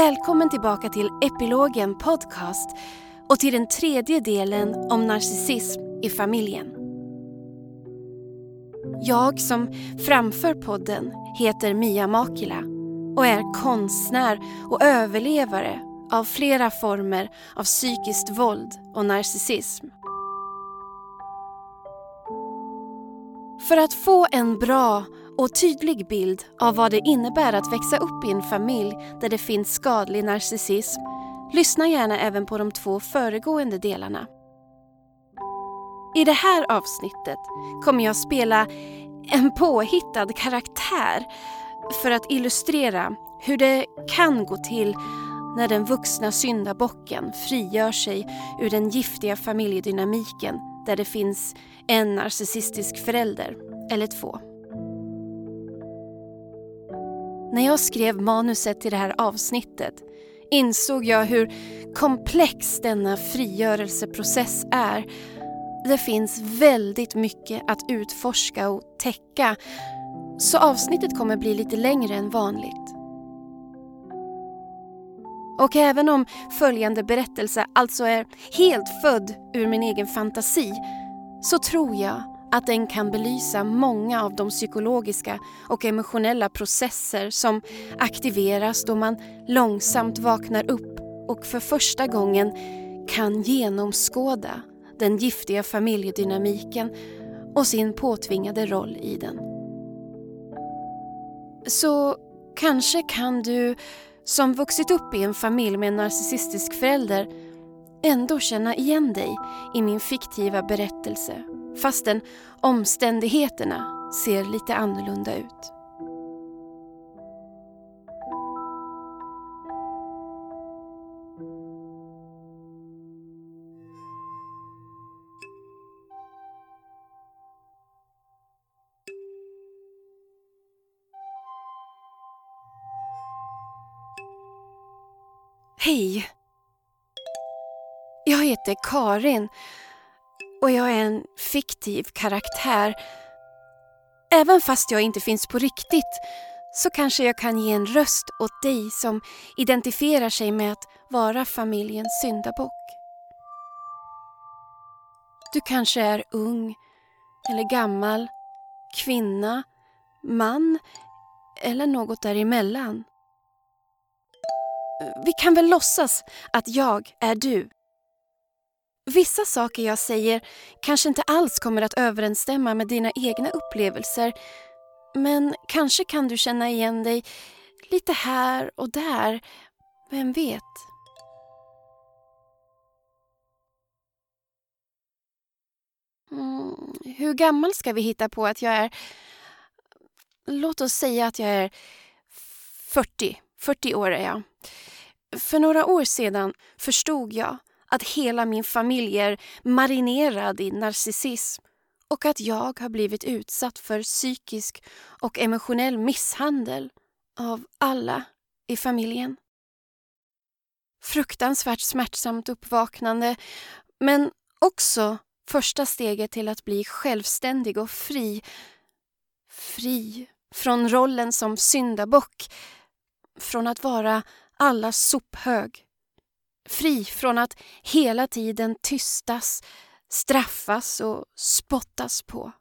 Välkommen tillbaka till Epilogen Podcast och till den tredje delen om narcissism i familjen. Jag som framför podden heter Mia Makila och är konstnär och överlevare av flera former av psykiskt våld och narcissism. För att få en bra och tydlig bild av vad det innebär att växa upp i en familj där det finns skadlig narcissism, lyssna gärna även på de två föregående delarna. I det här avsnittet kommer jag spela en påhittad karaktär för att illustrera hur det kan gå till när den vuxna syndabocken frigör sig ur den giftiga familjedynamiken där det finns en narcissistisk förälder eller två. När jag skrev manuset till det här avsnittet insåg jag hur komplex denna frigörelseprocess är. Det finns väldigt mycket att utforska och täcka så avsnittet kommer bli lite längre än vanligt. Och även om följande berättelse alltså är helt född ur min egen fantasi så tror jag att den kan belysa många av de psykologiska och emotionella processer som aktiveras då man långsamt vaknar upp och för första gången kan genomskåda den giftiga familjedynamiken och sin påtvingade roll i den. Så kanske kan du som vuxit upp i en familj med en narcissistisk förälder ändå känna igen dig i min fiktiva berättelse fastän omständigheterna ser lite annorlunda ut. Hej! Jag heter Karin och jag är en fiktiv karaktär. Även fast jag inte finns på riktigt så kanske jag kan ge en röst åt dig som identifierar sig med att vara familjens syndabock. Du kanske är ung eller gammal, kvinna, man eller något däremellan. Vi kan väl låtsas att jag är du. Vissa saker jag säger kanske inte alls kommer att överensstämma med dina egna upplevelser men kanske kan du känna igen dig lite här och där. Vem vet? Mm, hur gammal ska vi hitta på att jag är? Låt oss säga att jag är 40. 40 år är jag. För några år sedan förstod jag att hela min familj är marinerad i narcissism och att jag har blivit utsatt för psykisk och emotionell misshandel av alla i familjen. Fruktansvärt smärtsamt uppvaknande men också första steget till att bli självständig och fri. Fri från rollen som syndabock, från att vara allas sophög Fri från att hela tiden tystas, straffas och spottas på.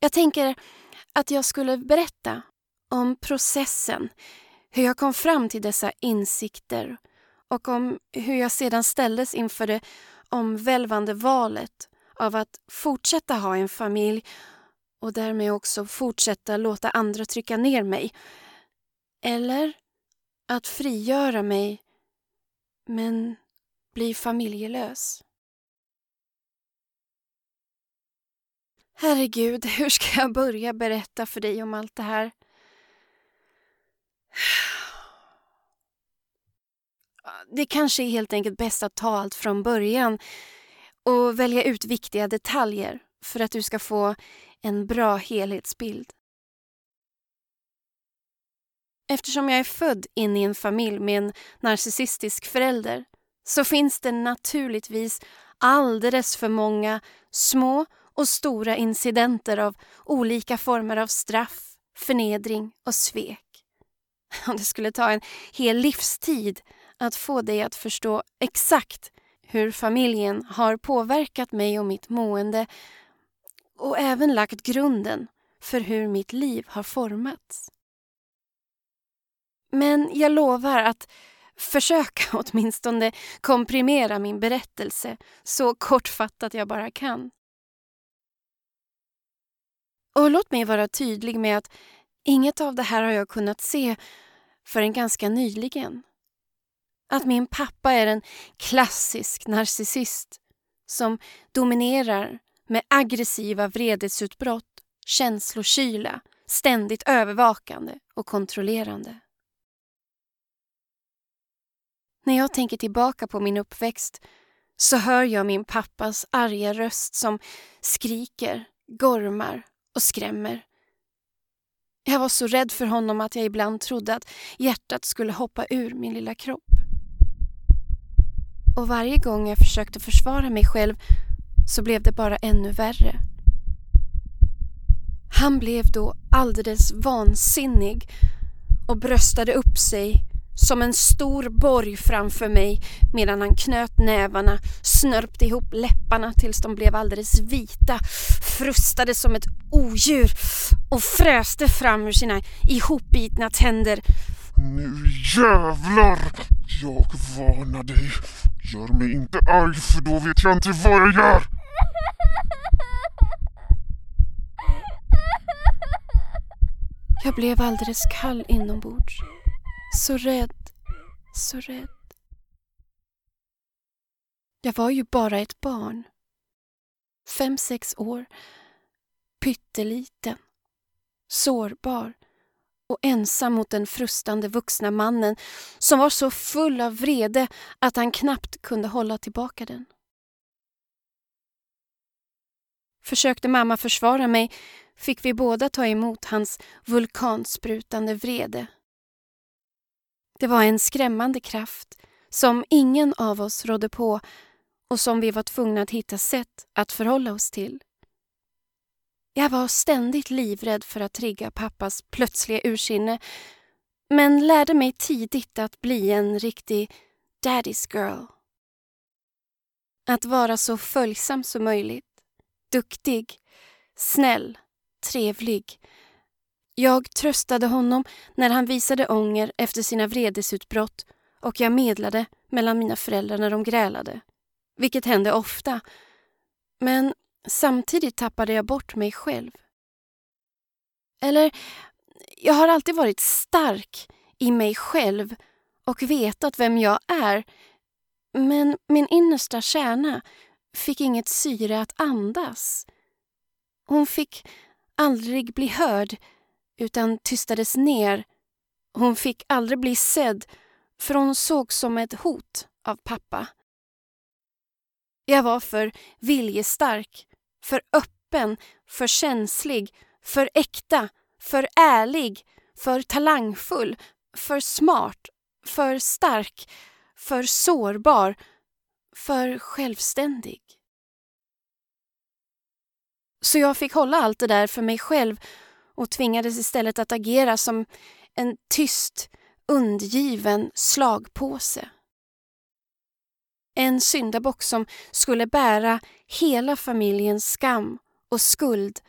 Jag tänker att jag skulle berätta om processen, hur jag kom fram till dessa insikter och om hur jag sedan ställdes inför det omvälvande valet av att fortsätta ha en familj och därmed också fortsätta låta andra trycka ner mig. Eller att frigöra mig men bli familjelös. Herregud, hur ska jag börja berätta för dig om allt det här? Det kanske är helt enkelt bäst att ta allt från början och välja ut viktiga detaljer för att du ska få en bra helhetsbild. Eftersom jag är född in i en familj med en narcissistisk förälder så finns det naturligtvis alldeles för många små och stora incidenter av olika former av straff, förnedring och svek. Det skulle ta en hel livstid att få dig att förstå exakt hur familjen har påverkat mig och mitt mående och även lagt grunden för hur mitt liv har formats. Men jag lovar att försöka åtminstone komprimera min berättelse så kortfattat jag bara kan. Och låt mig vara tydlig med att inget av det här har jag kunnat se förrän ganska nyligen. Att min pappa är en klassisk narcissist som dominerar med aggressiva vredesutbrott, känslokyla, ständigt övervakande och kontrollerande. När jag tänker tillbaka på min uppväxt så hör jag min pappas arga röst som skriker, gormar och skrämmer. Jag var så rädd för honom att jag ibland trodde att hjärtat skulle hoppa ur min lilla kropp. Och varje gång jag försökte försvara mig själv så blev det bara ännu värre. Han blev då alldeles vansinnig och bröstade upp sig som en stor borg framför mig medan han knöt nävarna, snörpte ihop läpparna tills de blev alldeles vita, frustade som ett odjur och fräste fram ur sina ihopbitna tänder. Nu jävlar! Jag varnar dig. Gör mig inte arg för då vet jag inte vad jag gör. Jag blev alldeles kall inombords. Så rädd, så rädd. Jag var ju bara ett barn. Fem, sex år. Pytteliten. Sårbar och ensam mot den frustande vuxna mannen som var så full av vrede att han knappt kunde hålla tillbaka den. Försökte mamma försvara mig fick vi båda ta emot hans vulkansprutande vrede det var en skrämmande kraft som ingen av oss rådde på och som vi var tvungna att hitta sätt att förhålla oss till. Jag var ständigt livrädd för att trigga pappas plötsliga ursinne men lärde mig tidigt att bli en riktig daddy's girl. Att vara så följsam som möjligt, duktig, snäll, trevlig jag tröstade honom när han visade ånger efter sina vredesutbrott och jag medlade mellan mina föräldrar när de grälade. Vilket hände ofta. Men samtidigt tappade jag bort mig själv. Eller, jag har alltid varit stark i mig själv och vetat vem jag är. Men min innersta kärna fick inget syre att andas. Hon fick aldrig bli hörd utan tystades ner. Hon fick aldrig bli sedd för hon sågs som ett hot av pappa. Jag var för viljestark, för öppen, för känslig, för äkta, för ärlig, för talangfull, för smart, för stark, för sårbar, för självständig. Så jag fick hålla allt det där för mig själv och tvingades istället att agera som en tyst, undgiven slagpåse. En syndabock som skulle bära hela familjens skam och skuld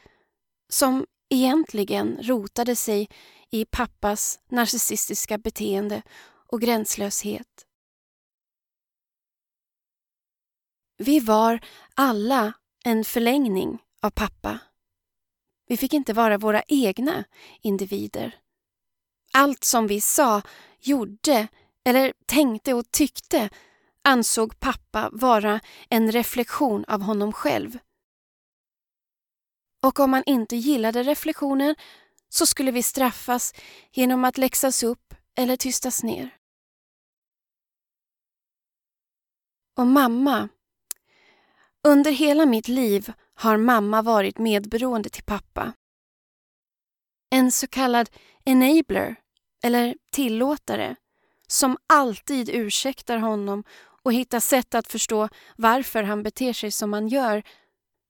som egentligen rotade sig i pappas narcissistiska beteende och gränslöshet. Vi var alla en förlängning av pappa. Vi fick inte vara våra egna individer. Allt som vi sa, gjorde eller tänkte och tyckte ansåg pappa vara en reflektion av honom själv. Och om man inte gillade reflektionen så skulle vi straffas genom att läxas upp eller tystas ner. Och mamma. Under hela mitt liv har mamma varit medberoende till pappa. En så kallad enabler, eller tillåtare, som alltid ursäktar honom och hittar sätt att förstå varför han beter sig som han gör.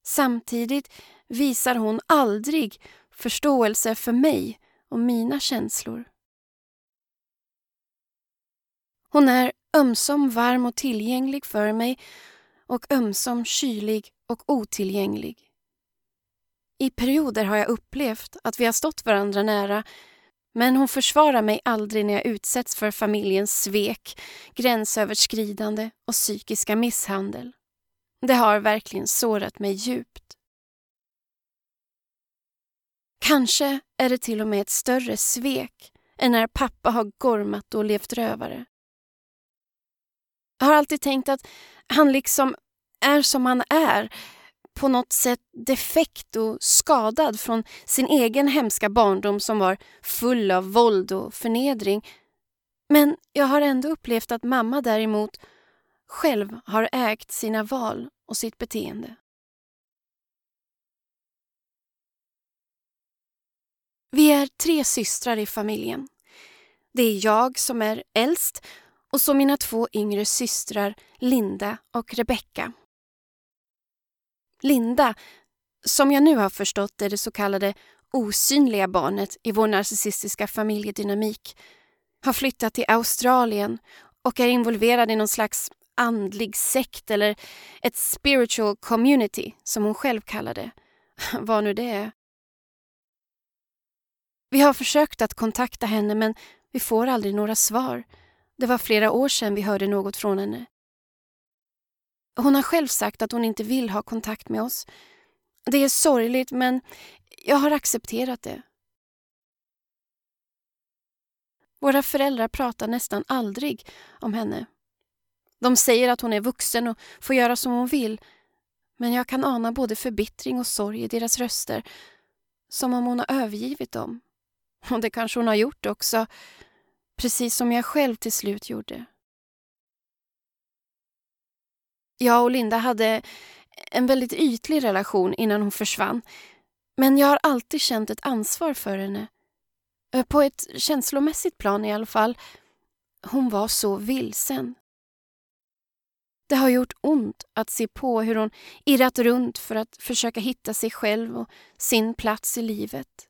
Samtidigt visar hon aldrig förståelse för mig och mina känslor. Hon är ömsom varm och tillgänglig för mig och ömsom kylig och otillgänglig. I perioder har jag upplevt att vi har stått varandra nära men hon försvarar mig aldrig när jag utsätts för familjens svek, gränsöverskridande och psykiska misshandel. Det har verkligen sårat mig djupt. Kanske är det till och med ett större svek än när pappa har gormat och levt rövare. Jag har alltid tänkt att han liksom är som han är, på något sätt defekt och skadad från sin egen hemska barndom som var full av våld och förnedring. Men jag har ändå upplevt att mamma däremot själv har ägt sina val och sitt beteende. Vi är tre systrar i familjen. Det är jag som är äldst och så mina två yngre systrar Linda och Rebecka. Linda, som jag nu har förstått är det så kallade osynliga barnet i vår narcissistiska familjedynamik, har flyttat till Australien och är involverad i någon slags andlig sekt eller ett spiritual community som hon själv kallar det. Vad nu det är. Vi har försökt att kontakta henne men vi får aldrig några svar. Det var flera år sedan vi hörde något från henne. Hon har själv sagt att hon inte vill ha kontakt med oss. Det är sorgligt men jag har accepterat det. Våra föräldrar pratar nästan aldrig om henne. De säger att hon är vuxen och får göra som hon vill men jag kan ana både förbittring och sorg i deras röster som om hon har övergivit dem. Och det kanske hon har gjort också, precis som jag själv till slut gjorde. Jag och Linda hade en väldigt ytlig relation innan hon försvann. Men jag har alltid känt ett ansvar för henne. Eh, på ett känslomässigt plan i alla fall. Hon var så vilsen. Det har gjort ont att se på hur hon irrat runt för att försöka hitta sig själv och sin plats i livet.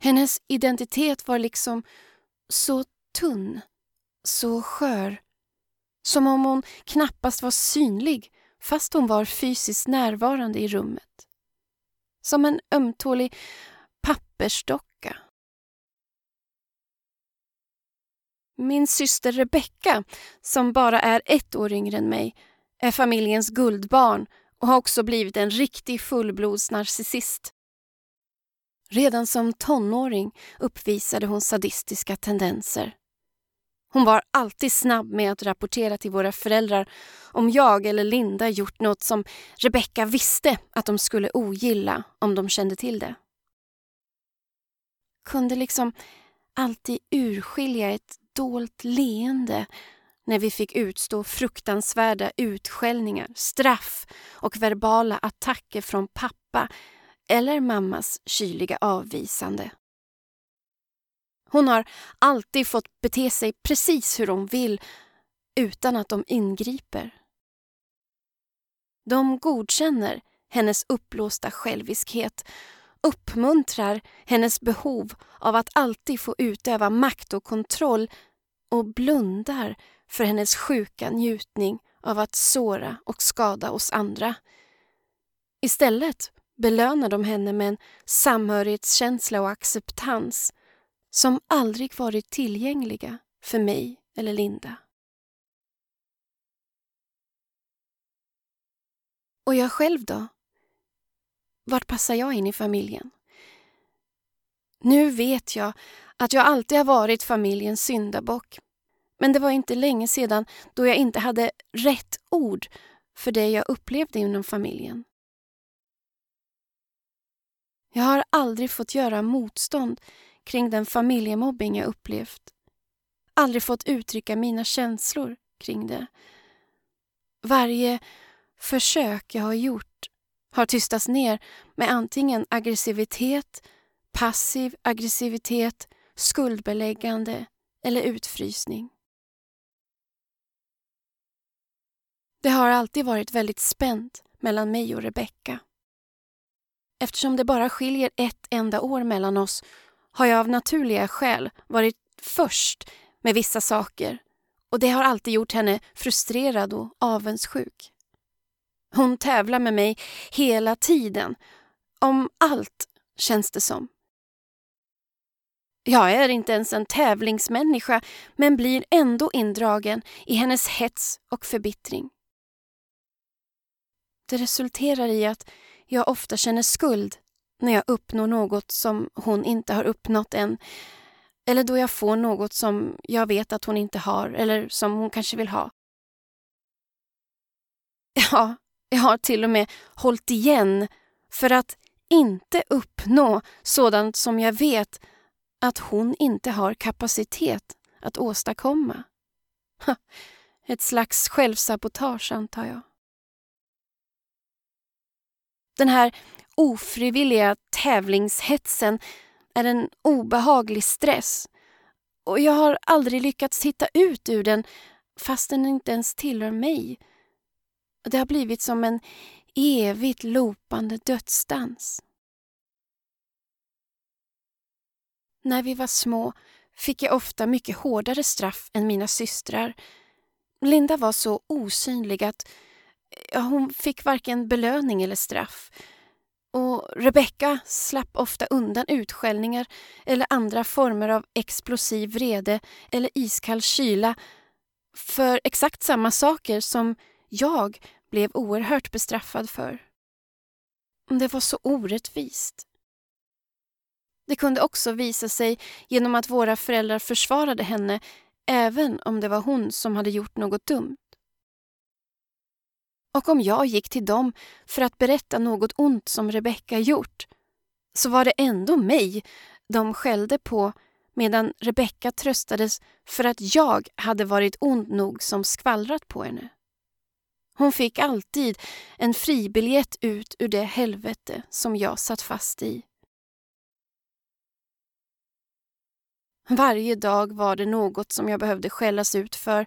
Hennes identitet var liksom så tunn, så skör som om hon knappast var synlig fast hon var fysiskt närvarande i rummet. Som en ömtålig pappersdocka. Min syster Rebecka, som bara är ett år yngre än mig, är familjens guldbarn och har också blivit en riktig fullblodsnarcissist. Redan som tonåring uppvisade hon sadistiska tendenser. Hon var alltid snabb med att rapportera till våra föräldrar om jag eller Linda gjort något som Rebecka visste att de skulle ogilla om de kände till det. Kunde liksom alltid urskilja ett dolt leende när vi fick utstå fruktansvärda utskällningar, straff och verbala attacker från pappa eller mammas kyliga avvisande. Hon har alltid fått bete sig precis hur hon vill utan att de ingriper. De godkänner hennes uppblåsta själviskhet, uppmuntrar hennes behov av att alltid få utöva makt och kontroll och blundar för hennes sjuka njutning av att såra och skada oss andra. Istället belönar de henne med en samhörighetskänsla och acceptans som aldrig varit tillgängliga för mig eller Linda. Och jag själv då? Vart passar jag in i familjen? Nu vet jag att jag alltid har varit familjens syndabock. Men det var inte länge sedan då jag inte hade rätt ord för det jag upplevde inom familjen. Jag har aldrig fått göra motstånd kring den familjemobbing jag upplevt. Aldrig fått uttrycka mina känslor kring det. Varje försök jag har gjort har tystats ner med antingen aggressivitet, passiv aggressivitet, skuldbeläggande eller utfrysning. Det har alltid varit väldigt spänt mellan mig och Rebecka. Eftersom det bara skiljer ett enda år mellan oss har jag av naturliga skäl varit först med vissa saker och det har alltid gjort henne frustrerad och avundsjuk. Hon tävlar med mig hela tiden. Om allt, känns det som. Jag är inte ens en tävlingsmänniska men blir ändå indragen i hennes hets och förbittring. Det resulterar i att jag ofta känner skuld när jag uppnår något som hon inte har uppnått än eller då jag får något som jag vet att hon inte har eller som hon kanske vill ha. Ja, jag har till och med hållit igen för att inte uppnå sådant som jag vet att hon inte har kapacitet att åstadkomma. Ett slags självsabotage, antar jag. Den här ofrivilliga tävlingshetsen är en obehaglig stress och jag har aldrig lyckats hitta ut ur den fast den inte ens tillhör mig. Det har blivit som en evigt lopande dödsdans. När vi var små fick jag ofta mycket hårdare straff än mina systrar. Linda var så osynlig att hon fick varken belöning eller straff. Och Rebecca slapp ofta undan utskällningar eller andra former av explosiv vrede eller iskall kyla för exakt samma saker som jag blev oerhört bestraffad för. Det var så orättvist. Det kunde också visa sig genom att våra föräldrar försvarade henne även om det var hon som hade gjort något dumt. Och om jag gick till dem för att berätta något ont som Rebecka gjort så var det ändå mig de skällde på medan Rebecka tröstades för att jag hade varit ond nog som skvallrat på henne. Hon fick alltid en fribiljett ut ur det helvete som jag satt fast i. Varje dag var det något som jag behövde skällas ut för.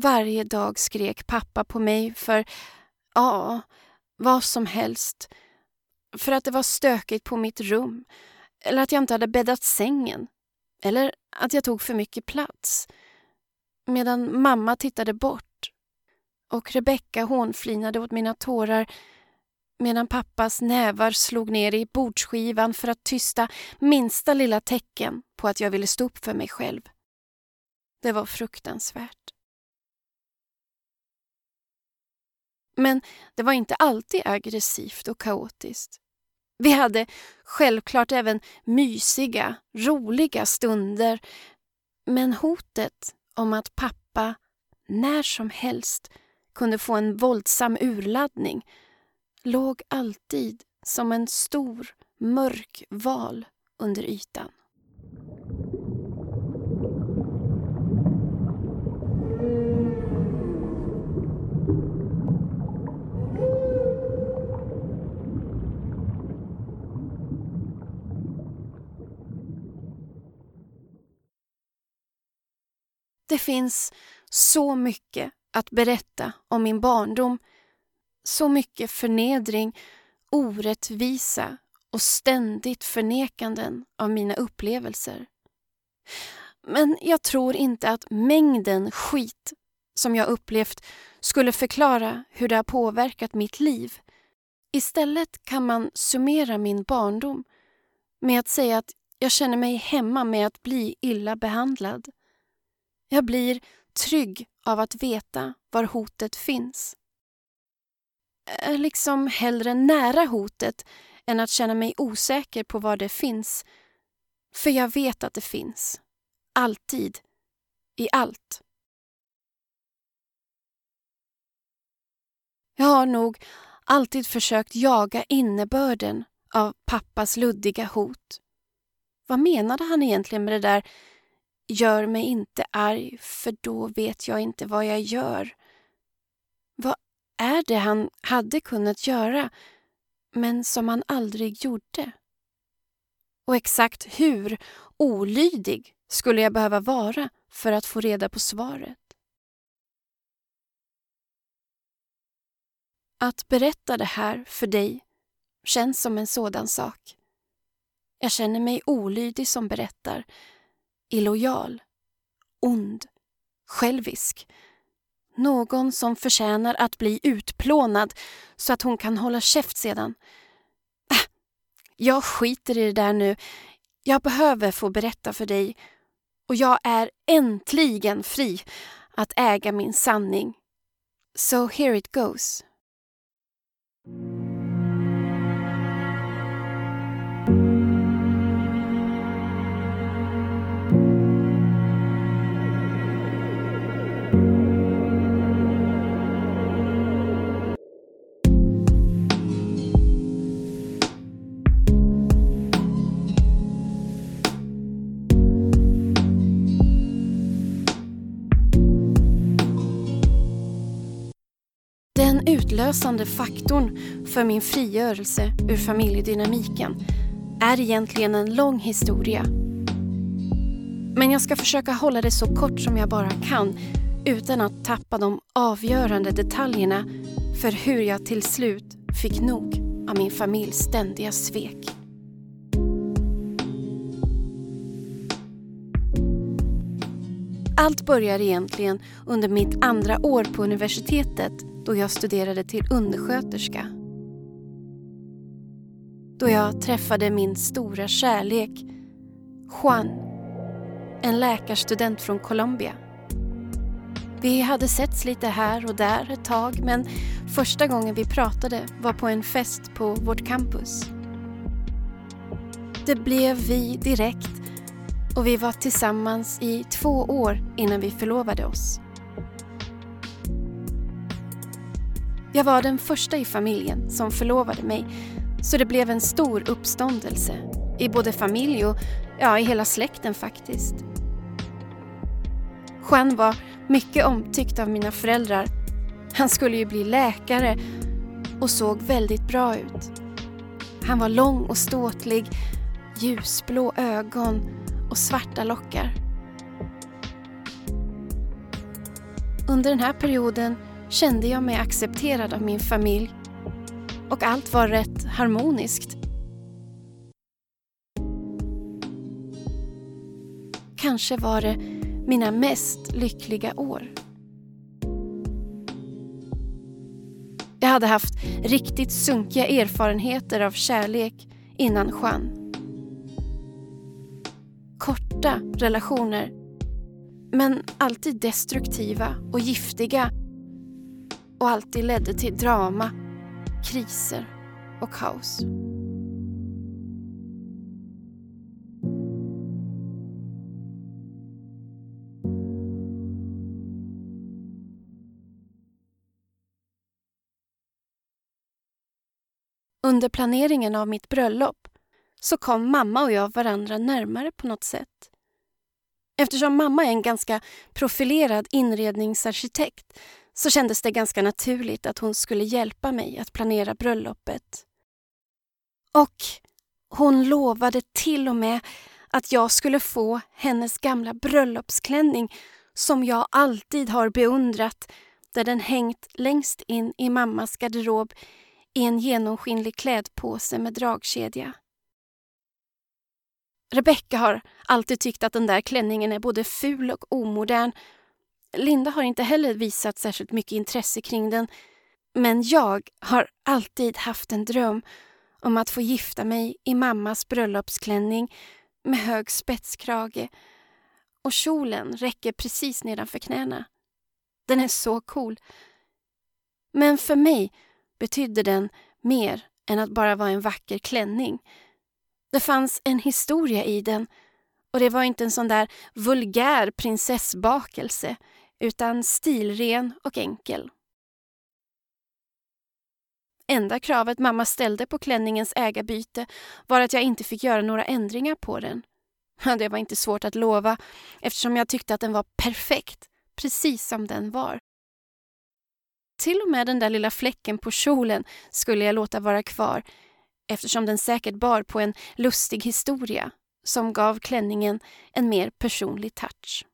Varje dag skrek pappa på mig för, ja, vad som helst. För att det var stökigt på mitt rum, eller att jag inte hade bäddat sängen, eller att jag tog för mycket plats. Medan mamma tittade bort och Rebecka hånflinade åt mina tårar medan pappas nävar slog ner i bordsskivan för att tysta minsta lilla tecken på att jag ville stå upp för mig själv. Det var fruktansvärt. Men det var inte alltid aggressivt och kaotiskt. Vi hade självklart även mysiga, roliga stunder. Men hotet om att pappa när som helst kunde få en våldsam urladdning låg alltid som en stor, mörk val under ytan. Det finns så mycket att berätta om min barndom så mycket förnedring, orättvisa och ständigt förnekanden av mina upplevelser. Men jag tror inte att mängden skit som jag upplevt skulle förklara hur det har påverkat mitt liv. Istället kan man summera min barndom med att säga att jag känner mig hemma med att bli illa behandlad. Jag blir trygg av att veta var hotet finns är liksom hellre nära hotet än att känna mig osäker på var det finns. För jag vet att det finns. Alltid. I allt. Jag har nog alltid försökt jaga innebörden av pappas luddiga hot. Vad menade han egentligen med det där Gör mig inte arg, för då vet jag inte vad jag gör. Vad är det han hade kunnat göra men som han aldrig gjorde? Och exakt hur olydig skulle jag behöva vara för att få reda på svaret? Att berätta det här för dig känns som en sådan sak. Jag känner mig olydig som berättar, illojal, ond, självisk. Någon som förtjänar att bli utplånad så att hon kan hålla käft sedan. Äh, jag skiter i det där nu. Jag behöver få berätta för dig och jag är äntligen fri att äga min sanning. So here it goes. Den utlösande faktorn för min frigörelse ur familjedynamiken är egentligen en lång historia. Men jag ska försöka hålla det så kort som jag bara kan utan att tappa de avgörande detaljerna för hur jag till slut fick nog av min familjs ständiga svek. Allt börjar egentligen under mitt andra år på universitetet då jag studerade till undersköterska. Då jag träffade min stora kärlek, Juan, en läkarstudent från Colombia. Vi hade setts lite här och där ett tag men första gången vi pratade var på en fest på vårt campus. Det blev vi direkt och vi var tillsammans i två år innan vi förlovade oss. Jag var den första i familjen som förlovade mig så det blev en stor uppståndelse i både familj och ja, i hela släkten faktiskt. Juan var mycket omtyckt av mina föräldrar. Han skulle ju bli läkare och såg väldigt bra ut. Han var lång och ståtlig, ljusblå ögon och svarta lockar. Under den här perioden kände jag mig accepterad av min familj och allt var rätt harmoniskt. Kanske var det mina mest lyckliga år. Jag hade haft riktigt sunkiga erfarenheter av kärlek innan Juan. Korta relationer, men alltid destruktiva och giftiga och alltid ledde till drama, kriser och kaos. Under planeringen av mitt bröllop så kom mamma och jag varandra närmare på något sätt. Eftersom mamma är en ganska profilerad inredningsarkitekt så kändes det ganska naturligt att hon skulle hjälpa mig att planera bröllopet. Och hon lovade till och med att jag skulle få hennes gamla bröllopsklänning som jag alltid har beundrat där den hängt längst in i mammas garderob i en genomskinlig klädpåse med dragkedja. Rebecka har alltid tyckt att den där klänningen är både ful och omodern Linda har inte heller visat särskilt mycket intresse kring den. Men jag har alltid haft en dröm om att få gifta mig i mammas bröllopsklänning med hög spetskrage och kjolen räcker precis nedanför knäna. Den är så cool. Men för mig betydde den mer än att bara vara en vacker klänning. Det fanns en historia i den och det var inte en sån där vulgär prinsessbakelse utan stilren och enkel. Enda kravet mamma ställde på klänningens ägarbyte var att jag inte fick göra några ändringar på den. Det var inte svårt att lova eftersom jag tyckte att den var perfekt, precis som den var. Till och med den där lilla fläcken på kjolen skulle jag låta vara kvar eftersom den säkert bar på en lustig historia som gav klänningen en mer personlig touch.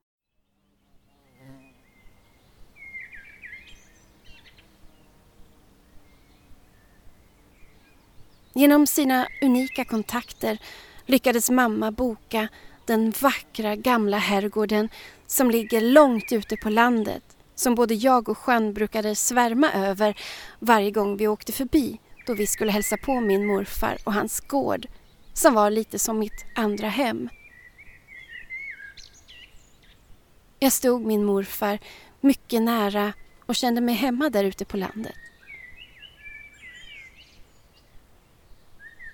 Genom sina unika kontakter lyckades mamma boka den vackra gamla herrgården som ligger långt ute på landet som både jag och Jean brukade svärma över varje gång vi åkte förbi då vi skulle hälsa på min morfar och hans gård som var lite som mitt andra hem. Jag stod min morfar mycket nära och kände mig hemma där ute på landet.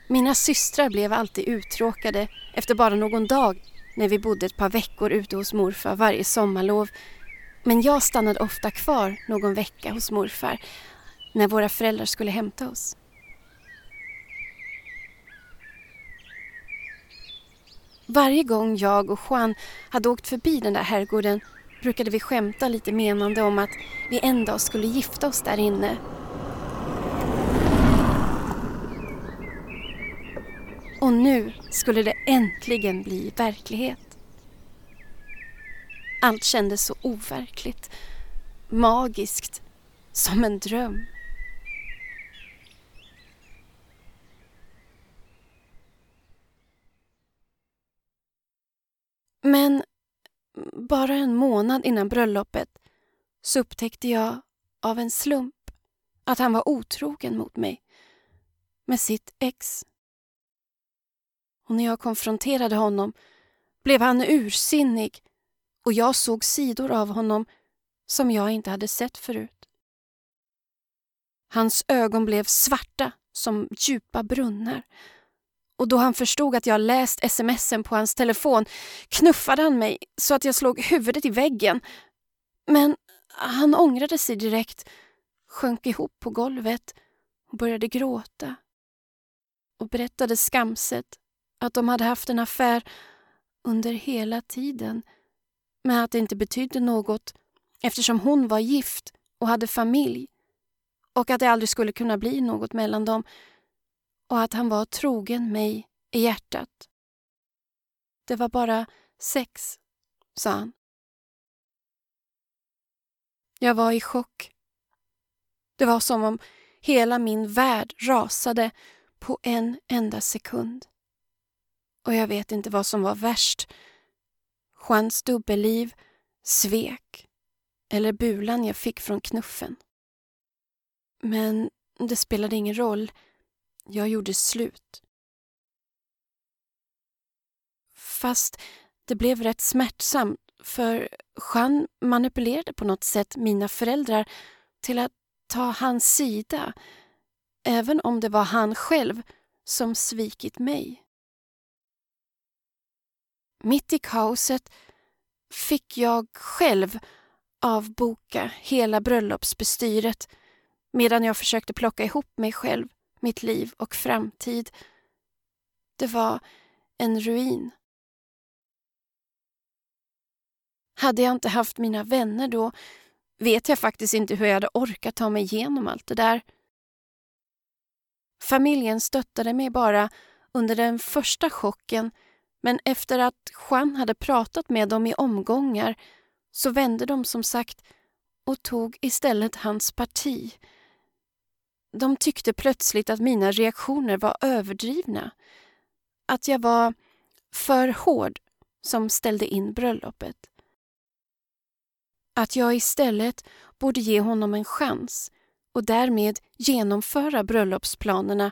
Mina systrar blev alltid uttråkade efter bara någon dag när vi bodde ett par veckor ute hos morfar varje sommarlov. Men jag stannade ofta kvar någon vecka hos morfar när våra föräldrar skulle hämta oss. Varje gång jag och Juan hade åkt förbi den där herrgården brukade vi skämta lite menande om att vi en dag skulle gifta oss där inne. Och nu skulle det äntligen bli verklighet. Allt kändes så overkligt, magiskt, som en dröm. Men bara en månad innan bröllopet så upptäckte jag av en slump att han var otrogen mot mig med sitt ex. Och när jag konfronterade honom blev han ursinnig och jag såg sidor av honom som jag inte hade sett förut. Hans ögon blev svarta som djupa brunnar och då han förstod att jag läst smsen på hans telefon knuffade han mig så att jag slog huvudet i väggen. Men han ångrade sig direkt, sjönk ihop på golvet och började gråta och berättade skamset att de hade haft en affär under hela tiden men att det inte betydde något eftersom hon var gift och hade familj och att det aldrig skulle kunna bli något mellan dem och att han var trogen mig i hjärtat. Det var bara sex, sa han. Jag var i chock. Det var som om hela min värld rasade på en enda sekund. Och jag vet inte vad som var värst. Juans dubbelliv, svek eller bulan jag fick från knuffen. Men det spelade ingen roll. Jag gjorde slut. Fast det blev rätt smärtsamt för Jean manipulerade på något sätt mina föräldrar till att ta hans sida även om det var han själv som svikit mig. Mitt i kaoset fick jag själv avboka hela bröllopsbestyret medan jag försökte plocka ihop mig själv mitt liv och framtid. Det var en ruin. Hade jag inte haft mina vänner då vet jag faktiskt inte hur jag hade orkat ta mig igenom allt det där. Familjen stöttade mig bara under den första chocken men efter att Juan hade pratat med dem i omgångar så vände de som sagt och tog istället hans parti de tyckte plötsligt att mina reaktioner var överdrivna. Att jag var för hård som ställde in bröllopet. Att jag istället borde ge honom en chans och därmed genomföra bröllopsplanerna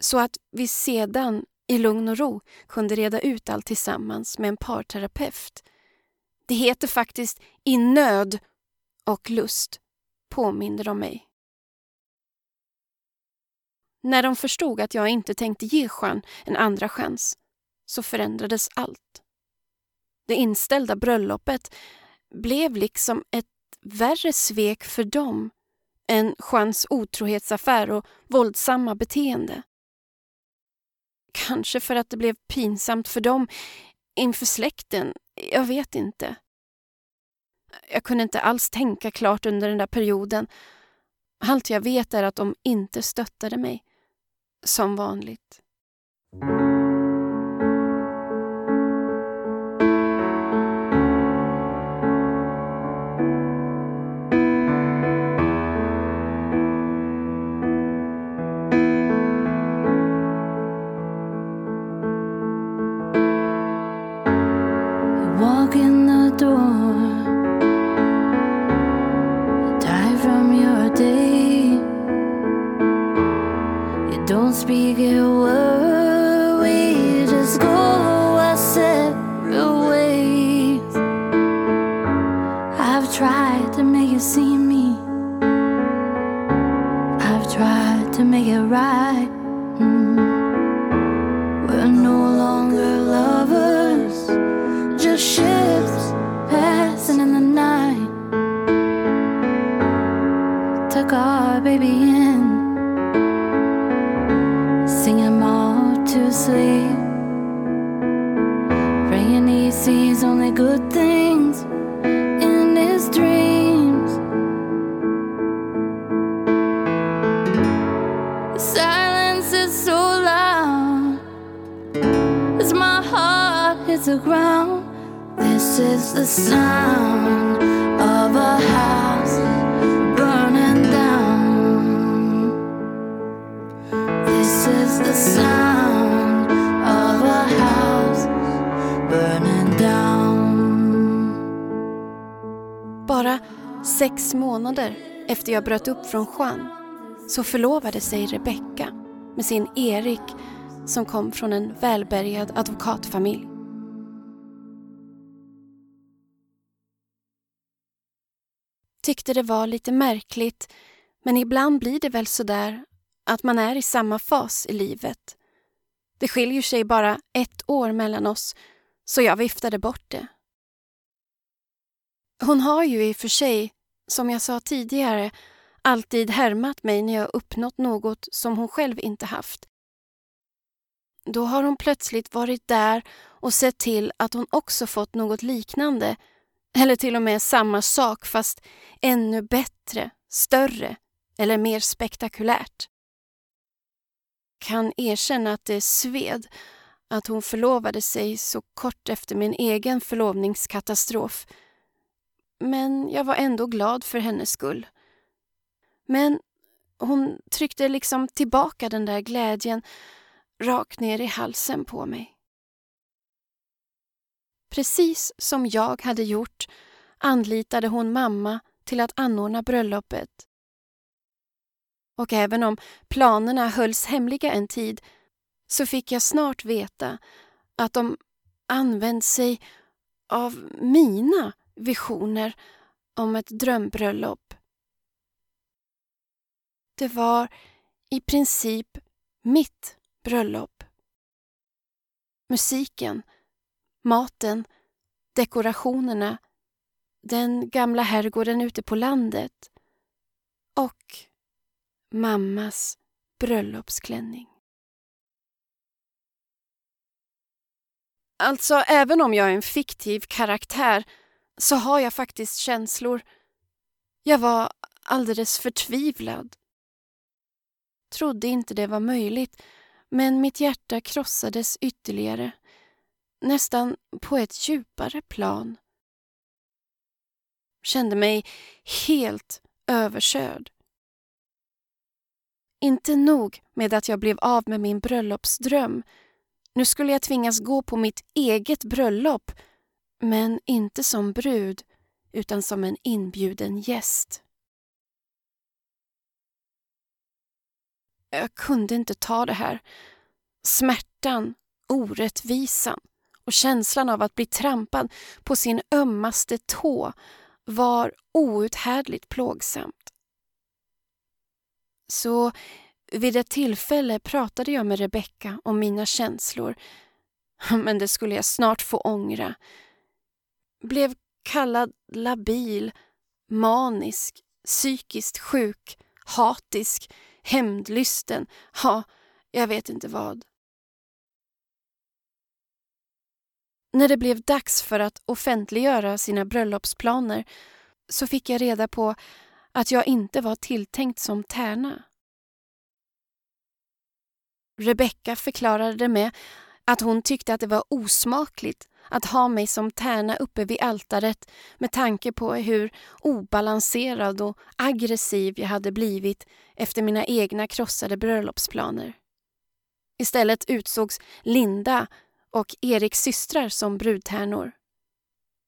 så att vi sedan i lugn och ro kunde reda ut allt tillsammans med en parterapeut. Det heter faktiskt I nöd och lust, påminner de mig. När de förstod att jag inte tänkte ge Jean en andra chans så förändrades allt. Det inställda bröllopet blev liksom ett värre svek för dem än Jeans otrohetsaffär och våldsamma beteende. Kanske för att det blev pinsamt för dem inför släkten, jag vet inte. Jag kunde inte alls tänka klart under den där perioden. Allt jag vet är att de inte stöttade mig som vanligt. Right. Mm. We're no longer lovers, just ships passing in the night. Took our baby in, sing him all to sleep. Praying he sees only good things the ground. This is the sound of a house burning down. This is the sound of a house burning down. Bara sex månader efter jag bröt upp från Juan så förlovade sig Rebecca med sin Erik som kom från en välbärgad advokatfamilj. Tyckte det var lite märkligt men ibland blir det väl sådär att man är i samma fas i livet. Det skiljer sig bara ett år mellan oss så jag viftade bort det. Hon har ju i och för sig, som jag sa tidigare, alltid härmat mig när jag uppnått något som hon själv inte haft. Då har hon plötsligt varit där och sett till att hon också fått något liknande, eller till och med samma sak fast ännu bättre, större eller mer spektakulärt. Kan erkänna att det sved att hon förlovade sig så kort efter min egen förlovningskatastrof. Men jag var ändå glad för hennes skull. Men hon tryckte liksom tillbaka den där glädjen rakt ner i halsen på mig. Precis som jag hade gjort anlitade hon mamma till att anordna bröllopet. Och även om planerna hölls hemliga en tid så fick jag snart veta att de använt sig av mina visioner om ett drömbröllop. Det var i princip mitt bröllop. Musiken, maten, dekorationerna, den gamla herrgården ute på landet och mammas bröllopsklänning. Alltså, även om jag är en fiktiv karaktär så har jag faktiskt känslor. Jag var alldeles förtvivlad. Trodde inte det var möjligt, men mitt hjärta krossades ytterligare. Nästan på ett djupare plan. Kände mig helt överkörd. Inte nog med att jag blev av med min bröllopsdröm. Nu skulle jag tvingas gå på mitt eget bröllop men inte som brud utan som en inbjuden gäst. Jag kunde inte ta det här. Smärtan, orättvisan och känslan av att bli trampad på sin ömmaste tå var outhärdligt plågsamt. Så vid ett tillfälle pratade jag med Rebecka om mina känslor. Men det skulle jag snart få ångra. Blev kallad labil, manisk, psykiskt sjuk, hatisk, hämndlysten. Ja, jag vet inte vad. När det blev dags för att offentliggöra sina bröllopsplaner så fick jag reda på att jag inte var tilltänkt som tärna. Rebecka förklarade det med att hon tyckte att det var osmakligt att ha mig som tärna uppe vid altaret med tanke på hur obalanserad och aggressiv jag hade blivit efter mina egna krossade bröllopsplaner. Istället utsågs Linda och Eriks systrar som brudtärnor.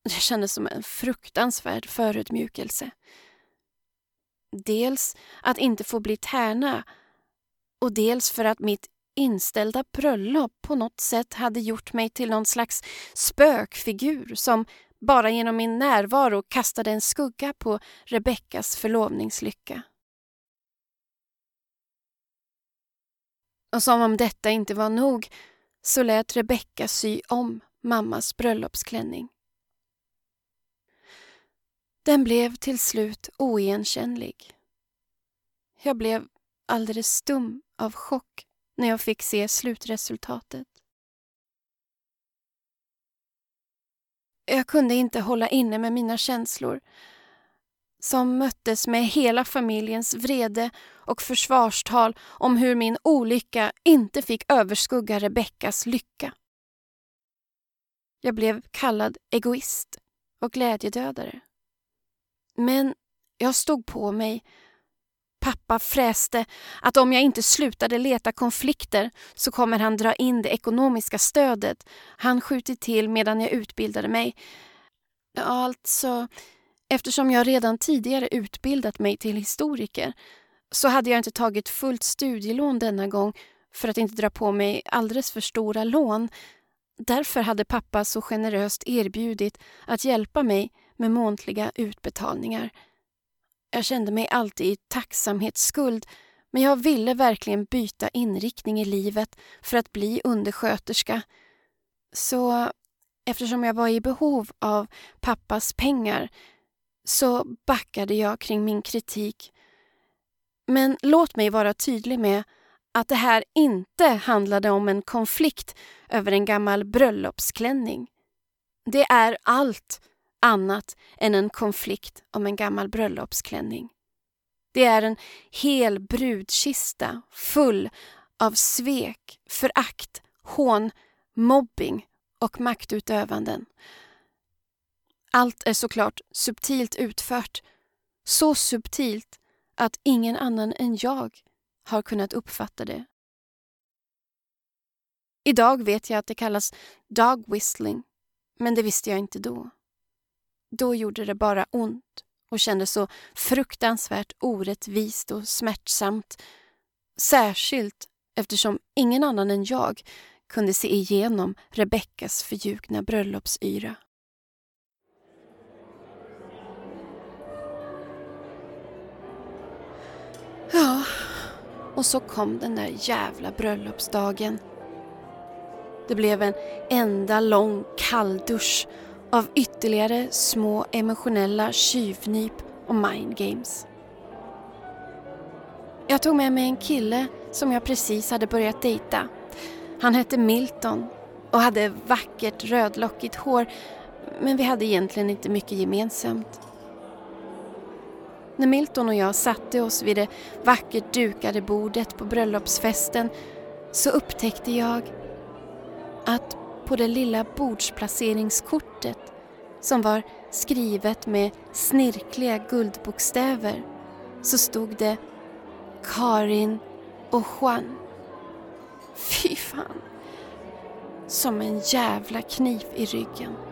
Det kändes som en fruktansvärd förödmjukelse. Dels att inte få bli tärna och dels för att mitt inställda bröllop på något sätt hade gjort mig till någon slags spökfigur som bara genom min närvaro kastade en skugga på Rebeckas förlovningslycka. Och som om detta inte var nog så lät Rebecka sy om mammas bröllopsklänning. Den blev till slut oigenkännlig. Jag blev alldeles stum av chock när jag fick se slutresultatet. Jag kunde inte hålla inne med mina känslor som möttes med hela familjens vrede och försvarstal om hur min olycka inte fick överskugga Rebeckas lycka. Jag blev kallad egoist och glädjedödare. Men jag stod på mig. Pappa fräste att om jag inte slutade leta konflikter så kommer han dra in det ekonomiska stödet han skjutit till medan jag utbildade mig. Alltså, eftersom jag redan tidigare utbildat mig till historiker så hade jag inte tagit fullt studielån denna gång för att inte dra på mig alldeles för stora lån. Därför hade pappa så generöst erbjudit att hjälpa mig med måntliga utbetalningar. Jag kände mig alltid i tacksamhetsskuld men jag ville verkligen byta inriktning i livet för att bli undersköterska. Så eftersom jag var i behov av pappas pengar så backade jag kring min kritik. Men låt mig vara tydlig med att det här inte handlade om en konflikt över en gammal bröllopsklänning. Det är allt annat än en konflikt om en gammal bröllopsklänning. Det är en hel brudkista full av svek, förakt, hån, mobbing och maktutövanden. Allt är såklart subtilt utfört. Så subtilt att ingen annan än jag har kunnat uppfatta det. Idag vet jag att det kallas dog whistling, men det visste jag inte då. Då gjorde det bara ont och kändes så fruktansvärt orättvist och smärtsamt. Särskilt eftersom ingen annan än jag kunde se igenom Rebeckas förljugna bröllopsyra. Och så kom den där jävla bröllopsdagen. Det blev en enda lång kalldusch av ytterligare små emotionella tjuvnyp och mindgames. Jag tog med mig en kille som jag precis hade börjat dejta. Han hette Milton och hade vackert rödlockigt hår men vi hade egentligen inte mycket gemensamt. När Milton och jag satte oss vid det vackert dukade bordet på bröllopsfesten så upptäckte jag att på det lilla bordsplaceringskortet som var skrivet med snirkliga guldbokstäver så stod det Karin och Juan. Fy fan. Som en jävla kniv i ryggen.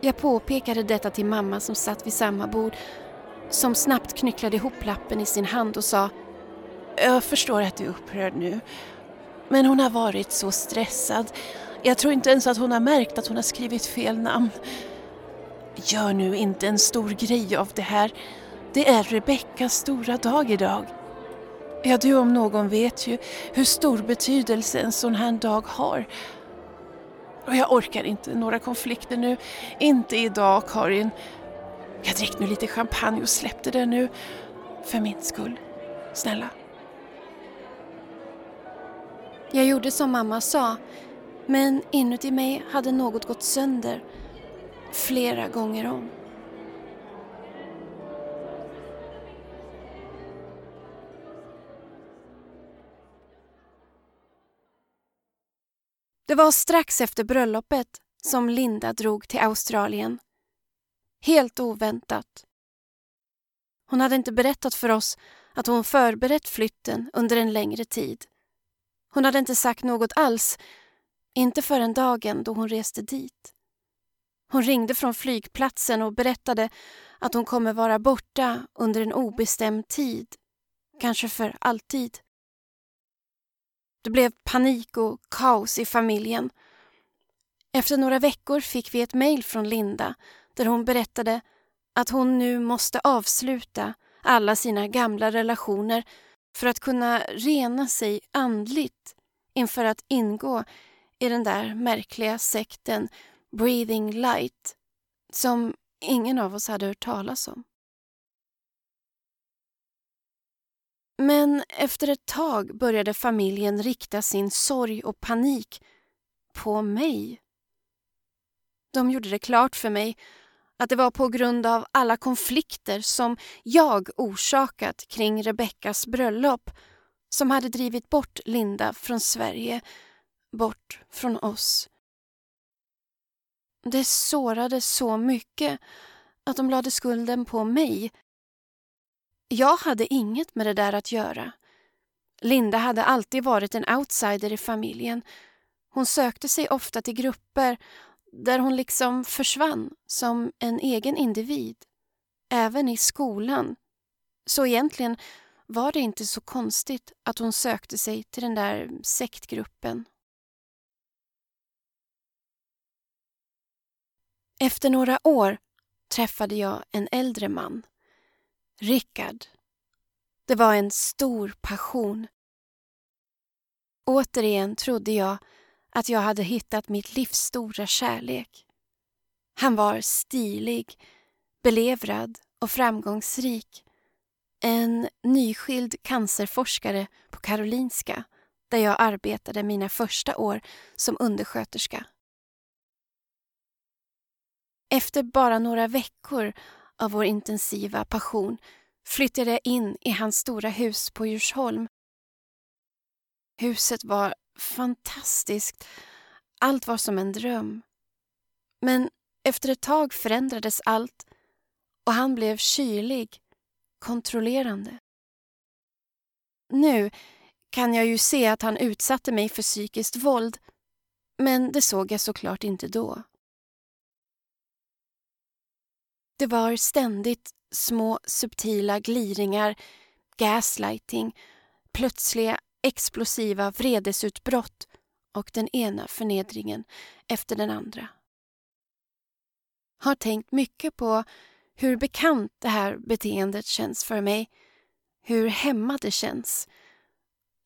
Jag påpekade detta till mamma som satt vid samma bord som snabbt knycklade ihop lappen i sin hand och sa Jag förstår att du är upprörd nu men hon har varit så stressad. Jag tror inte ens att hon har märkt att hon har skrivit fel namn. Gör nu inte en stor grej av det här. Det är Rebeckas stora dag idag. Ja, du om någon vet ju hur stor betydelse en sån här dag har. Och jag orkar inte några konflikter nu. Inte idag, Karin. Jag drick nu lite champagne och släppte det nu. För min skull. Snälla. Jag gjorde som mamma sa, men inuti mig hade något gått sönder flera gånger om. Det var strax efter bröllopet som Linda drog till Australien. Helt oväntat. Hon hade inte berättat för oss att hon förberett flytten under en längre tid. Hon hade inte sagt något alls, inte förrän dagen då hon reste dit. Hon ringde från flygplatsen och berättade att hon kommer vara borta under en obestämd tid. Kanske för alltid. Det blev panik och kaos i familjen. Efter några veckor fick vi ett mejl från Linda där hon berättade att hon nu måste avsluta alla sina gamla relationer för att kunna rena sig andligt inför att ingå i den där märkliga sekten Breathing Light som ingen av oss hade hört talas om. Men efter ett tag började familjen rikta sin sorg och panik på mig. De gjorde det klart för mig att det var på grund av alla konflikter som jag orsakat kring Rebeckas bröllop som hade drivit bort Linda från Sverige, bort från oss. Det sårade så mycket att de lade skulden på mig. Jag hade inget med det där att göra. Linda hade alltid varit en outsider i familjen. Hon sökte sig ofta till grupper där hon liksom försvann som en egen individ, även i skolan. Så egentligen var det inte så konstigt att hon sökte sig till den där sektgruppen. Efter några år träffade jag en äldre man, Rickard. Det var en stor passion. Återigen trodde jag att jag hade hittat mitt livs stora kärlek. Han var stilig, belevrad och framgångsrik. En nyskild cancerforskare på Karolinska där jag arbetade mina första år som undersköterska. Efter bara några veckor av vår intensiva passion flyttade jag in i hans stora hus på Djursholm. Huset var fantastiskt. Allt var som en dröm. Men efter ett tag förändrades allt och han blev kylig, kontrollerande. Nu kan jag ju se att han utsatte mig för psykiskt våld men det såg jag såklart inte då. Det var ständigt små subtila gliringar, gaslighting, plötsliga explosiva vredesutbrott och den ena förnedringen efter den andra. Har tänkt mycket på hur bekant det här beteendet känns för mig. Hur hemma det känns.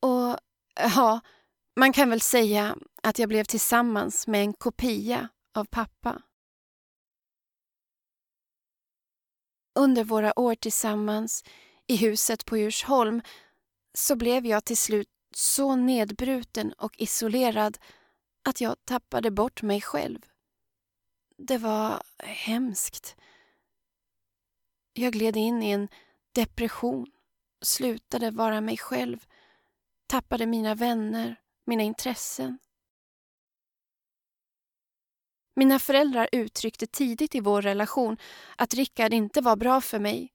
Och ja, man kan väl säga att jag blev tillsammans med en kopia av pappa. Under våra år tillsammans i huset på Djursholm så blev jag till slut så nedbruten och isolerad att jag tappade bort mig själv. Det var hemskt. Jag gled in i en depression, slutade vara mig själv, tappade mina vänner, mina intressen. Mina föräldrar uttryckte tidigt i vår relation att Rickard inte var bra för mig,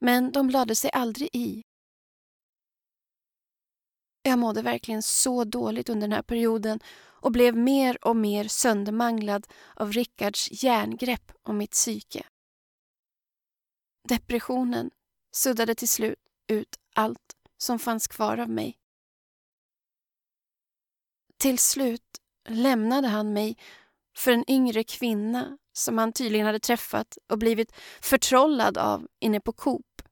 men de lade sig aldrig i. Jag mådde verkligen så dåligt under den här perioden och blev mer och mer söndermanglad av Rickards järngrepp om mitt psyke. Depressionen suddade till slut ut allt som fanns kvar av mig. Till slut lämnade han mig för en yngre kvinna som han tydligen hade träffat och blivit förtrollad av inne på Coop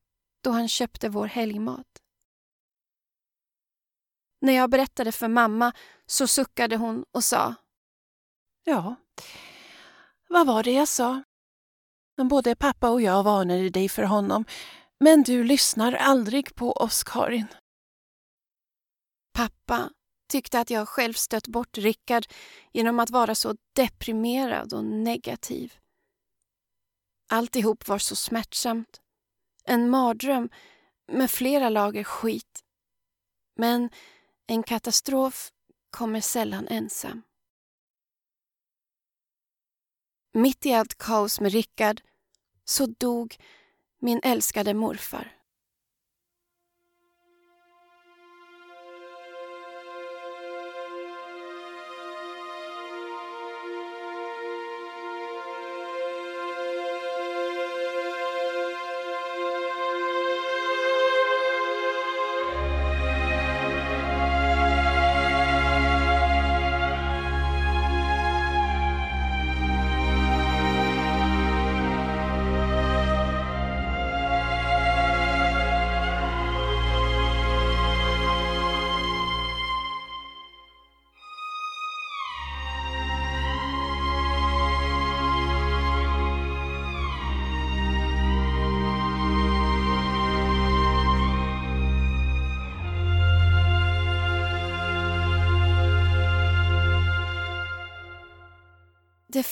då han köpte vår helgmat. När jag berättade för mamma så suckade hon och sa Ja, vad var det jag sa? Både pappa och jag varnade dig för honom, men du lyssnar aldrig på oss, Karin. Pappa tyckte att jag själv stött bort Rickard genom att vara så deprimerad och negativ. Alltihop var så smärtsamt. En mardröm med flera lager skit. Men en katastrof kommer sällan ensam. Mitt i allt kaos med Rickard så dog min älskade morfar.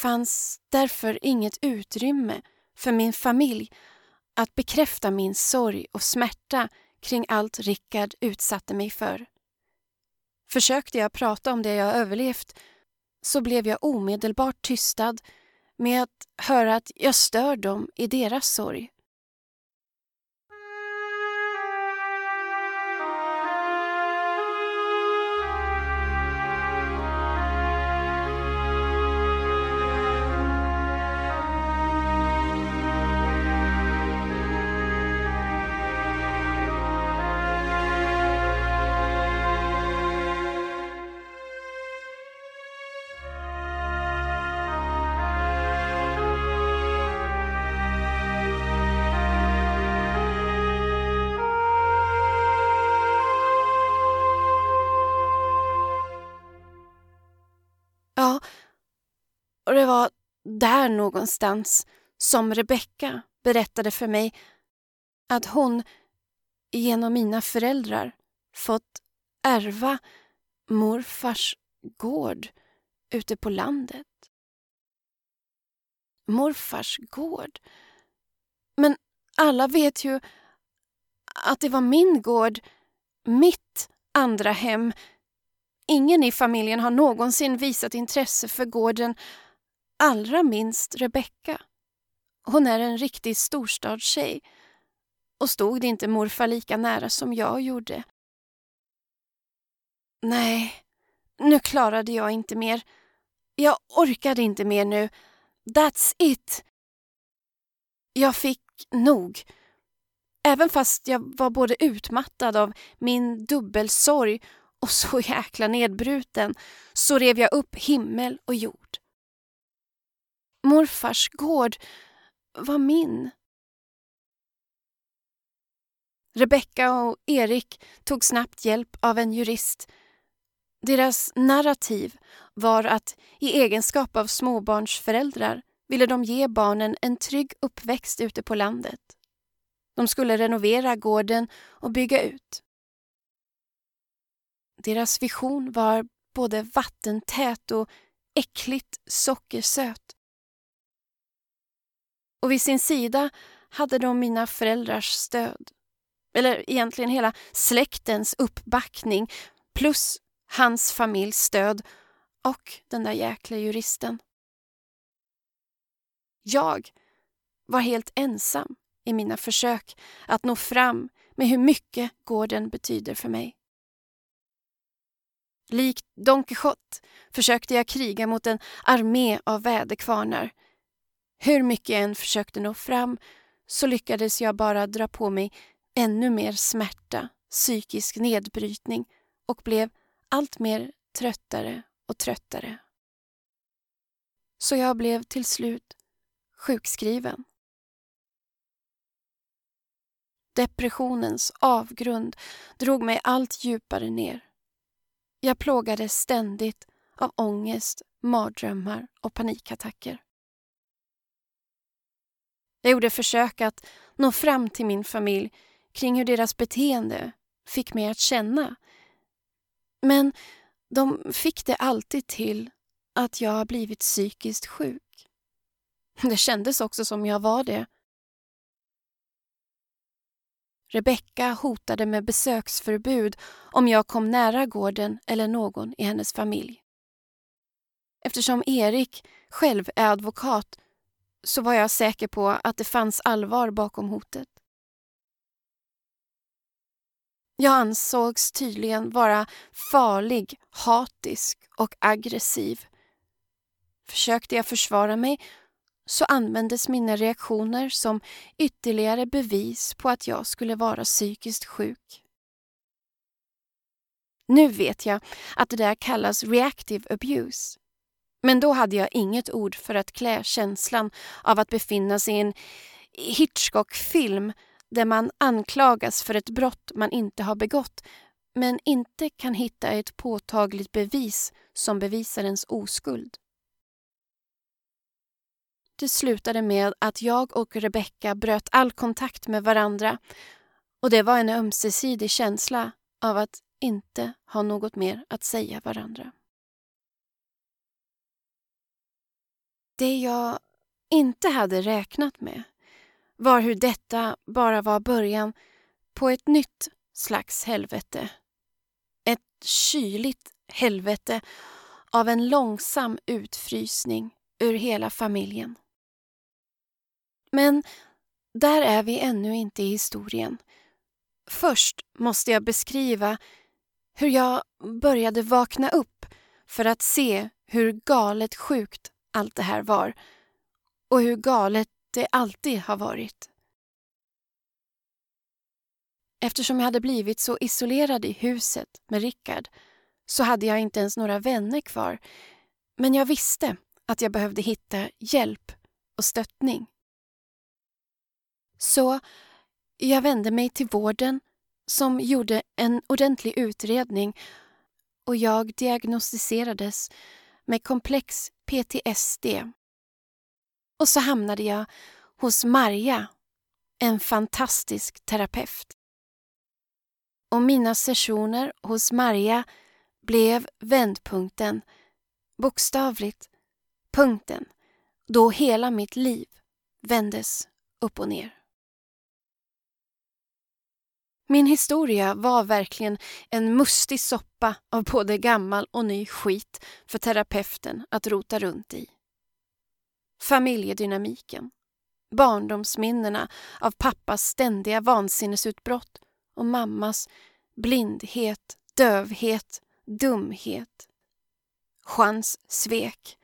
Fanns därför inget utrymme för min familj att bekräfta min sorg och smärta kring allt Rickard utsatte mig för. Försökte jag prata om det jag överlevt så blev jag omedelbart tystad med att höra att jag stör dem i deras sorg. Där någonstans som Rebecka berättade för mig att hon genom mina föräldrar fått ärva morfars gård ute på landet. Morfars gård. Men alla vet ju att det var min gård, mitt andra hem. Ingen i familjen har någonsin visat intresse för gården, allra minst Rebecka. Hon är en riktig storstadstjej och stod det inte morfar lika nära som jag gjorde. Nej, nu klarade jag inte mer. Jag orkade inte mer nu. That's it. Jag fick nog. Även fast jag var både utmattad av min dubbelsorg och så jäkla nedbruten så rev jag upp himmel och jord. Morfars gård var min. Rebecka och Erik tog snabbt hjälp av en jurist. Deras narrativ var att i egenskap av småbarnsföräldrar ville de ge barnen en trygg uppväxt ute på landet. De skulle renovera gården och bygga ut. Deras vision var både vattentät och äckligt sockersöt. Och vid sin sida hade de mina föräldrars stöd. Eller egentligen hela släktens uppbackning plus hans familjs stöd och den där jäkla juristen. Jag var helt ensam i mina försök att nå fram med hur mycket gården betyder för mig. Likt Don Quijote försökte jag kriga mot en armé av väderkvarnar. Hur mycket jag än försökte nå fram så lyckades jag bara dra på mig ännu mer smärta, psykisk nedbrytning och blev allt mer tröttare och tröttare. Så jag blev till slut sjukskriven. Depressionens avgrund drog mig allt djupare ner. Jag plågades ständigt av ångest, mardrömmar och panikattacker. Jag gjorde försök att nå fram till min familj kring hur deras beteende fick mig att känna. Men de fick det alltid till att jag har blivit psykiskt sjuk. Det kändes också som jag var det. Rebecka hotade med besöksförbud om jag kom nära gården eller någon i hennes familj. Eftersom Erik själv är advokat så var jag säker på att det fanns allvar bakom hotet. Jag ansågs tydligen vara farlig, hatisk och aggressiv. Försökte jag försvara mig så användes mina reaktioner som ytterligare bevis på att jag skulle vara psykiskt sjuk. Nu vet jag att det där kallas reactive abuse. Men då hade jag inget ord för att klä känslan av att befinna sig i en Hitchcock-film där man anklagas för ett brott man inte har begått men inte kan hitta ett påtagligt bevis som bevisar ens oskuld. Det slutade med att jag och Rebecka bröt all kontakt med varandra och det var en ömsesidig känsla av att inte ha något mer att säga varandra. Det jag inte hade räknat med var hur detta bara var början på ett nytt slags helvete. Ett kyligt helvete av en långsam utfrysning ur hela familjen. Men där är vi ännu inte i historien. Först måste jag beskriva hur jag började vakna upp för att se hur galet sjukt allt det här var och hur galet det alltid har varit. Eftersom jag hade blivit så isolerad i huset med Rickard så hade jag inte ens några vänner kvar. Men jag visste att jag behövde hitta hjälp och stöttning. Så jag vände mig till vården som gjorde en ordentlig utredning och jag diagnostiserades med komplex PTSD. Och så hamnade jag hos Marja, en fantastisk terapeut. Och mina sessioner hos Marja blev vändpunkten, bokstavligt punkten, då hela mitt liv vändes upp och ner. Min historia var verkligen en mustig soppa av både gammal och ny skit för terapeuten att rota runt i. Familjedynamiken, barndomsminnena av pappas ständiga vansinnesutbrott och mammas blindhet, dövhet, dumhet. Chans svek.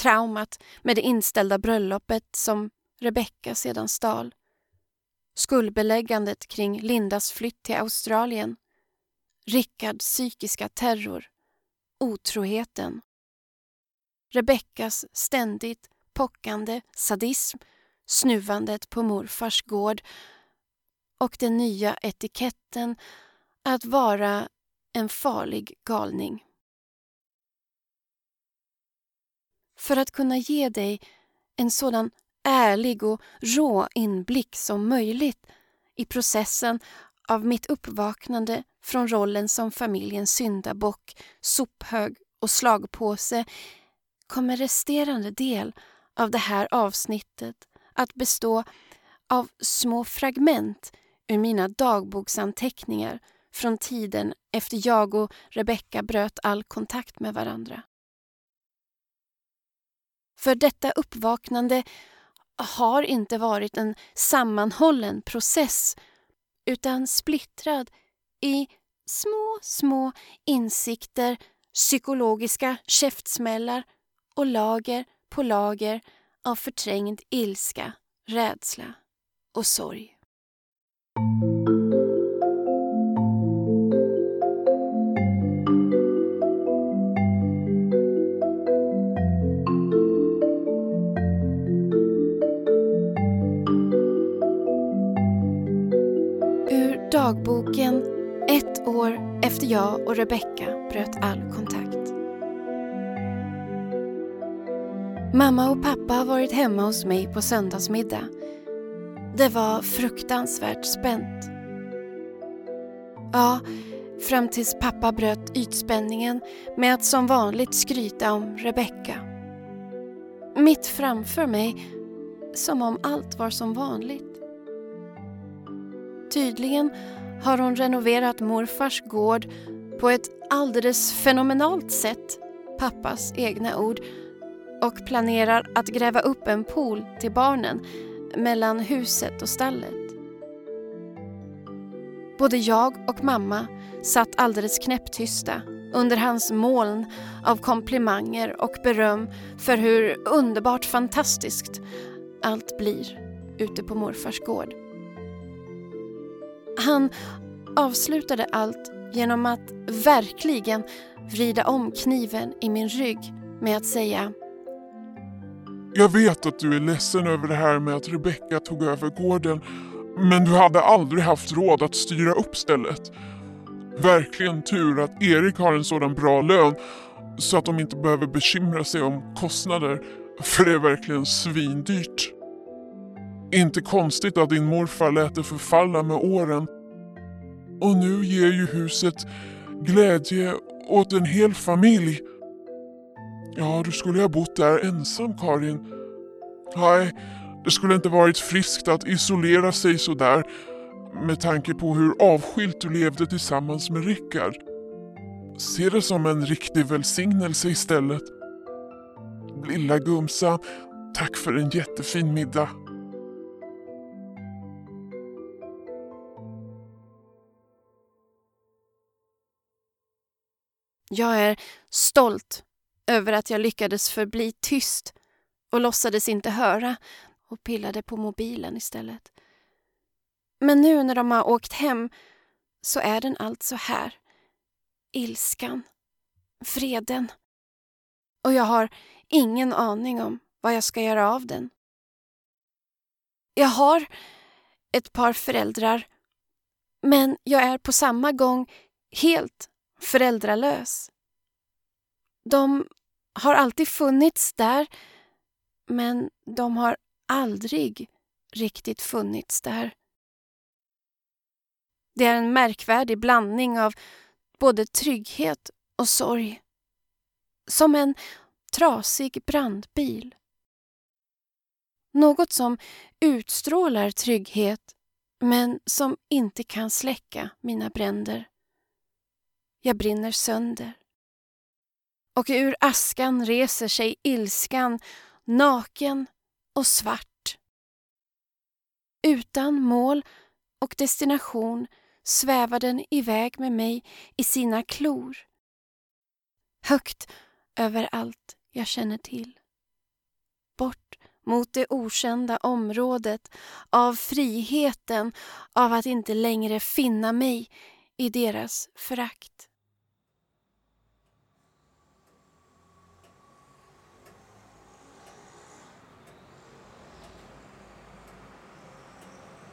Traumat med det inställda bröllopet som Rebecka sedan stal skuldbeläggandet kring Lindas flytt till Australien, Rickards psykiska terror, otroheten, Rebeckas ständigt pockande sadism, snuvandet på morfars gård. Och den nya etiketten att vara en farlig galning. För att kunna ge dig en sådan ärlig och rå inblick som möjligt i processen av mitt uppvaknande från rollen som familjens syndabock, sophög och slagpåse kommer resterande del av det här avsnittet att bestå av små fragment ur mina dagboksanteckningar från tiden efter jag och Rebecka bröt all kontakt med varandra. För detta uppvaknande har inte varit en sammanhållen process utan splittrad i små, små insikter, psykologiska käftsmällar och lager på lager av förträngd ilska, rädsla och sorg. Dagboken ett år efter jag och Rebecka bröt all kontakt. Mamma och pappa har varit hemma hos mig på söndagsmiddag. Det var fruktansvärt spänt. Ja, fram tills pappa bröt ytspänningen med att som vanligt skryta om Rebecka. Mitt framför mig, som om allt var som vanligt. Tydligen har hon renoverat morfars gård på ett alldeles fenomenalt sätt, pappas egna ord, och planerar att gräva upp en pool till barnen mellan huset och stallet. Både jag och mamma satt alldeles knäpptysta under hans moln av komplimanger och beröm för hur underbart fantastiskt allt blir ute på morfars gård. Han avslutade allt genom att verkligen vrida om kniven i min rygg med att säga Jag vet att du är ledsen över det här med att Rebecka tog över gården men du hade aldrig haft råd att styra upp stället. Verkligen tur att Erik har en sådan bra lön så att de inte behöver bekymra sig om kostnader för det är verkligen svindyrt. Inte konstigt att din morfar lät det förfalla med åren. Och nu ger ju huset glädje åt en hel familj. Ja, du skulle ha bott där ensam, Karin. Nej, det skulle inte varit friskt att isolera sig så där med tanke på hur avskilt du levde tillsammans med Rickard. Se det som en riktig välsignelse istället. Lilla Gumsa, tack för en jättefin middag. Jag är stolt över att jag lyckades förbli tyst och låtsades inte höra och pillade på mobilen istället. Men nu när de har åkt hem så är den alltså här. Ilskan. Vreden. Och jag har ingen aning om vad jag ska göra av den. Jag har ett par föräldrar men jag är på samma gång helt föräldralös. De har alltid funnits där men de har aldrig riktigt funnits där. Det är en märkvärdig blandning av både trygghet och sorg. Som en trasig brandbil. Något som utstrålar trygghet men som inte kan släcka mina bränder. Jag brinner sönder. Och ur askan reser sig ilskan, naken och svart. Utan mål och destination svävar den iväg med mig i sina klor. Högt över allt jag känner till. Bort mot det okända området av friheten av att inte längre finna mig i deras förakt.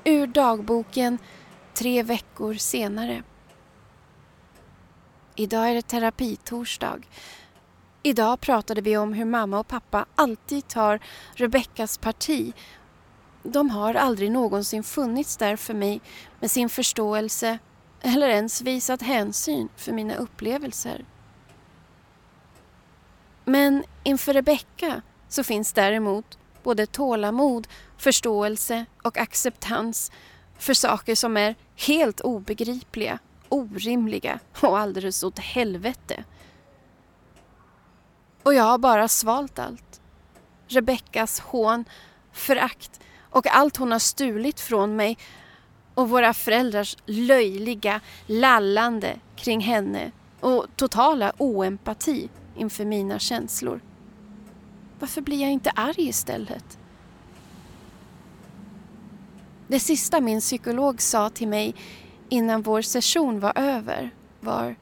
Ur dagboken tre veckor senare. Idag är det terapitorsdag. Idag pratade vi om hur mamma och pappa alltid tar Rebeckas parti. De har aldrig någonsin funnits där för mig med sin förståelse eller ens visat hänsyn för mina upplevelser. Men inför Rebecka så finns däremot både tålamod, förståelse och acceptans för saker som är helt obegripliga, orimliga och alldeles åt helvete. Och jag har bara svalt allt. Rebeckas hån, förakt och allt hon har stulit från mig och våra föräldrars löjliga lallande kring henne och totala oempati inför mina känslor. Varför blir jag inte arg istället? Det sista min psykolog sa till mig innan vår session var över var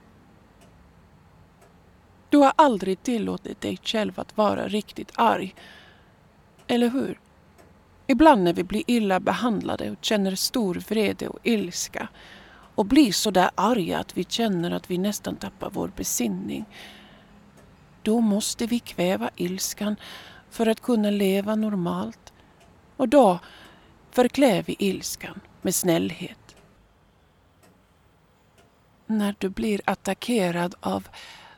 Du har aldrig tillåtit dig själv att vara riktigt arg. Eller hur? Ibland när vi blir illa behandlade och känner stor vrede och ilska och blir så där arga att vi känner att vi nästan tappar vår besinning. Då måste vi kväva ilskan för att kunna leva normalt. Och då förklär vi ilskan med snällhet. När du blir attackerad av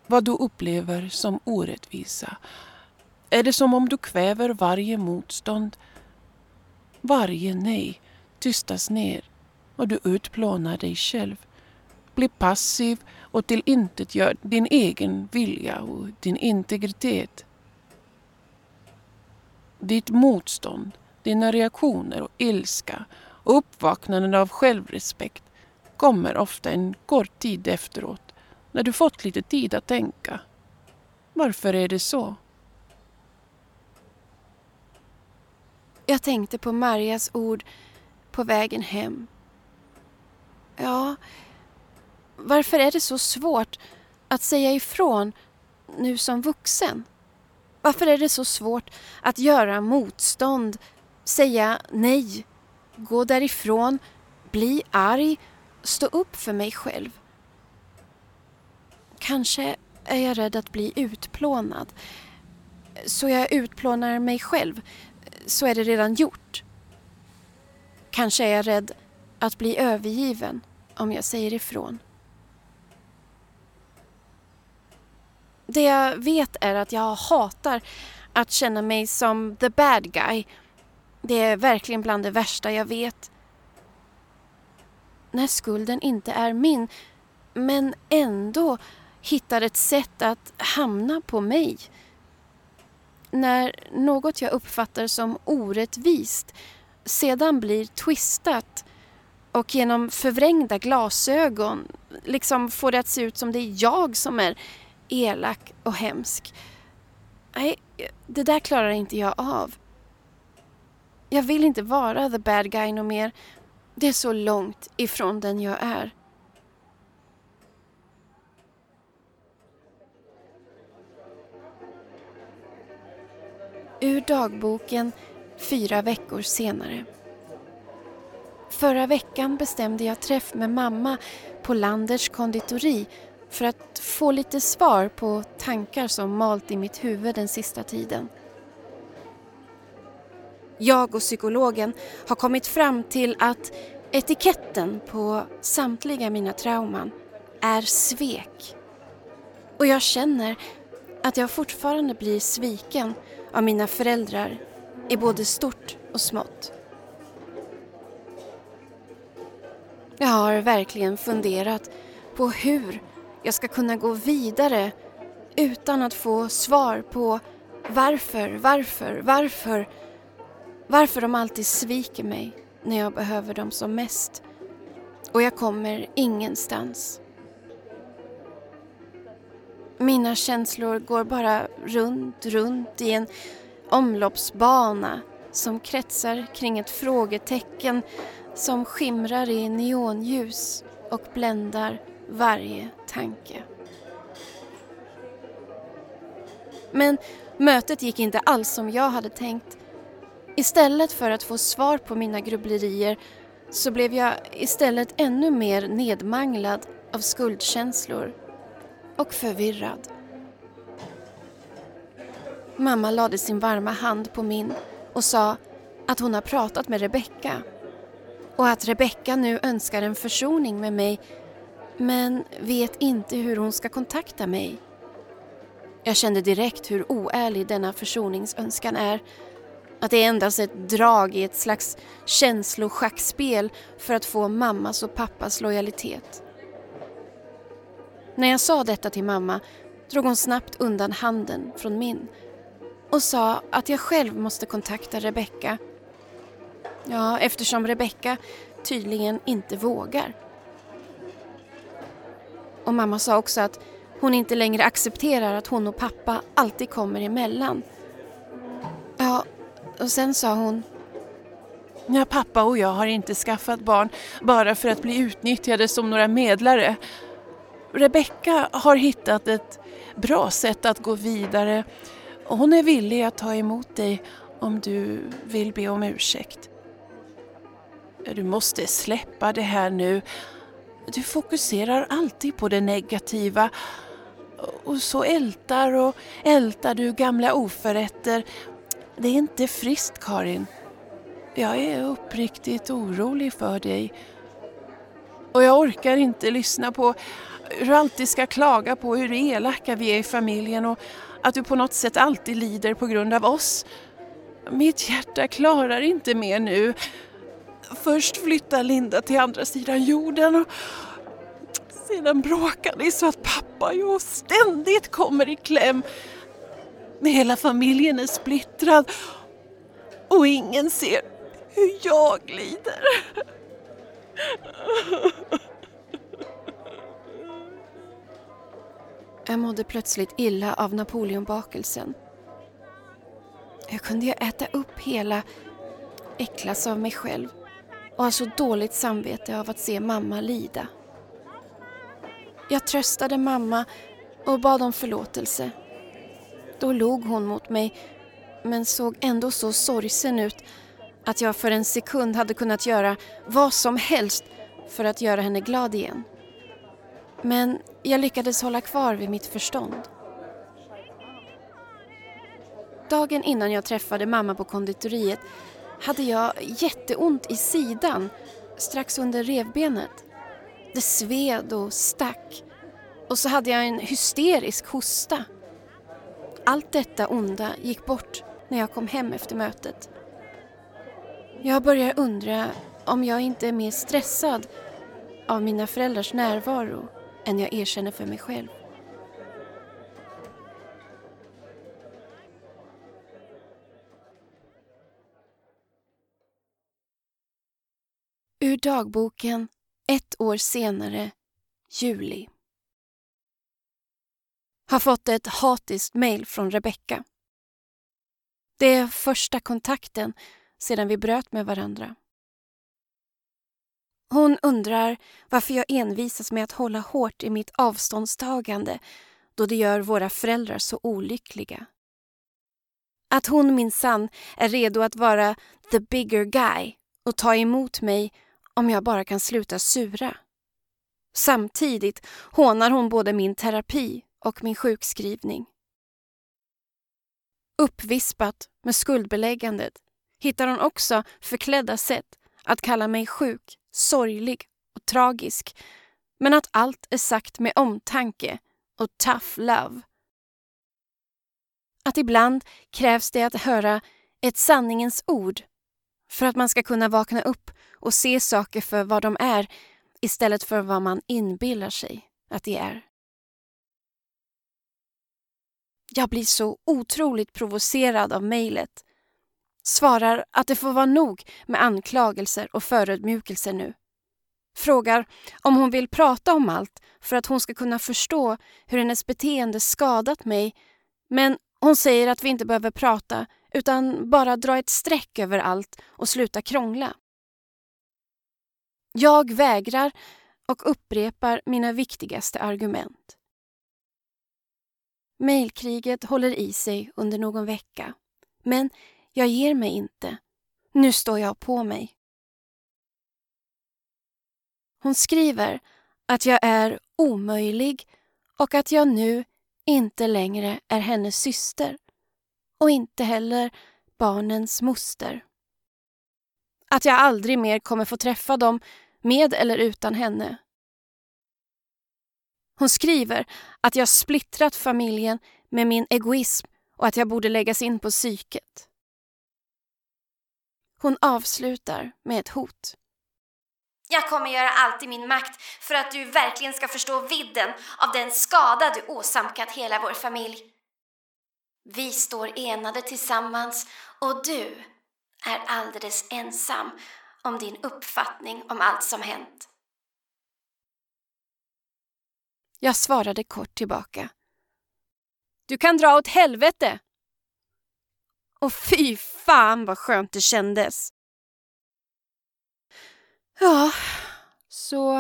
vad du upplever som orättvisa är det som om du kväver varje motstånd. Varje nej tystas ner och du utplånar dig själv. Blir passiv och tillintetgör din egen vilja och din integritet. Ditt motstånd dina reaktioner och ilska och uppvaknandet av självrespekt kommer ofta en kort tid efteråt när du fått lite tid att tänka. Varför är det så? Jag tänkte på Marias ord på vägen hem. Ja, varför är det så svårt att säga ifrån nu som vuxen? Varför är det så svårt att göra motstånd säga nej, gå därifrån, bli arg, stå upp för mig själv. Kanske är jag rädd att bli utplånad. Så jag utplånar mig själv, så är det redan gjort. Kanske är jag rädd att bli övergiven om jag säger ifrån. Det jag vet är att jag hatar att känna mig som the bad guy. Det är verkligen bland det värsta jag vet. När skulden inte är min, men ändå hittar ett sätt att hamna på mig. När något jag uppfattar som orättvist sedan blir twistat och genom förvrängda glasögon liksom får det att se ut som det är jag som är elak och hemsk. Nej, det där klarar inte jag av. Jag vill inte vara the bad guy no mer. Det är så långt ifrån den jag är. Ur dagboken fyra veckor senare. Förra veckan bestämde jag träff med mamma på Landers konditori för att få lite svar på tankar som malt i mitt huvud den sista tiden. Jag och psykologen har kommit fram till att etiketten på samtliga mina trauman är svek. Och jag känner att jag fortfarande blir sviken av mina föräldrar i både stort och smått. Jag har verkligen funderat på hur jag ska kunna gå vidare utan att få svar på varför, varför, varför, varför de alltid sviker mig när jag behöver dem som mest. Och jag kommer ingenstans. Mina känslor går bara runt, runt i en omloppsbana som kretsar kring ett frågetecken som skimrar i neonljus och bländar varje tanke. Men mötet gick inte alls som jag hade tänkt. Istället för att få svar på mina grubblerier så blev jag istället ännu mer nedmanglad av skuldkänslor och förvirrad. Mamma lade sin varma hand på min och sa att hon har pratat med Rebecka och att Rebecka nu önskar en försoning med mig men vet inte hur hon ska kontakta mig. Jag kände direkt hur oärlig denna försoningsönskan är. Att det är endast ett drag i ett slags känsloschackspel för att få mammas och pappas lojalitet. När jag sa detta till mamma drog hon snabbt undan handen från min och sa att jag själv måste kontakta Rebecka. Ja, eftersom Rebecka tydligen inte vågar. Och mamma sa också att hon inte längre accepterar att hon och pappa alltid kommer emellan. Ja, och sen sa hon... Ja, pappa och jag har inte skaffat barn bara för att bli utnyttjade som några medlare. Rebecka har hittat ett bra sätt att gå vidare och hon är villig att ta emot dig om du vill be om ursäkt. Du måste släppa det här nu. Du fokuserar alltid på det negativa och så ältar och ältar du gamla oförrätter. Det är inte friskt Karin. Jag är uppriktigt orolig för dig. Och jag orkar inte lyssna på hur du alltid ska klaga på hur elaka vi är i familjen och att du på något sätt alltid lider på grund av oss. Mitt hjärta klarar inte mer nu. Först flyttar Linda till andra sidan jorden och sedan bråkar ni så att pappa och jag ständigt kommer i kläm. Hela familjen är splittrad och ingen ser hur jag lider. Jag mådde plötsligt illa av napoleonbakelsen. Hur kunde jag äta upp hela, äcklas av mig själv och har så dåligt samvete av att se mamma lida? Jag tröstade mamma och bad om förlåtelse. Då log hon mot mig men såg ändå så sorgsen ut att jag för en sekund hade kunnat göra vad som helst för att göra henne glad igen. Men jag lyckades hålla kvar vid mitt förstånd. Dagen innan jag träffade mamma på konditoriet hade jag jätteont i sidan strax under revbenet. Det sved och stack och så hade jag en hysterisk hosta allt detta onda gick bort när jag kom hem efter mötet. Jag börjar undra om jag inte är mer stressad av mina föräldrars närvaro än jag erkänner för mig själv. Ur dagboken ett år senare, juli. Har fått ett hatiskt mejl från Rebecka. Det är första kontakten sedan vi bröt med varandra. Hon undrar varför jag envisas med att hålla hårt i mitt avståndstagande då det gör våra föräldrar så olyckliga. Att hon minsann är redo att vara the bigger guy och ta emot mig om jag bara kan sluta sura. Samtidigt hånar hon både min terapi och min sjukskrivning. Uppvispat med skuldbeläggandet hittar hon också förklädda sätt att kalla mig sjuk, sorglig och tragisk men att allt är sagt med omtanke och tough love. Att ibland krävs det att höra ett sanningens ord för att man ska kunna vakna upp och se saker för vad de är istället för vad man inbillar sig att de är. Jag blir så otroligt provocerad av mejlet. Svarar att det får vara nog med anklagelser och förödmjukelser nu. Frågar om hon vill prata om allt för att hon ska kunna förstå hur hennes beteende skadat mig men hon säger att vi inte behöver prata utan bara dra ett streck över allt och sluta krångla. Jag vägrar och upprepar mina viktigaste argument. Mailkriget håller i sig under någon vecka. Men jag ger mig inte. Nu står jag på mig. Hon skriver att jag är omöjlig och att jag nu inte längre är hennes syster och inte heller barnens moster. Att jag aldrig mer kommer få träffa dem med eller utan henne. Hon skriver att jag splittrat familjen med min egoism och att jag borde läggas in på psyket. Hon avslutar med ett hot. Jag kommer göra allt i min makt för att du verkligen ska förstå vidden av den skada du åsamkat hela vår familj. Vi står enade tillsammans och du är alldeles ensam om din uppfattning om allt som hänt. Jag svarade kort tillbaka. Du kan dra åt helvete! Och fy fan vad skönt det kändes. Ja, så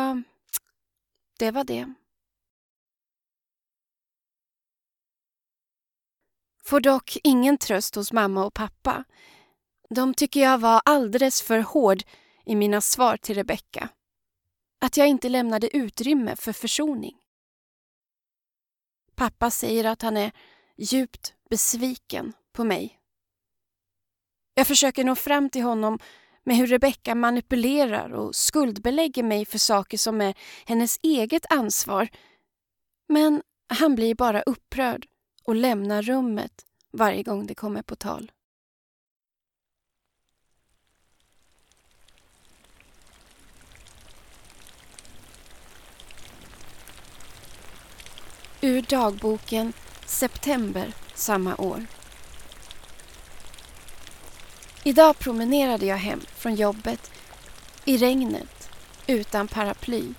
det var det. Får dock ingen tröst hos mamma och pappa. De tycker jag var alldeles för hård i mina svar till Rebecka. Att jag inte lämnade utrymme för försoning. Pappa säger att han är djupt besviken på mig. Jag försöker nå fram till honom med hur Rebecka manipulerar och skuldbelägger mig för saker som är hennes eget ansvar. Men han blir bara upprörd och lämnar rummet varje gång det kommer på tal. Ur dagboken September samma år. Idag promenerade jag hem från jobbet i regnet utan paraply.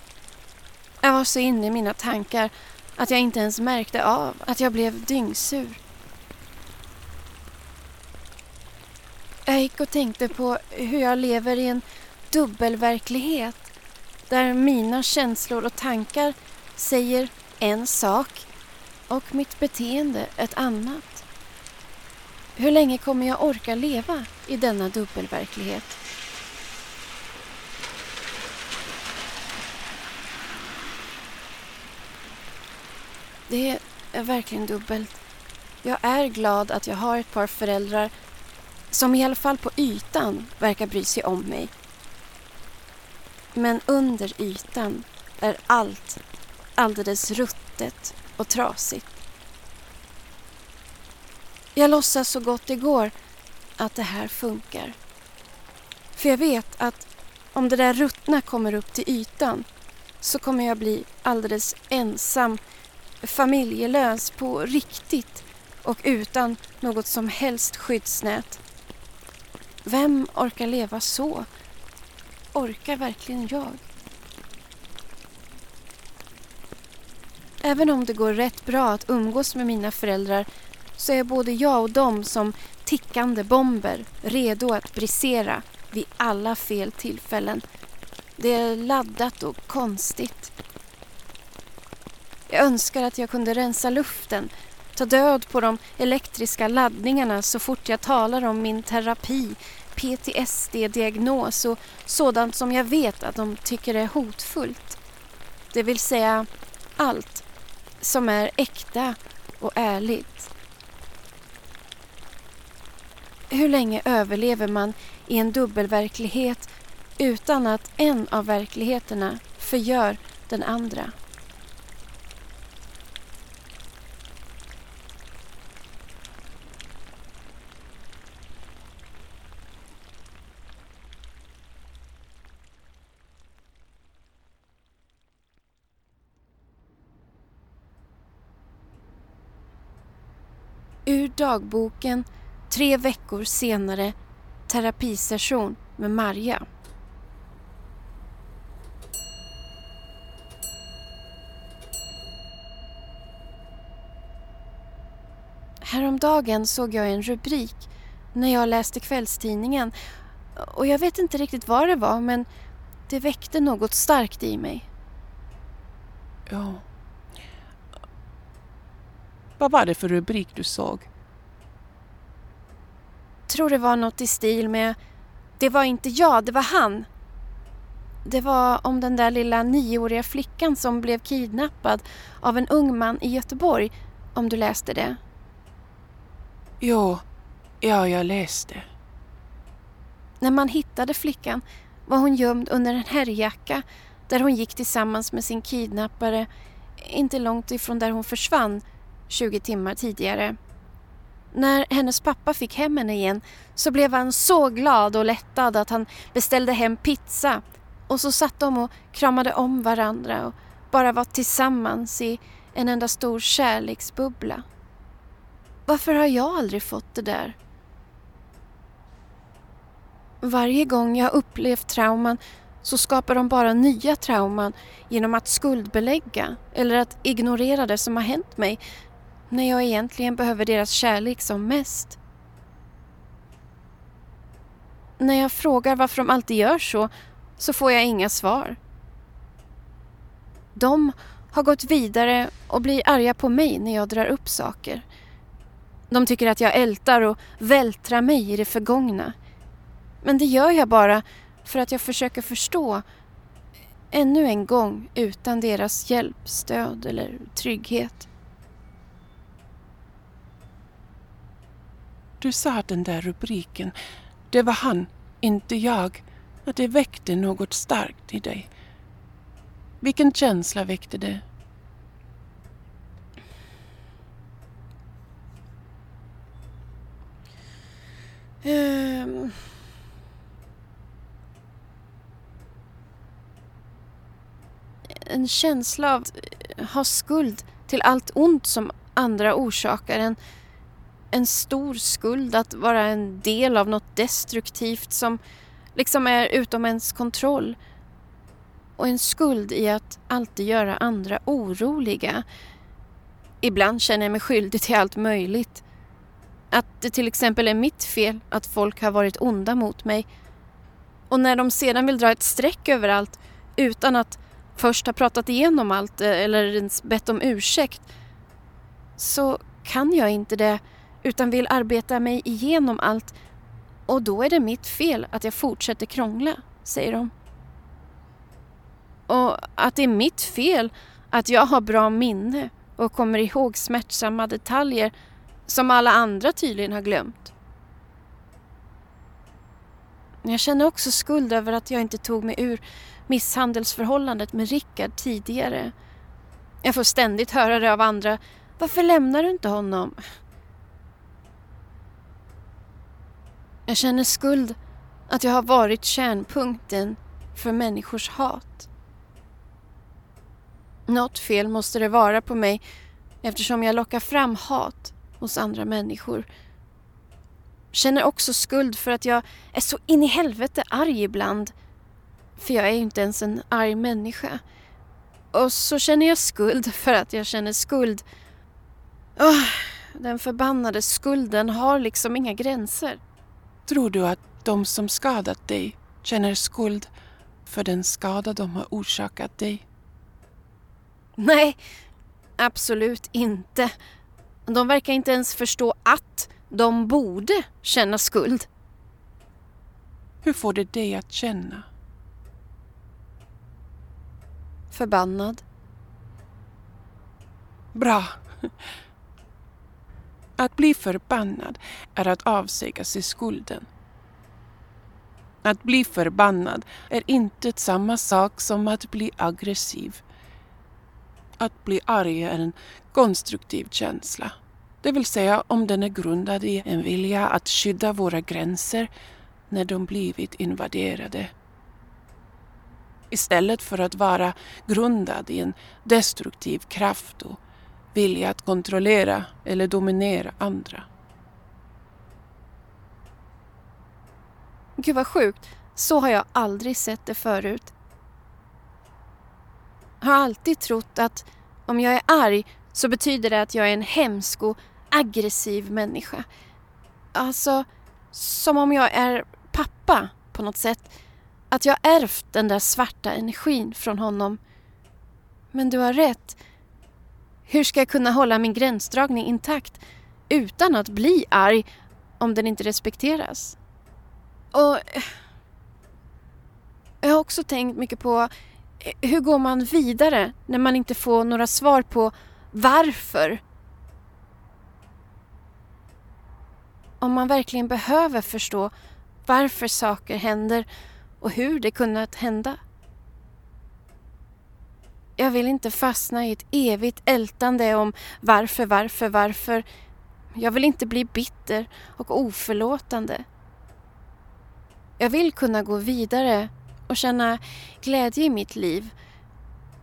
Jag var så inne i mina tankar att jag inte ens märkte av att jag blev dyngsur. Jag gick och tänkte på hur jag lever i en dubbelverklighet där mina känslor och tankar säger en sak och mitt beteende ett annat. Hur länge kommer jag orka leva i denna dubbelverklighet? Det är verkligen dubbelt. Jag är glad att jag har ett par föräldrar som i alla fall på ytan verkar bry sig om mig. Men under ytan är allt alldeles ruttet och trasigt. Jag låtsas så gott det går att det här funkar. För jag vet att om det där ruttna kommer upp till ytan så kommer jag bli alldeles ensam, familjelös på riktigt och utan något som helst skyddsnät. Vem orkar leva så? Orkar verkligen jag? Även om det går rätt bra att umgås med mina föräldrar så är både jag och dem som tickande bomber redo att brisera vid alla fel tillfällen. Det är laddat och konstigt. Jag önskar att jag kunde rensa luften, ta död på de elektriska laddningarna så fort jag talar om min terapi, PTSD-diagnos och sådant som jag vet att de tycker är hotfullt. Det vill säga allt som är äkta och ärligt. Hur länge överlever man i en dubbelverklighet utan att en av verkligheterna förgör den andra? Ur dagboken tre veckor senare terapisession med Marja. Häromdagen såg jag en rubrik när jag läste kvällstidningen och jag vet inte riktigt vad det var men det väckte något starkt i mig. Ja. Vad var det för rubrik du såg? Tror det var något i stil med Det var inte jag, det var han. Det var om den där lilla nioåriga flickan som blev kidnappad av en ung man i Göteborg, om du läste det. Jo, ja, jag läste. När man hittade flickan var hon gömd under en herrjacka där hon gick tillsammans med sin kidnappare inte långt ifrån där hon försvann 20 timmar tidigare. När hennes pappa fick hem henne igen så blev han så glad och lättad att han beställde hem pizza och så satt de och kramade om varandra och bara var tillsammans i en enda stor kärleksbubbla. Varför har jag aldrig fått det där? Varje gång jag upplevt trauman så skapar de bara nya trauman genom att skuldbelägga eller att ignorera det som har hänt mig när jag egentligen behöver deras kärlek som mest. När jag frågar varför de alltid gör så, så får jag inga svar. De har gått vidare och blir arga på mig när jag drar upp saker. De tycker att jag ältar och vältrar mig i det förgångna. Men det gör jag bara för att jag försöker förstå ännu en gång utan deras hjälp, stöd eller trygghet. Du sa att den där rubriken, det var han, inte jag, att det väckte något starkt i dig. Vilken känsla väckte det? Um... En känsla av att ha skuld till allt ont som andra orsakar. En, en stor skuld att vara en del av något destruktivt som liksom är utom ens kontroll. Och en skuld i att alltid göra andra oroliga. Ibland känner jag mig skyldig till allt möjligt. Att det till exempel är mitt fel att folk har varit onda mot mig. Och när de sedan vill dra ett streck över allt utan att först ha pratat igenom allt eh, eller ens bett om ursäkt så kan jag inte det utan vill arbeta mig igenom allt och då är det mitt fel att jag fortsätter krångla, säger de. Och att det är mitt fel att jag har bra minne och kommer ihåg smärtsamma detaljer som alla andra tydligen har glömt. Jag känner också skuld över att jag inte tog mig ur misshandelsförhållandet med Rickard tidigare. Jag får ständigt höra det av andra. Varför lämnar du inte honom? Jag känner skuld att jag har varit kärnpunkten för människors hat. Något fel måste det vara på mig eftersom jag lockar fram hat hos andra människor. Känner också skuld för att jag är så in i helvete arg ibland. För jag är ju inte ens en arg människa. Och så känner jag skuld för att jag känner skuld. Oh, den förbannade skulden har liksom inga gränser. Tror du att de som skadat dig känner skuld för den skada de har orsakat dig? Nej, absolut inte. De verkar inte ens förstå att de borde känna skuld. Hur får det dig att känna? Förbannad. Bra. Att bli förbannad är att avsäga sig skulden. Att bli förbannad är inte samma sak som att bli aggressiv. Att bli arg är en konstruktiv känsla. Det vill säga om den är grundad i en vilja att skydda våra gränser när de blivit invaderade. Istället för att vara grundad i en destruktiv kraft och vilja att kontrollera eller dominera andra. Gud vad sjukt. Så har jag aldrig sett det förut. Har alltid trott att om jag är arg så betyder det att jag är en hemsk och aggressiv människa. Alltså, som om jag är pappa på något sätt. Att jag ärvt den där svarta energin från honom. Men du har rätt. Hur ska jag kunna hålla min gränsdragning intakt utan att bli arg om den inte respekteras? Och eh, jag har också tänkt mycket på eh, hur går man vidare när man inte får några svar på varför? Om man verkligen behöver förstå varför saker händer och hur det kunnat hända. Jag vill inte fastna i ett evigt ältande om varför, varför, varför. Jag vill inte bli bitter och oförlåtande. Jag vill kunna gå vidare och känna glädje i mitt liv.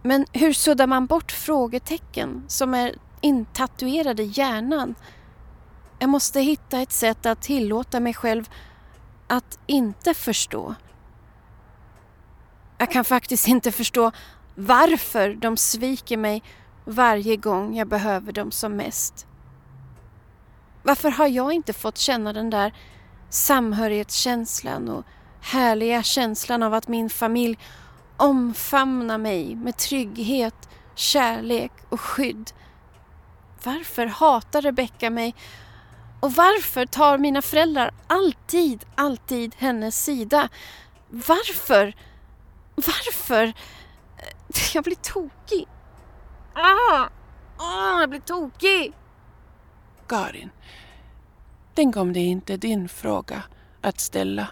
Men hur suddar man bort frågetecken som är intatuerade i hjärnan? Jag måste hitta ett sätt att tillåta mig själv att inte förstå. Jag kan faktiskt inte förstå varför de sviker mig varje gång jag behöver dem som mest. Varför har jag inte fått känna den där samhörighetskänslan och härliga känslan av att min familj omfamnar mig med trygghet, kärlek och skydd. Varför hatar Rebecka mig och varför tar mina föräldrar alltid, alltid hennes sida? Varför? Varför? Jag blir tokig. Ah! Ah, jag blir tokig! Karin, tänk om det inte är din fråga att ställa.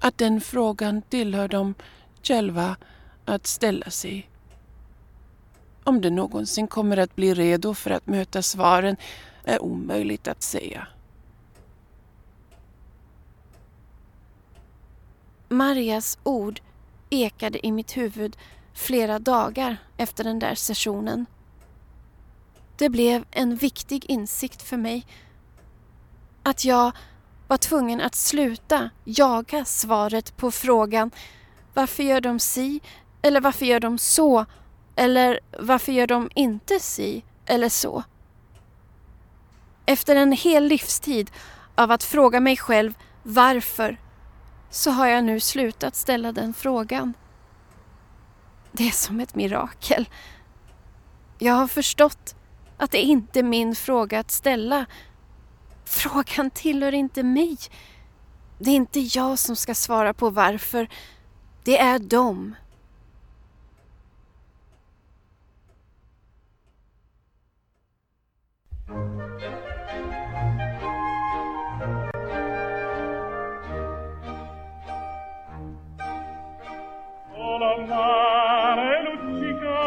Att den frågan tillhör dem själva att ställa sig. Om det någonsin kommer att bli redo för att möta svaren är omöjligt att säga. Marias ord ekade i mitt huvud flera dagar efter den där sessionen. Det blev en viktig insikt för mig. Att jag var tvungen att sluta jaga svaret på frågan varför gör de si eller varför gör de så eller varför gör de inte si eller så. Efter en hel livstid av att fråga mig själv varför så har jag nu slutat ställa den frågan. Det är som ett mirakel. Jag har förstått att det inte är min fråga att ställa. Frågan tillhör inte mig. Det är inte jag som ska svara på varför. Det är mare luccica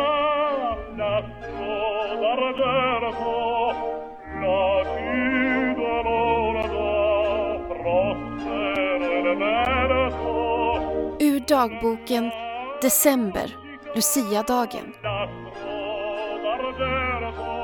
l'asso d'argento placido l'ordo prospero il vento Ur dagboken December, Luciadagen. L'asso d'argento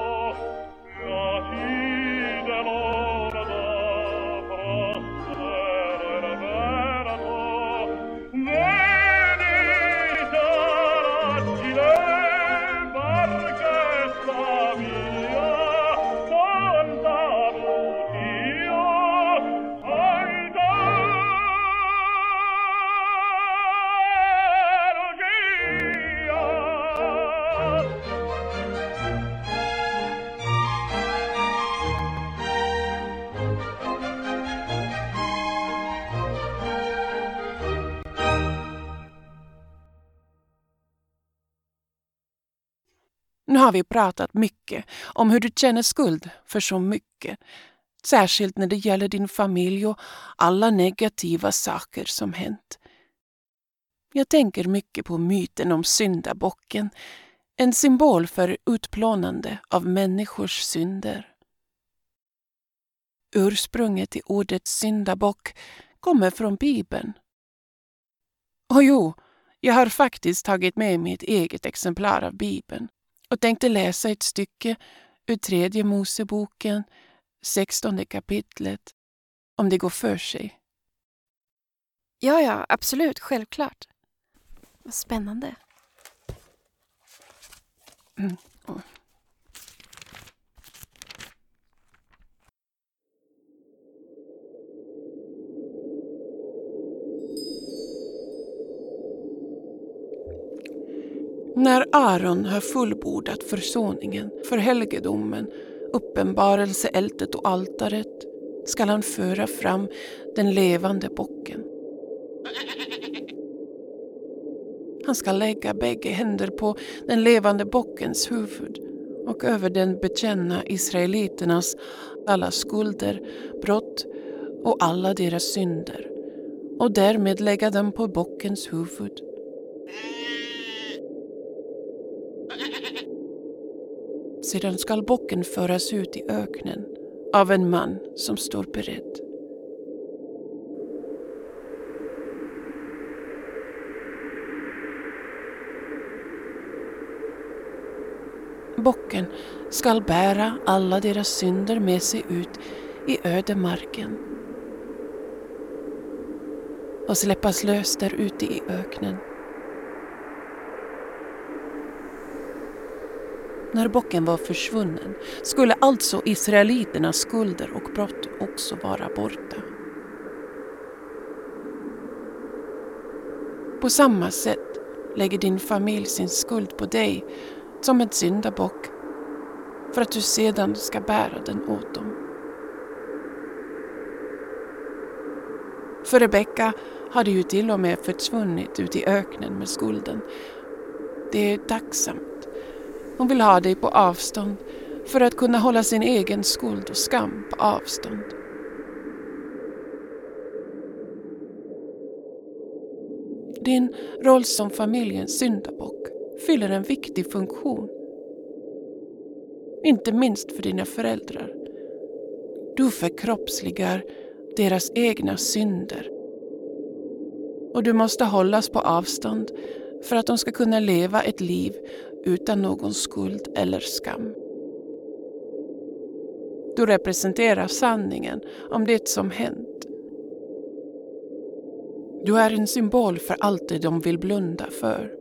har vi pratat mycket om hur du känner skuld för så mycket. Särskilt när det gäller din familj och alla negativa saker som hänt. Jag tänker mycket på myten om syndabocken, en symbol för utplånande av människors synder. Ursprunget till ordet syndabock kommer från Bibeln. Och jo, jag har faktiskt tagit med mig ett eget exemplar av Bibeln och tänkte läsa ett stycke ur tredje Moseboken, sextonde kapitlet, om det går för sig. Ja, ja, absolut, självklart. Vad spännande. Mm. När Aron har fullbordat försoningen för helgedomen, uppenbarelseältet och altaret skall han föra fram den levande bocken. Han ska lägga bägge händer på den levande bockens huvud och över den bekänna israeliternas alla skulder, brott och alla deras synder och därmed lägga dem på bockens huvud. Sedan skall bocken föras ut i öknen av en man som står beredd. Bocken skall bära alla deras synder med sig ut i ödemarken och släppas lös där ute i öknen. När bocken var försvunnen skulle alltså israeliternas skulder och brott också vara borta. På samma sätt lägger din familj sin skuld på dig som en syndabock för att du sedan ska bära den åt dem. För Rebecka hade ju till och med försvunnit ut i öknen med skulden. Det är tacksamt hon vill ha dig på avstånd för att kunna hålla sin egen skuld och skam på avstånd. Din roll som familjens syndabock fyller en viktig funktion. Inte minst för dina föräldrar. Du förkroppsligar deras egna synder. Och du måste hållas på avstånd för att de ska kunna leva ett liv utan någon skuld eller skam. Du representerar sanningen om det som hänt. Du är en symbol för allt det de vill blunda för.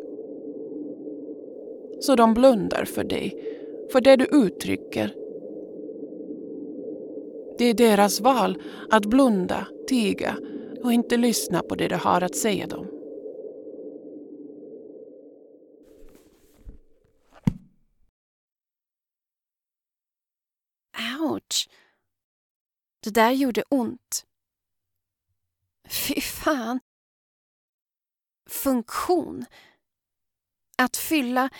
Så de blundar för dig, för det du uttrycker. Det är deras val att blunda, tiga och inte lyssna på det du har att säga dem. Ouch! Det där gjorde ont. Fy fan. Funktion. Att fylla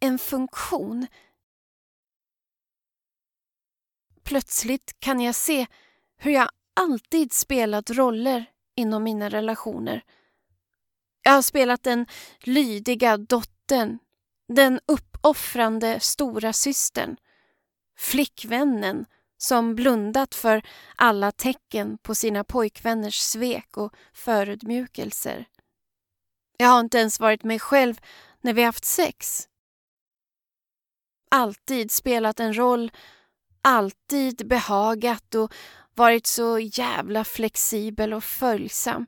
en funktion. Plötsligt kan jag se hur jag alltid spelat roller inom mina relationer. Jag har spelat den lydiga dottern, den uppoffrande stora systern, flickvännen som blundat för alla tecken på sina pojkvänners svek och förödmjukelser. Jag har inte ens varit mig själv när vi haft sex. Alltid spelat en roll, alltid behagat och varit så jävla flexibel och följsam.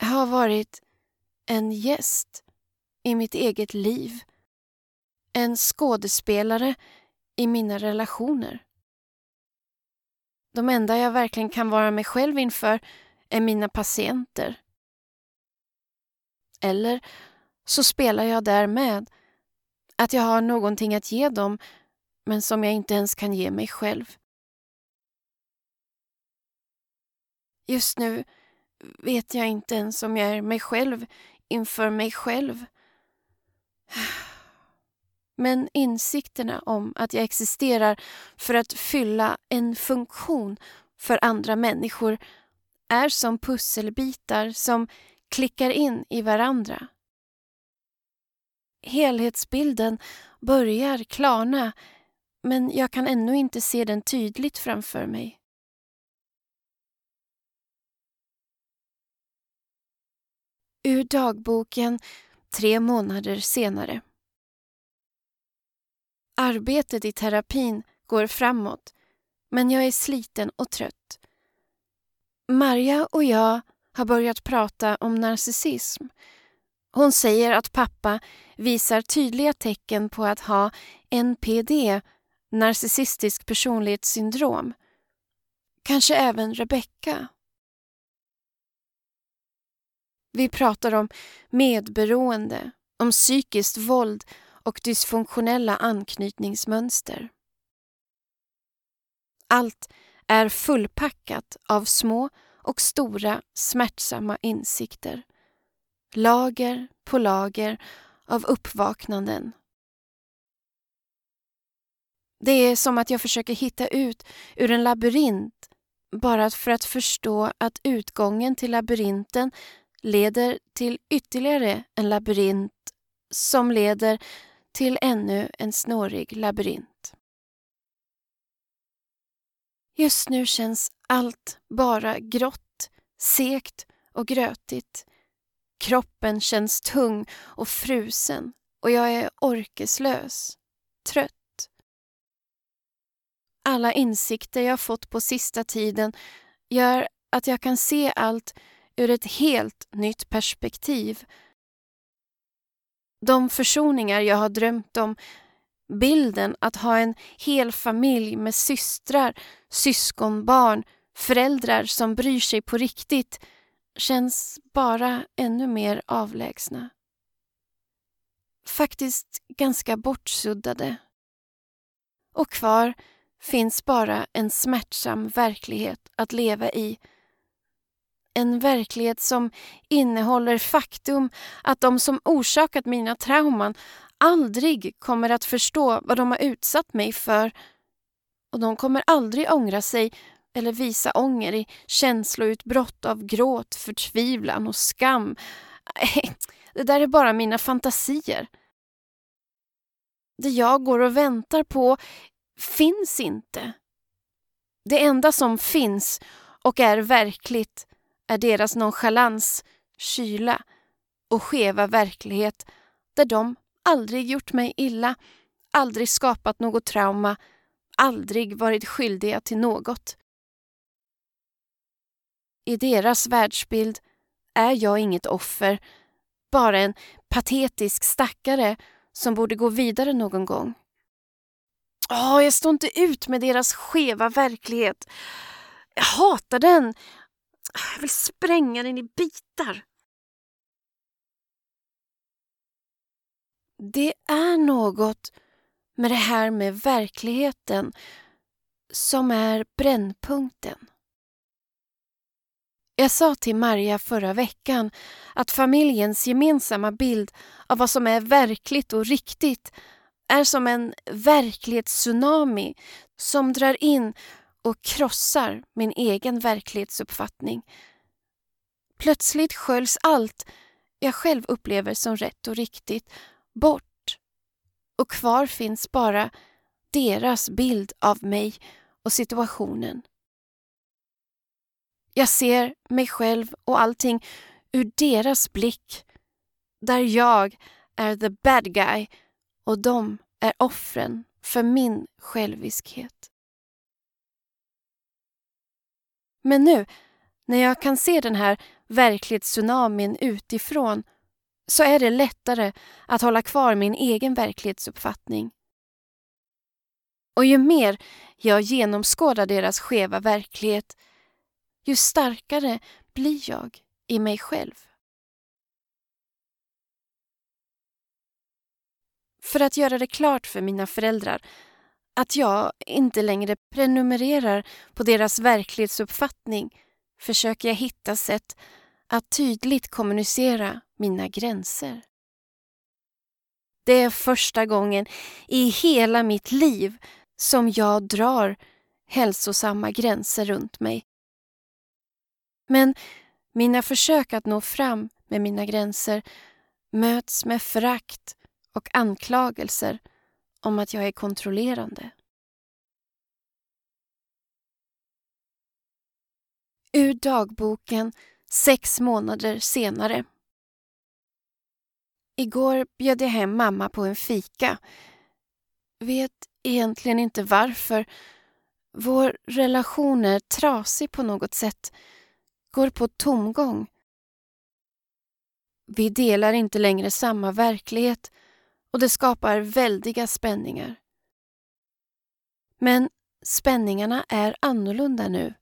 Jag har varit en gäst i mitt eget liv. En skådespelare i mina relationer. De enda jag verkligen kan vara mig själv inför är mina patienter. Eller så spelar jag där med att jag har någonting att ge dem men som jag inte ens kan ge mig själv. Just nu vet jag inte ens om jag är mig själv inför mig själv. Men insikterna om att jag existerar för att fylla en funktion för andra människor är som pusselbitar som klickar in i varandra. Helhetsbilden börjar klarna men jag kan ännu inte se den tydligt framför mig. Ur dagboken tre månader senare. Arbetet i terapin går framåt men jag är sliten och trött. Marja och jag har börjat prata om narcissism. Hon säger att pappa visar tydliga tecken på att ha NPD, narcissistisk personlighetssyndrom. Kanske även Rebecka. Vi pratar om medberoende, om psykiskt våld och dysfunktionella anknytningsmönster. Allt är fullpackat av små och stora smärtsamma insikter. Lager på lager av uppvaknanden. Det är som att jag försöker hitta ut ur en labyrint bara för att förstå att utgången till labyrinten leder till ytterligare en labyrint som leder till ännu en snårig labyrint. Just nu känns allt bara grått, segt och grötigt. Kroppen känns tung och frusen och jag är orkeslös, trött. Alla insikter jag fått på sista tiden gör att jag kan se allt ur ett helt nytt perspektiv. De försoningar jag har drömt om, bilden att ha en hel familj med systrar, syskonbarn, föräldrar som bryr sig på riktigt känns bara ännu mer avlägsna. Faktiskt ganska bortsuddade. Och kvar finns bara en smärtsam verklighet att leva i en verklighet som innehåller faktum att de som orsakat mina trauman aldrig kommer att förstå vad de har utsatt mig för. Och de kommer aldrig ångra sig eller visa ånger i känsloutbrott av gråt, förtvivlan och skam. Det där är bara mina fantasier. Det jag går och väntar på finns inte. Det enda som finns och är verkligt är deras nonchalans, kyla och skeva verklighet där de aldrig gjort mig illa, aldrig skapat något trauma, aldrig varit skyldiga till något. I deras världsbild är jag inget offer, bara en patetisk stackare som borde gå vidare någon gång. Oh, jag står inte ut med deras skeva verklighet. Jag hatar den jag vill spränga den i bitar. Det är något med det här med verkligheten som är brännpunkten. Jag sa till Marja förra veckan att familjens gemensamma bild av vad som är verkligt och riktigt är som en verklighetstsunami som drar in och krossar min egen verklighetsuppfattning. Plötsligt sköljs allt jag själv upplever som rätt och riktigt bort och kvar finns bara deras bild av mig och situationen. Jag ser mig själv och allting ur deras blick Där jag är the bad guy och de är offren för min själviskhet. Men nu, när jag kan se den här verklighetstsunamin utifrån så är det lättare att hålla kvar min egen verklighetsuppfattning. Och ju mer jag genomskådar deras skeva verklighet, ju starkare blir jag i mig själv. För att göra det klart för mina föräldrar att jag inte längre prenumererar på deras verklighetsuppfattning försöker jag hitta sätt att tydligt kommunicera mina gränser. Det är första gången i hela mitt liv som jag drar hälsosamma gränser runt mig. Men mina försök att nå fram med mina gränser möts med förakt och anklagelser om att jag är kontrollerande. Ur dagboken sex månader senare. Igår bjöd jag hem mamma på en fika. Vet egentligen inte varför. Vår relation är trasig på något sätt. Går på tomgång. Vi delar inte längre samma verklighet och det skapar väldiga spänningar. Men spänningarna är annorlunda nu.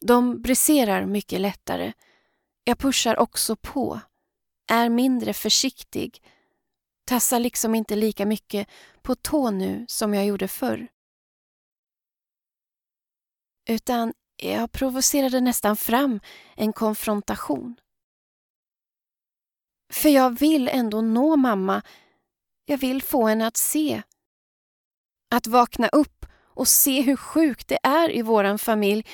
De briserar mycket lättare. Jag pushar också på, är mindre försiktig, tassar liksom inte lika mycket på tå nu som jag gjorde förr. Utan jag provocerade nästan fram en konfrontation. För jag vill ändå nå mamma. Jag vill få henne att se. Att vakna upp och se hur sjukt det är i våran familj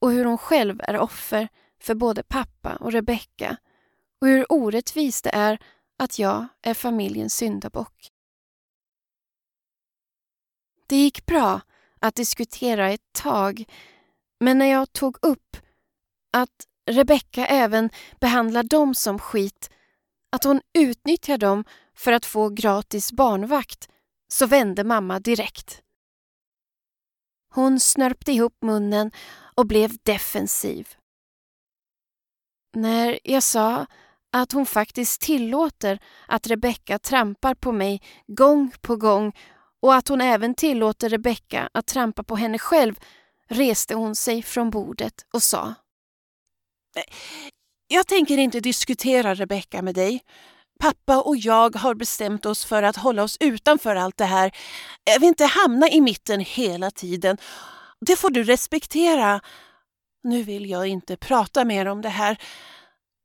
och hur hon själv är offer för både pappa och Rebecka och hur orättvist det är att jag är familjens syndabock. Det gick bra att diskutera ett tag men när jag tog upp att Rebecka även behandlar dem som skit, att hon utnyttjar dem för att få gratis barnvakt, så vände mamma direkt. Hon snörpte ihop munnen och blev defensiv. När jag sa att hon faktiskt tillåter att Rebecka trampar på mig gång på gång och att hon även tillåter Rebecka att trampa på henne själv reste hon sig från bordet och sa Jag tänker inte diskutera Rebecka med dig. Pappa och jag har bestämt oss för att hålla oss utanför allt det här. Jag vill inte hamna i mitten hela tiden. Det får du respektera. Nu vill jag inte prata mer om det här.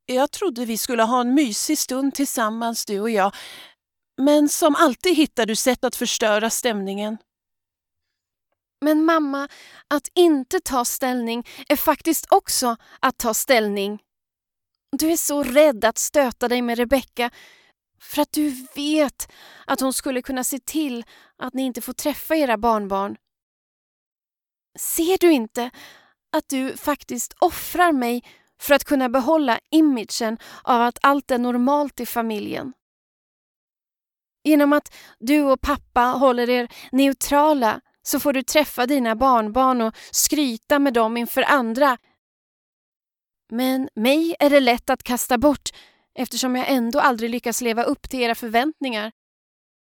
Jag trodde vi skulle ha en mysig stund tillsammans, du och jag. Men som alltid hittar du sätt att förstöra stämningen. Men mamma, att inte ta ställning är faktiskt också att ta ställning. Du är så rädd att stöta dig med Rebecka för att du vet att hon skulle kunna se till att ni inte får träffa era barnbarn. Ser du inte att du faktiskt offrar mig för att kunna behålla imagen av att allt är normalt i familjen? Genom att du och pappa håller er neutrala så får du träffa dina barnbarn och skryta med dem inför andra. Men mig är det lätt att kasta bort eftersom jag ändå aldrig lyckas leva upp till era förväntningar.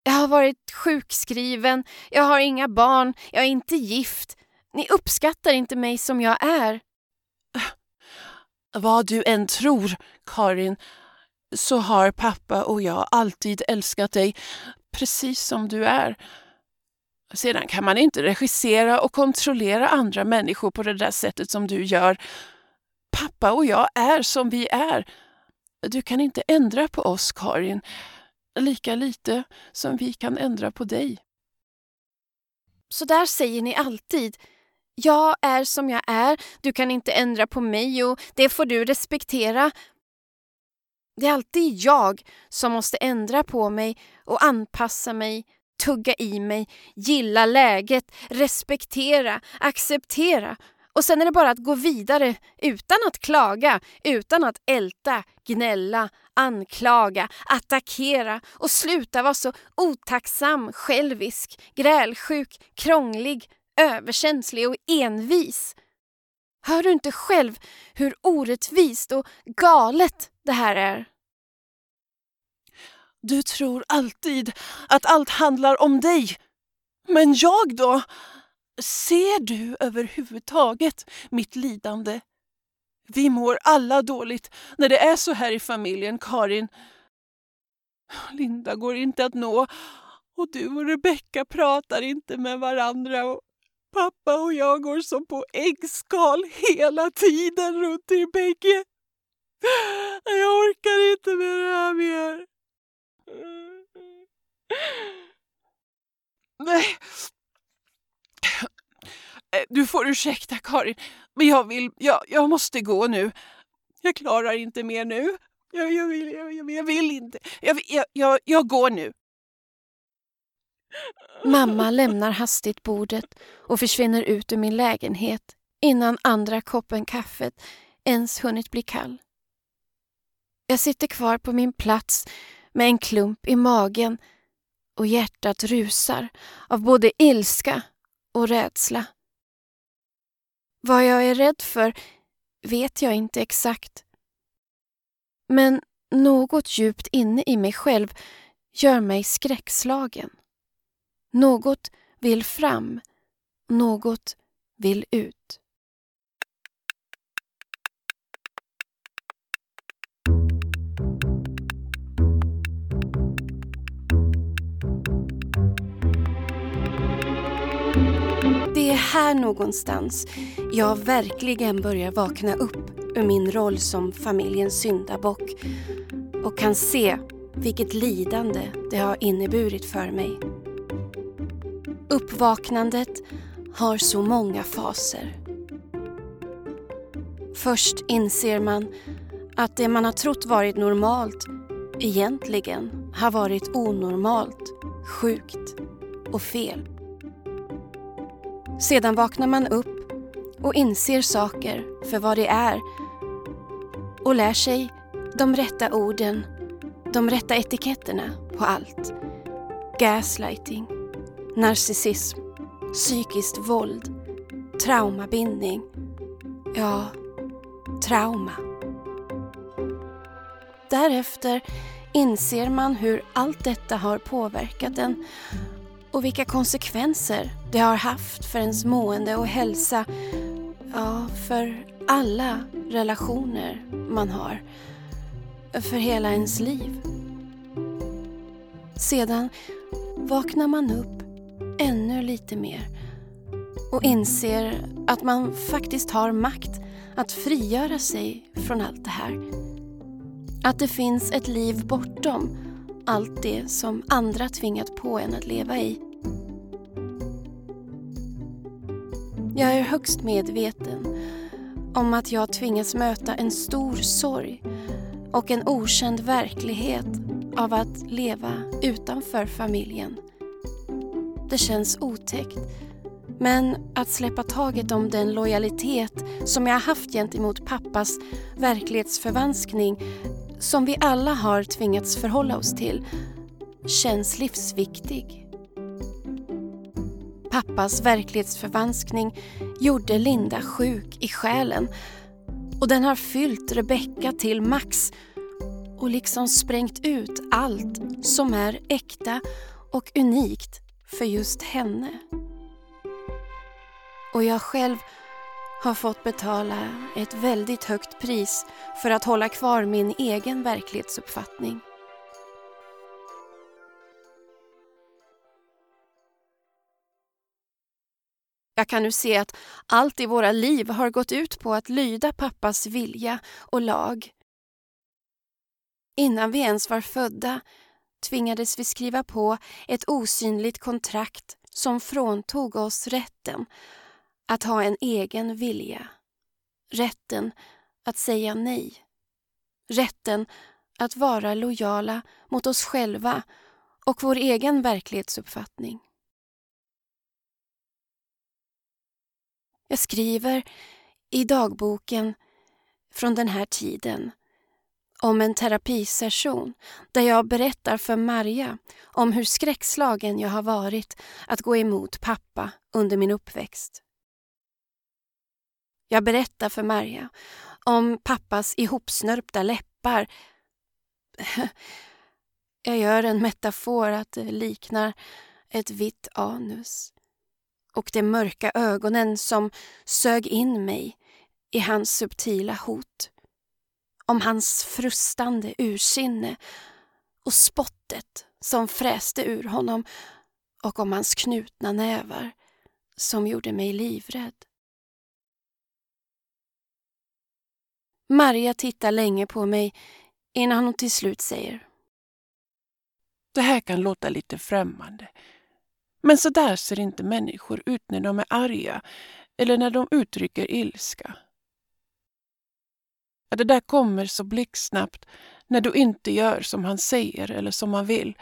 Jag har varit sjukskriven, jag har inga barn, jag är inte gift. Ni uppskattar inte mig som jag är. Vad du än tror, Karin, så har pappa och jag alltid älskat dig precis som du är. Sedan kan man inte regissera och kontrollera andra människor på det där sättet som du gör. Pappa och jag är som vi är. Du kan inte ändra på oss, Karin. Lika lite som vi kan ändra på dig. Så där säger ni alltid. Jag är som jag är, du kan inte ändra på mig och det får du respektera. Det är alltid jag som måste ändra på mig och anpassa mig tugga i mig, gilla läget, respektera, acceptera och sen är det bara att gå vidare utan att klaga, utan att älta, gnälla, anklaga, attackera och sluta vara så otacksam, självisk, grälsjuk, krånglig, överkänslig och envis. Hör du inte själv hur orättvist och galet det här är? Du tror alltid att allt handlar om dig. Men jag då? Ser du överhuvudtaget mitt lidande? Vi mår alla dåligt när det är så här i familjen, Karin. Linda går inte att nå och du och Rebecka pratar inte med varandra och pappa och jag går som på äggskal hela tiden runt er bägge. Jag orkar inte med det här mer. Nej. Eh, du får ursäkta Karin, men jag vill, jag, jag måste gå nu. Jag klarar inte mer nu. Jag, jag, vill, jag, jag vill inte. Jag, jag, jag, jag går nu. Mamma lämnar hastigt bordet och försvinner ut ur min lägenhet innan andra koppen kaffet ens hunnit bli kall. Jag sitter kvar på min plats med en klump i magen och hjärtat rusar av både ilska och rädsla. Vad jag är rädd för vet jag inte exakt. Men något djupt inne i mig själv gör mig skräckslagen. Något vill fram, något vill ut. Det är här någonstans jag verkligen börjar vakna upp ur min roll som familjens syndabock och kan se vilket lidande det har inneburit för mig. Uppvaknandet har så många faser. Först inser man att det man har trott varit normalt egentligen har varit onormalt, sjukt och fel. Sedan vaknar man upp och inser saker för vad det är och lär sig de rätta orden, de rätta etiketterna på allt. Gaslighting, narcissism, psykiskt våld, traumabindning. Ja, trauma. Därefter inser man hur allt detta har påverkat en och vilka konsekvenser det har haft för ens mående och hälsa. Ja, för alla relationer man har. För hela ens liv. Sedan vaknar man upp ännu lite mer och inser att man faktiskt har makt att frigöra sig från allt det här. Att det finns ett liv bortom allt det som andra tvingat på en att leva i. Jag är högst medveten om att jag tvingas möta en stor sorg och en okänd verklighet av att leva utanför familjen. Det känns otäckt. Men att släppa taget om den lojalitet som jag haft gentemot pappas verklighetsförvanskning som vi alla har tvingats förhålla oss till känns livsviktig. Pappas verklighetsförvanskning gjorde Linda sjuk i själen och den har fyllt Rebecka till max och liksom sprängt ut allt som är äkta och unikt för just henne. Och jag själv har fått betala ett väldigt högt pris för att hålla kvar min egen verklighetsuppfattning. Jag kan nu se att allt i våra liv har gått ut på att lyda pappas vilja och lag. Innan vi ens var födda tvingades vi skriva på ett osynligt kontrakt som fråntog oss rätten att ha en egen vilja. Rätten att säga nej. Rätten att vara lojala mot oss själva och vår egen verklighetsuppfattning. Jag skriver i dagboken från den här tiden om en terapisession där jag berättar för Maria om hur skräckslagen jag har varit att gå emot pappa under min uppväxt. Jag berättar för Marja om pappas ihopsnörpta läppar. Jag gör en metafor att det liknar ett vitt anus och de mörka ögonen som sög in mig i hans subtila hot. Om hans frustande ursinne och spottet som fräste ur honom och om hans knutna nävar som gjorde mig livrädd. Maria tittar länge på mig innan hon till slut säger Det här kan låta lite främmande. Men så där ser inte människor ut när de är arga eller när de uttrycker ilska. Det där kommer så blixtsnabbt när du inte gör som han säger eller som han vill.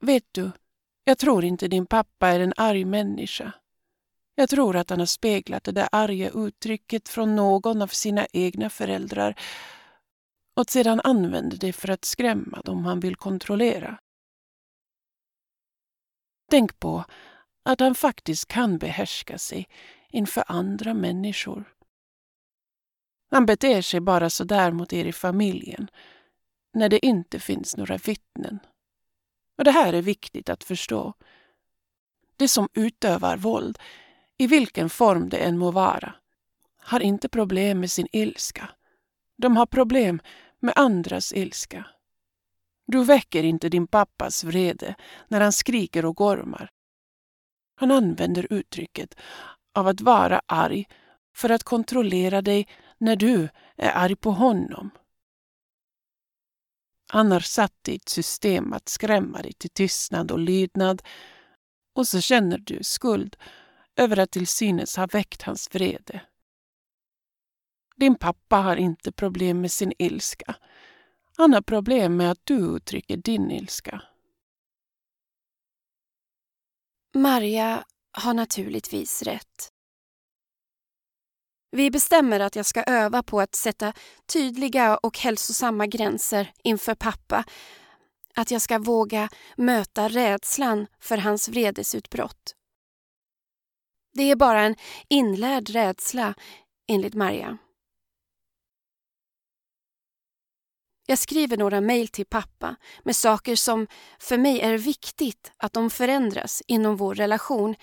Vet du, jag tror inte din pappa är en arg människa. Jag tror att han har speglat det där arga uttrycket från någon av sina egna föräldrar och sedan använder det för att skrämma dem han vill kontrollera. Tänk på att han faktiskt kan behärska sig inför andra människor. Han beter sig bara så där mot er i familjen när det inte finns några vittnen. Och Det här är viktigt att förstå. Det som utövar våld, i vilken form det än må vara, har inte problem med sin ilska. De har problem med andras ilska. Du väcker inte din pappas vrede när han skriker och gormar. Han använder uttrycket av att vara arg för att kontrollera dig när du är arg på honom. Han har satt i ett system att skrämma dig till tystnad och lydnad och så känner du skuld över att till synes ha väckt hans vrede. Din pappa har inte problem med sin ilska. Han har problem med att du uttrycker din ilska. Maria har naturligtvis rätt. Vi bestämmer att jag ska öva på att sätta tydliga och hälsosamma gränser inför pappa. Att jag ska våga möta rädslan för hans vredesutbrott. Det är bara en inlärd rädsla, enligt Maria. Jag skriver några mejl till pappa med saker som för mig är viktigt att de förändras inom vår relation.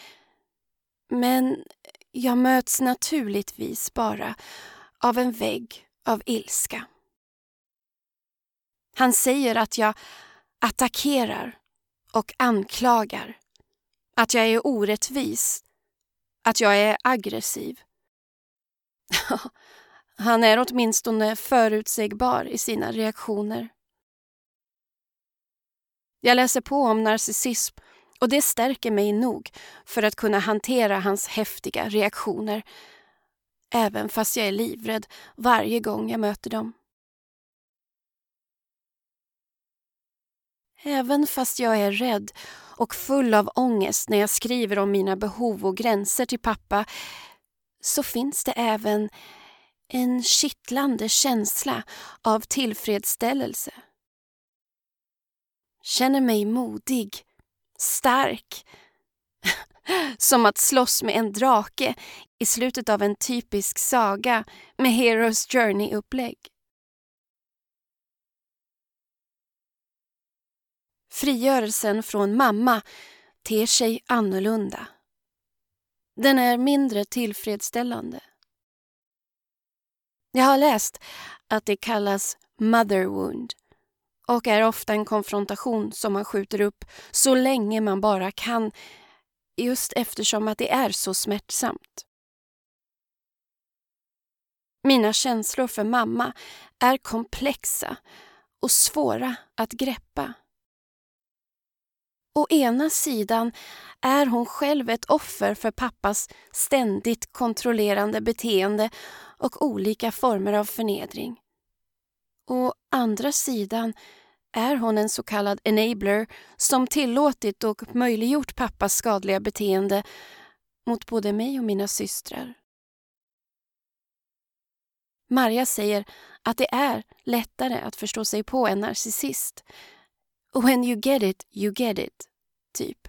Men jag möts naturligtvis bara av en vägg av ilska. Han säger att jag attackerar och anklagar. Att jag är orättvis. Att jag är aggressiv. Han är åtminstone förutsägbar i sina reaktioner. Jag läser på om narcissism och det stärker mig nog för att kunna hantera hans häftiga reaktioner. Även fast jag är livrädd varje gång jag möter dem. Även fast jag är rädd och full av ångest när jag skriver om mina behov och gränser till pappa så finns det även en kittlande känsla av tillfredsställelse. Känner mig modig, stark. Som att slåss med en drake i slutet av en typisk saga med Heroes Journey-upplägg. Frigörelsen från mamma ter sig annorlunda. Den är mindre tillfredsställande. Jag har läst att det kallas mother wound och är ofta en konfrontation som man skjuter upp så länge man bara kan just eftersom att det är så smärtsamt. Mina känslor för mamma är komplexa och svåra att greppa. Å ena sidan är hon själv ett offer för pappas ständigt kontrollerande beteende och olika former av förnedring. Å andra sidan är hon en så kallad enabler som tillåtit och möjliggjort pappas skadliga beteende mot både mig och mina systrar. Marja säger att det är lättare att förstå sig på en narcissist. When you get it, you get it, typ.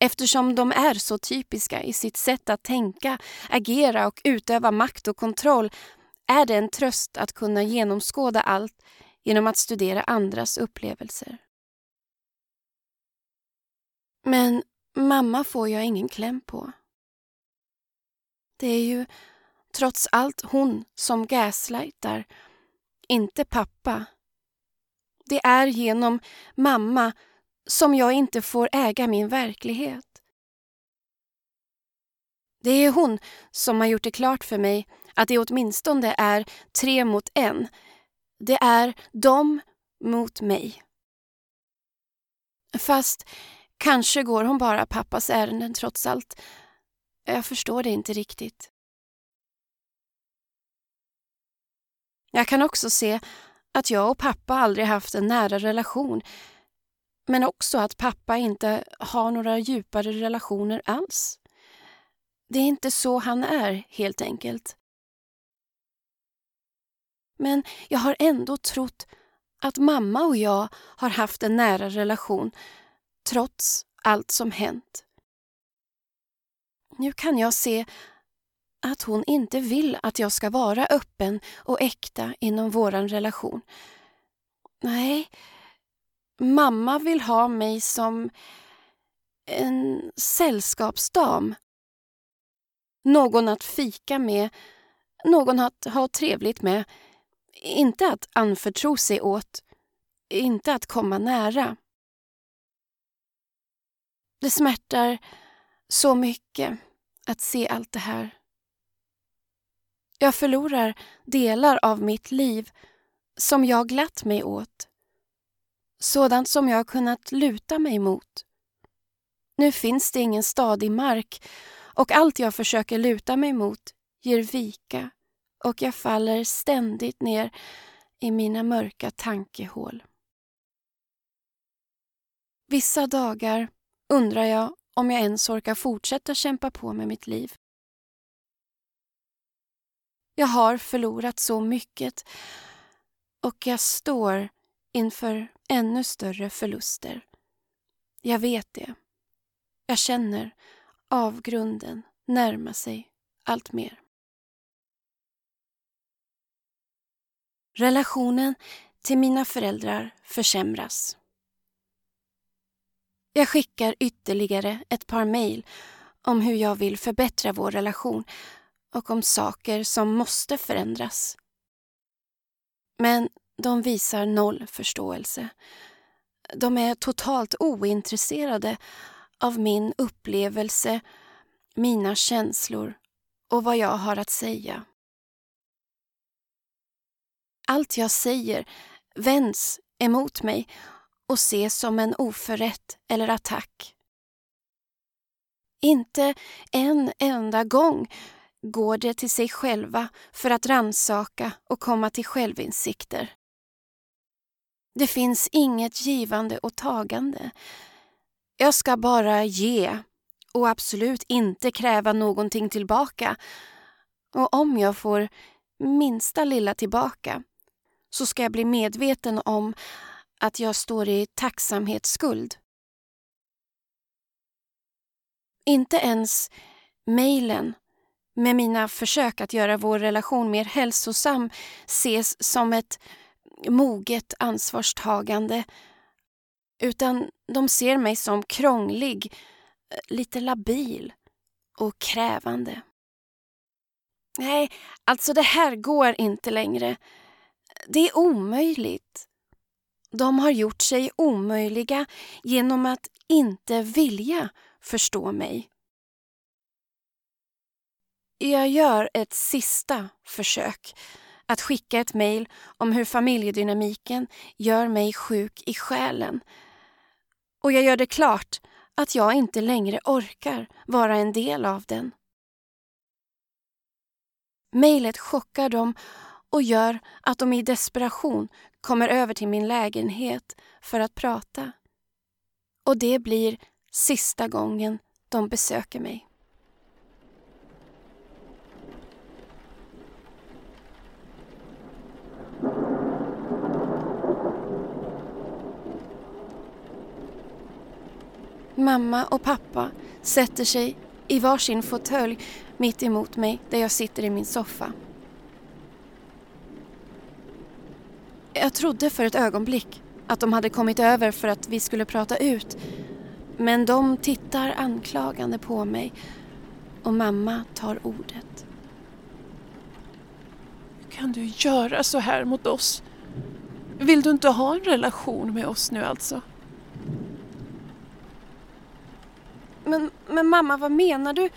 Eftersom de är så typiska i sitt sätt att tänka, agera och utöva makt och kontroll är det en tröst att kunna genomskåda allt genom att studera andras upplevelser. Men mamma får jag ingen kläm på. Det är ju trots allt hon som gaslightar, inte pappa. Det är genom mamma som jag inte får äga min verklighet. Det är hon som har gjort det klart för mig att det åtminstone är tre mot en. Det är de mot mig. Fast kanske går hon bara pappas ärenden trots allt. Jag förstår det inte riktigt. Jag kan också se att jag och pappa aldrig haft en nära relation men också att pappa inte har några djupare relationer alls. Det är inte så han är, helt enkelt. Men jag har ändå trott att mamma och jag har haft en nära relation trots allt som hänt. Nu kan jag se att hon inte vill att jag ska vara öppen och äkta inom vår relation. Nej, mamma vill ha mig som en sällskapsdam. Någon att fika med, någon att ha trevligt med. Inte att anförtro sig åt, inte att komma nära. Det smärtar så mycket att se allt det här. Jag förlorar delar av mitt liv som jag glatt mig åt. Sådant som jag kunnat luta mig mot. Nu finns det ingen stadig mark och allt jag försöker luta mig mot ger vika och jag faller ständigt ner i mina mörka tankehål. Vissa dagar undrar jag om jag ens orkar fortsätta kämpa på med mitt liv. Jag har förlorat så mycket och jag står inför ännu större förluster. Jag vet det. Jag känner avgrunden närma sig allt mer. Relationen till mina föräldrar försämras. Jag skickar ytterligare ett par mejl om hur jag vill förbättra vår relation och om saker som måste förändras. Men de visar noll förståelse. De är totalt ointresserade av min upplevelse, mina känslor och vad jag har att säga. Allt jag säger vänds emot mig och ses som en oförrätt eller attack. Inte en enda gång går de till sig själva för att ransaka och komma till självinsikter. Det finns inget givande och tagande. Jag ska bara ge och absolut inte kräva någonting tillbaka. Och om jag får minsta lilla tillbaka så ska jag bli medveten om att jag står i tacksamhetsskuld. Inte ens mejlen med mina försök att göra vår relation mer hälsosam ses som ett moget ansvarstagande utan de ser mig som krånglig, lite labil och krävande. Nej, alltså det här går inte längre. Det är omöjligt. De har gjort sig omöjliga genom att inte vilja förstå mig. Jag gör ett sista försök att skicka ett mejl om hur familjedynamiken gör mig sjuk i själen. Och jag gör det klart att jag inte längre orkar vara en del av den. Mejlet chockar dem och gör att de i desperation kommer över till min lägenhet för att prata. Och det blir sista gången De besöker mig. Mamma och pappa sätter sig i varsin fåtölj mitt emot mig där jag sitter i min soffa. Jag trodde för ett ögonblick att de hade kommit över för att vi skulle prata ut. Men de tittar anklagande på mig och mamma tar ordet. Hur kan du göra så här mot oss? Vill du inte ha en relation med oss nu alltså? Men, men mamma, vad menar du?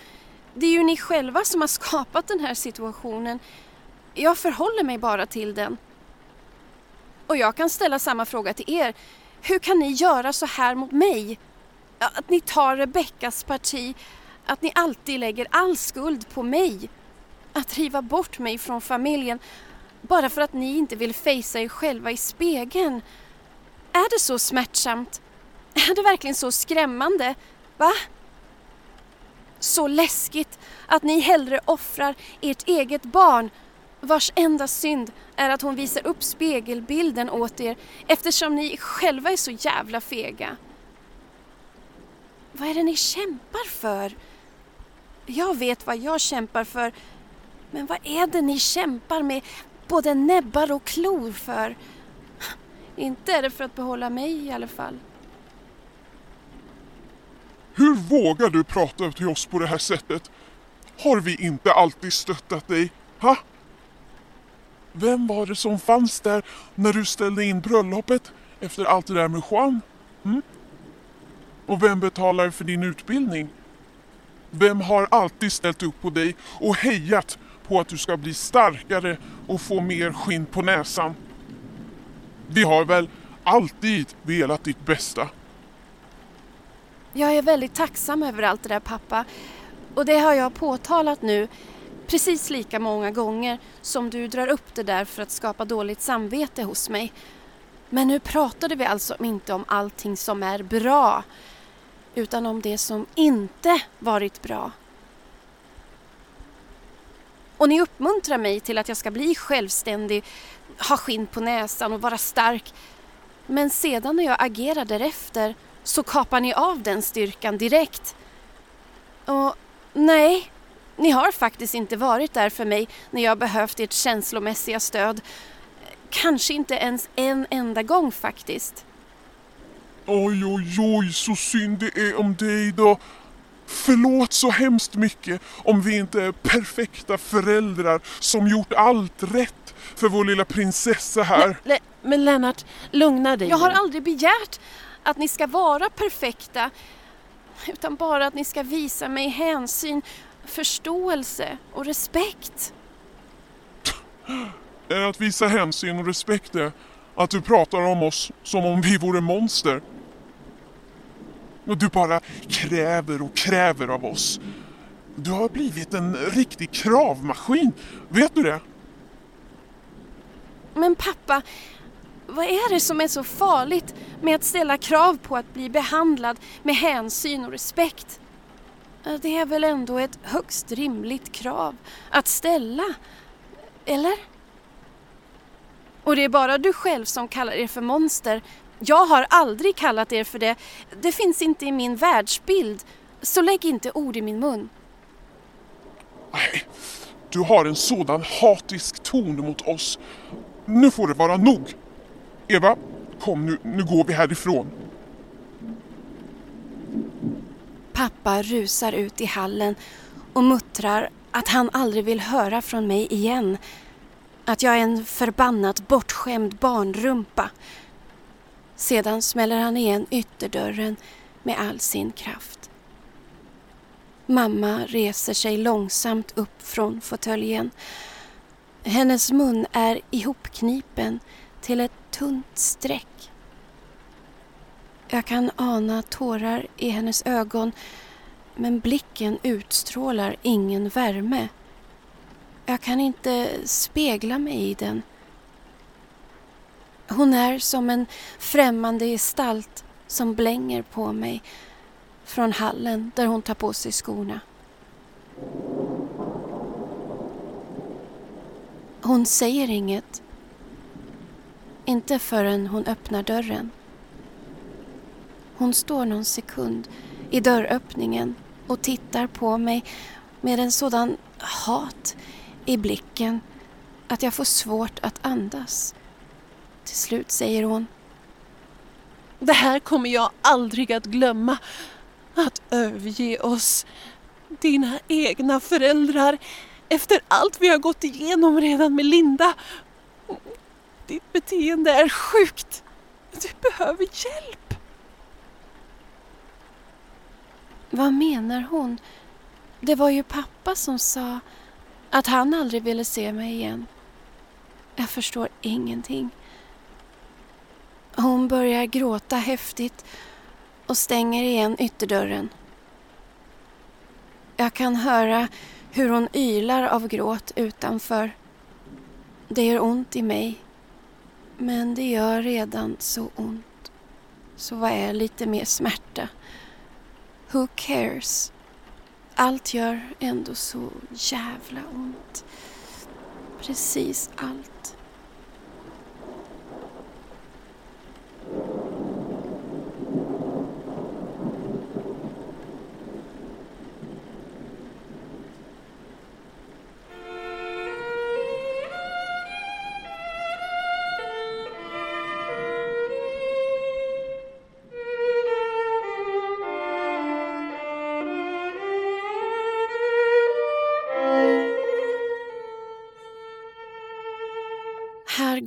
Det är ju ni själva som har skapat den här situationen. Jag förhåller mig bara till den. Och jag kan ställa samma fråga till er. Hur kan ni göra så här mot mig? Att ni tar Rebeckas parti, att ni alltid lägger all skuld på mig. Att riva bort mig från familjen bara för att ni inte vill fejsa er själva i spegeln. Är det så smärtsamt? Är det verkligen så skrämmande? Va? Så läskigt att ni hellre offrar ert eget barn vars enda synd är att hon visar upp spegelbilden åt er eftersom ni själva är så jävla fega. Vad är det ni kämpar för? Jag vet vad jag kämpar för. Men vad är det ni kämpar med både näbbar och klor för? Inte är det för att behålla mig i alla fall. Hur vågar du prata till oss på det här sättet? Har vi inte alltid stöttat dig? Ha? Vem var det som fanns där när du ställde in bröllopet efter allt det där med Juan? Mm? Och vem betalar för din utbildning? Vem har alltid ställt upp på dig och hejat på att du ska bli starkare och få mer skinn på näsan? Vi har väl alltid velat ditt bästa? Jag är väldigt tacksam över allt det där pappa. Och det har jag påtalat nu precis lika många gånger som du drar upp det där för att skapa dåligt samvete hos mig. Men nu pratade vi alltså inte om allting som är bra utan om det som inte varit bra. Och ni uppmuntrar mig till att jag ska bli självständig, ha skinn på näsan och vara stark. Men sedan när jag agerar därefter så kapar ni av den styrkan direkt. Och nej, ni har faktiskt inte varit där för mig när jag behövt ert känslomässiga stöd. Kanske inte ens en enda gång faktiskt. Oj, oj, oj, så synd det är om dig då. Förlåt så hemskt mycket om vi inte är perfekta föräldrar som gjort allt rätt för vår lilla prinsessa här. Le men Lennart, lugna dig Jag har aldrig begärt att ni ska vara perfekta utan bara att ni ska visa mig hänsyn, förståelse och respekt. Är att visa hänsyn och respekt det att du pratar om oss som om vi vore monster. Och du bara kräver och kräver av oss. Du har blivit en riktig kravmaskin, vet du det? Men pappa, vad är det som är så farligt med att ställa krav på att bli behandlad med hänsyn och respekt? Det är väl ändå ett högst rimligt krav att ställa, eller? Och det är bara du själv som kallar er för monster. Jag har aldrig kallat er för det. Det finns inte i min världsbild. Så lägg inte ord i min mun. Nej, du har en sådan hatisk ton mot oss. Nu får det vara nog. Eva, kom nu, nu går vi härifrån. Pappa rusar ut i hallen och muttrar att han aldrig vill höra från mig igen. Att jag är en förbannat bortskämd barnrumpa. Sedan smäller han igen ytterdörren med all sin kraft. Mamma reser sig långsamt upp från fåtöljen. Hennes mun är ihopknipen till ett tunt streck. Jag kan ana tårar i hennes ögon men blicken utstrålar ingen värme. Jag kan inte spegla mig i den. Hon är som en främmande gestalt som blänger på mig från hallen där hon tar på sig skorna. Hon säger inget. Inte förrän hon öppnar dörren. Hon står någon sekund i dörröppningen och tittar på mig med en sådan hat i blicken att jag får svårt att andas. Till slut säger hon. Det här kommer jag aldrig att glömma. Att överge oss, dina egna föräldrar, efter allt vi har gått igenom redan med Linda. Ditt beteende är sjukt. Du behöver hjälp. Vad menar hon? Det var ju pappa som sa att han aldrig ville se mig igen. Jag förstår ingenting. Hon börjar gråta häftigt och stänger igen ytterdörren. Jag kan höra hur hon ylar av gråt utanför. Det gör ont i mig. Men det gör redan så ont. Så vad är lite mer smärta? Who cares? Allt gör ändå så jävla ont. Precis allt.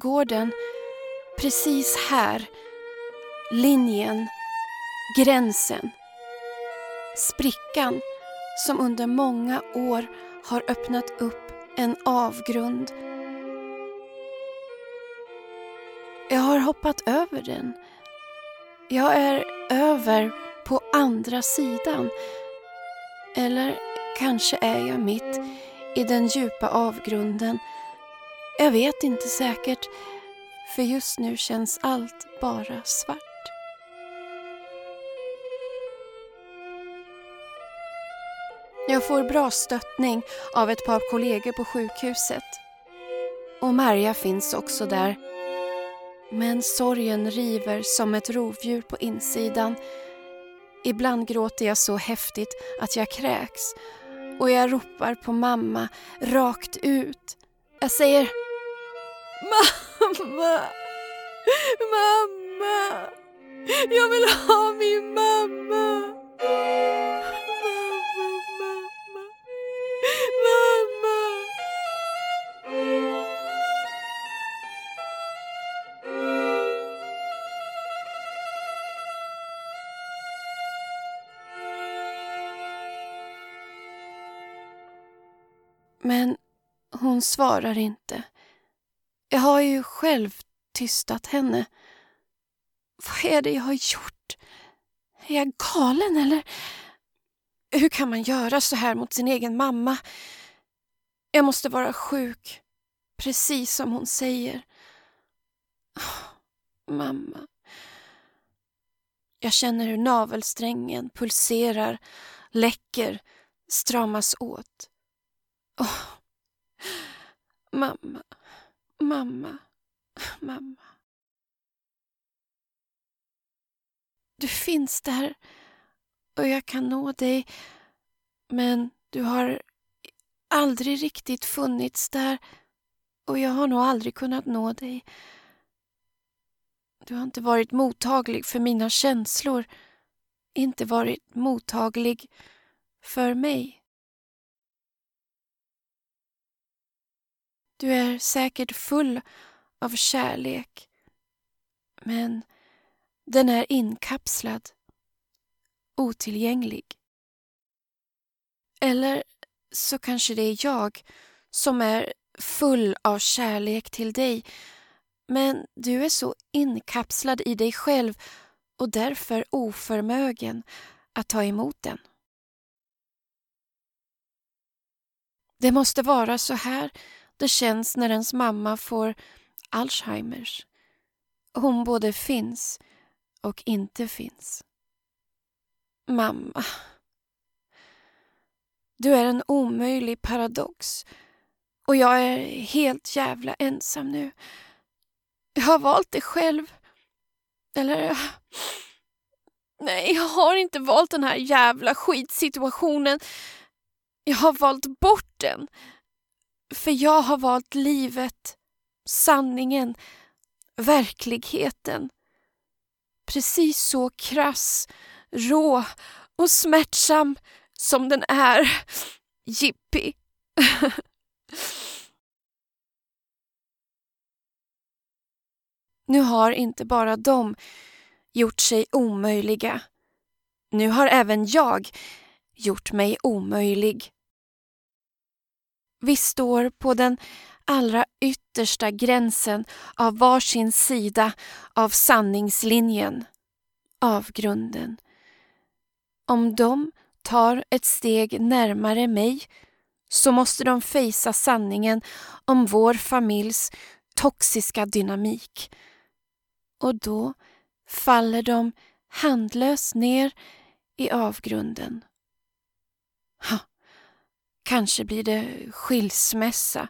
Gården, går den. Precis här. Linjen. Gränsen. Sprickan som under många år har öppnat upp en avgrund. Jag har hoppat över den. Jag är över på andra sidan. Eller kanske är jag mitt i den djupa avgrunden jag vet inte säkert, för just nu känns allt bara svart. Jag får bra stöttning av ett par kollegor på sjukhuset. Och Marja finns också där. Men sorgen river som ett rovdjur på insidan. Ibland gråter jag så häftigt att jag kräks och jag ropar på mamma rakt ut. Jag säger Mamma! Mamma! Jag vill ha min mamma! Mamma, mamma, mamma! Men hon svarar inte. Jag har ju själv tystat henne. Vad är det jag har gjort? Är jag galen eller? Hur kan man göra så här mot sin egen mamma? Jag måste vara sjuk, precis som hon säger. Oh, mamma. Jag känner hur navelsträngen pulserar, läcker, stramas åt. Oh, mamma. Mamma, mamma. Du finns där och jag kan nå dig men du har aldrig riktigt funnits där och jag har nog aldrig kunnat nå dig. Du har inte varit mottaglig för mina känslor, inte varit mottaglig för mig. Du är säkert full av kärlek. Men den är inkapslad, otillgänglig. Eller så kanske det är jag som är full av kärlek till dig men du är så inkapslad i dig själv och därför oförmögen att ta emot den. Det måste vara så här det känns när ens mamma får Alzheimers. Hon både finns och inte finns. Mamma. Du är en omöjlig paradox och jag är helt jävla ensam nu. Jag har valt det själv. Eller... Nej, jag har inte valt den här jävla skitsituationen. Jag har valt bort den. För jag har valt livet, sanningen, verkligheten. Precis så krass, rå och smärtsam som den är. Jippi. nu har inte bara de gjort sig omöjliga. Nu har även jag gjort mig omöjlig. Vi står på den allra yttersta gränsen av varsin sida av sanningslinjen, avgrunden. Om de tar ett steg närmare mig så måste de fejsa sanningen om vår familjs toxiska dynamik. Och då faller de handlöst ner i avgrunden. Ha, kanske blir det skilsmässa,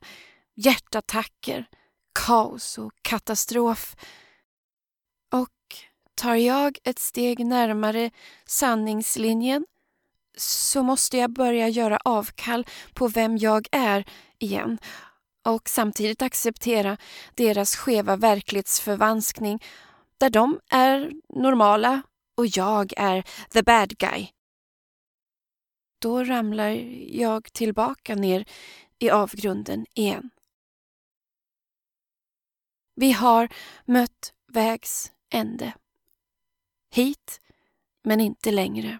hjärtattacker, kaos och katastrof. Och tar jag ett steg närmare sanningslinjen så måste jag börja göra avkall på vem jag är igen och samtidigt acceptera deras skeva verklighetsförvanskning där de är normala och jag är the bad guy. Då ramlar jag tillbaka ner i avgrunden igen. Vi har mött vägs ände. Hit, men inte längre.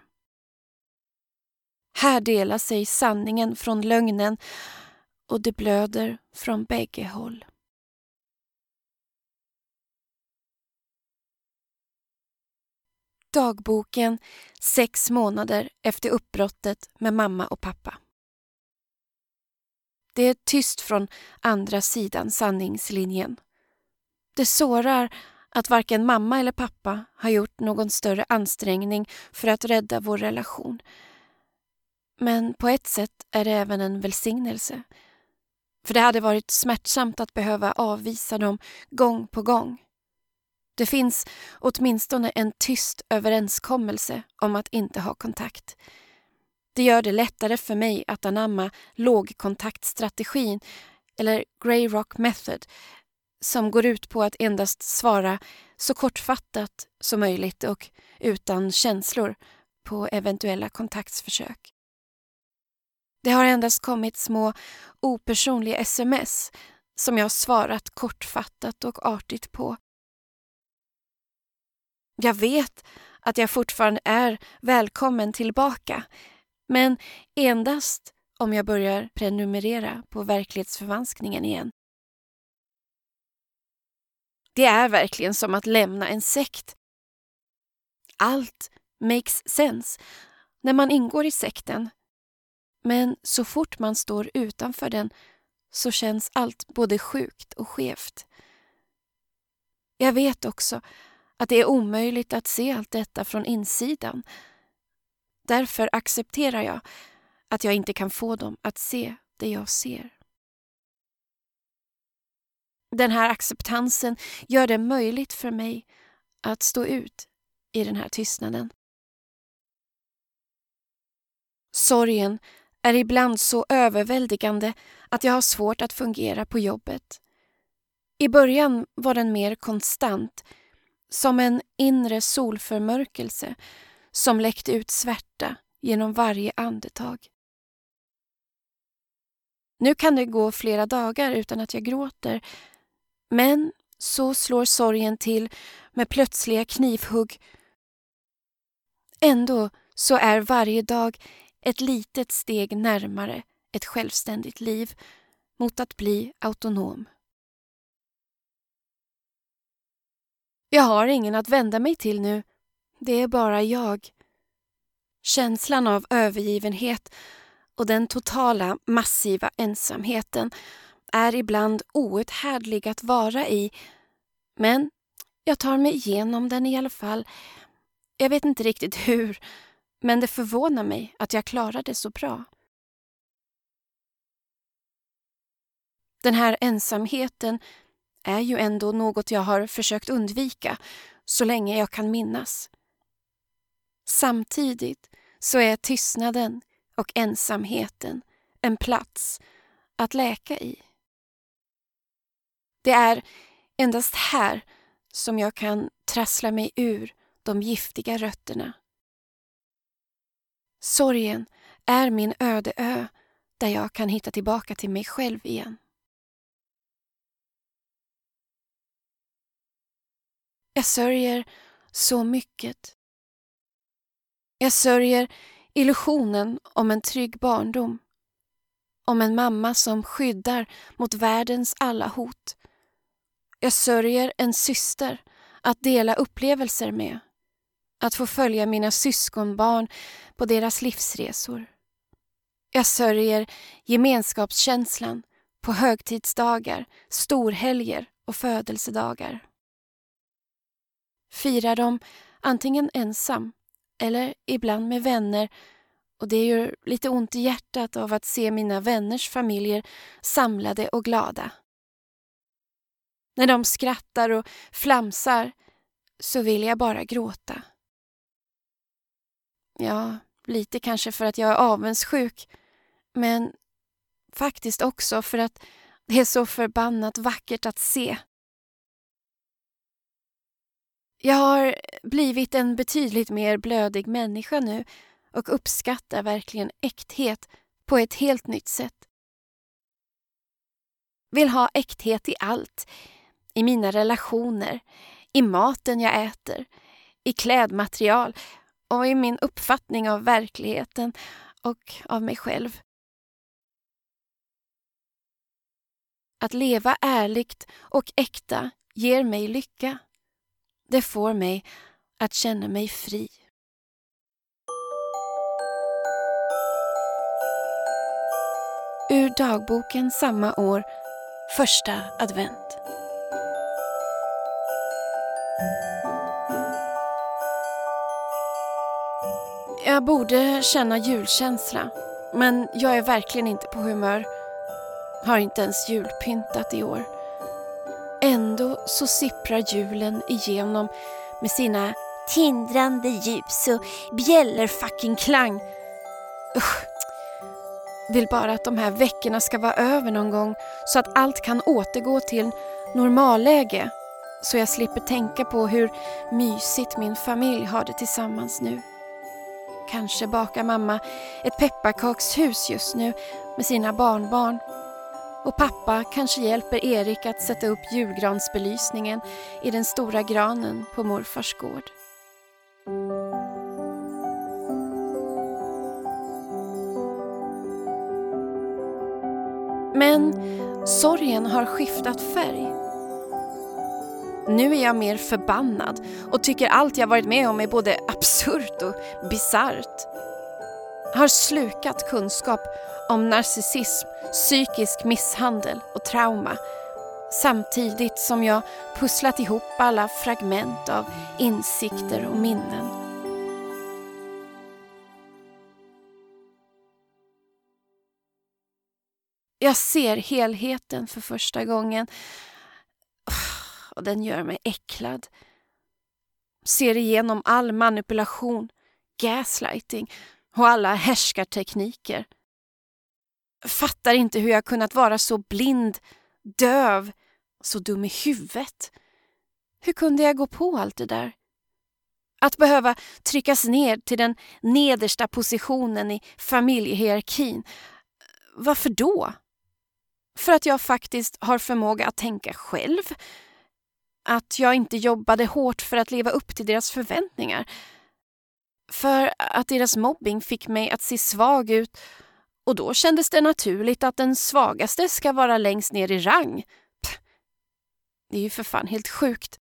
Här delar sig sanningen från lögnen och det blöder från bägge håll. Dagboken sex månader efter uppbrottet med mamma och pappa. Det är tyst från andra sidan sanningslinjen. Det sårar att varken mamma eller pappa har gjort någon större ansträngning för att rädda vår relation. Men på ett sätt är det även en välsignelse. För det hade varit smärtsamt att behöva avvisa dem gång på gång. Det finns åtminstone en tyst överenskommelse om att inte ha kontakt. Det gör det lättare för mig att anamma lågkontaktstrategin eller Grey Rock Method som går ut på att endast svara så kortfattat som möjligt och utan känslor på eventuella kontaktsförsök. Det har endast kommit små opersonliga sms som jag svarat kortfattat och artigt på. Jag vet att jag fortfarande är välkommen tillbaka men endast om jag börjar prenumerera på verklighetsförvanskningen igen. Det är verkligen som att lämna en sekt. Allt makes sense när man ingår i sekten. Men så fort man står utanför den så känns allt både sjukt och skevt. Jag vet också att det är omöjligt att se allt detta från insidan. Därför accepterar jag att jag inte kan få dem att se det jag ser. Den här acceptansen gör det möjligt för mig att stå ut i den här tystnaden. Sorgen är ibland så överväldigande att jag har svårt att fungera på jobbet. I början var den mer konstant, som en inre solförmörkelse som läckte ut svärta genom varje andetag. Nu kan det gå flera dagar utan att jag gråter men så slår sorgen till med plötsliga knivhugg. Ändå så är varje dag ett litet steg närmare ett självständigt liv mot att bli autonom. Jag har ingen att vända mig till nu. Det är bara jag. Känslan av övergivenhet och den totala massiva ensamheten är ibland outhärdlig att vara i. Men jag tar mig igenom den i alla fall. Jag vet inte riktigt hur, Men det förvånar mig att jag klarade så bra. Den här ensamheten är ju ändå något jag har försökt undvika så länge jag kan minnas. Samtidigt så är tystnaden och ensamheten en plats att läka i. Det är endast här som jag kan trassla mig ur de giftiga rötterna. Sorgen är min öde ö där jag kan hitta tillbaka till mig själv igen. Jag sörjer så mycket. Jag sörjer illusionen om en trygg barndom. Om en mamma som skyddar mot världens alla hot. Jag sörjer en syster att dela upplevelser med. Att få följa mina syskonbarn på deras livsresor. Jag sörjer gemenskapskänslan på högtidsdagar, storhelger och födelsedagar. Firar dem antingen ensam eller ibland med vänner och det gör lite ont i hjärtat av att se mina vänners familjer samlade och glada. När de skrattar och flamsar så vill jag bara gråta. Ja, lite kanske för att jag är avundsjuk men faktiskt också för att det är så förbannat vackert att se. Jag har blivit en betydligt mer blödig människa nu och uppskattar verkligen äkthet på ett helt nytt sätt. Vill ha äkthet i allt. I mina relationer, i maten jag äter, i klädmaterial och i min uppfattning av verkligheten och av mig själv. Att leva ärligt och äkta ger mig lycka. Det får mig att känna mig fri. Ur dagboken samma år, första advent. Jag borde känna julkänsla, men jag är verkligen inte på humör. Har inte ens julpyntat i år. Ändå så sipprar julen igenom med sina tindrande ljus och bjällerfucking-klang. Usch. Vill bara att de här veckorna ska vara över någon gång så att allt kan återgå till normalläge. Så jag slipper tänka på hur mysigt min familj har det tillsammans nu. Kanske bakar mamma ett pepparkakshus just nu med sina barnbarn och pappa kanske hjälper Erik att sätta upp julgransbelysningen i den stora granen på morfars gård. Men sorgen har skiftat färg. Nu är jag mer förbannad och tycker allt jag varit med om är både absurt och bisarrt. Har slukat kunskap om narcissism, psykisk misshandel och trauma samtidigt som jag pusslat ihop alla fragment av insikter och minnen. Jag ser helheten för första gången och den gör mig äcklad. Ser igenom all manipulation, gaslighting och alla härskartekniker. Fattar inte hur jag kunnat vara så blind, döv, så dum i huvudet. Hur kunde jag gå på allt det där? Att behöva tryckas ner till den nedersta positionen i familjehierarkin. Varför då? För att jag faktiskt har förmåga att tänka själv. Att jag inte jobbade hårt för att leva upp till deras förväntningar. För att deras mobbing fick mig att se svag ut och då kändes det naturligt att den svagaste ska vara längst ner i rang. Pff, det är ju för fan helt sjukt.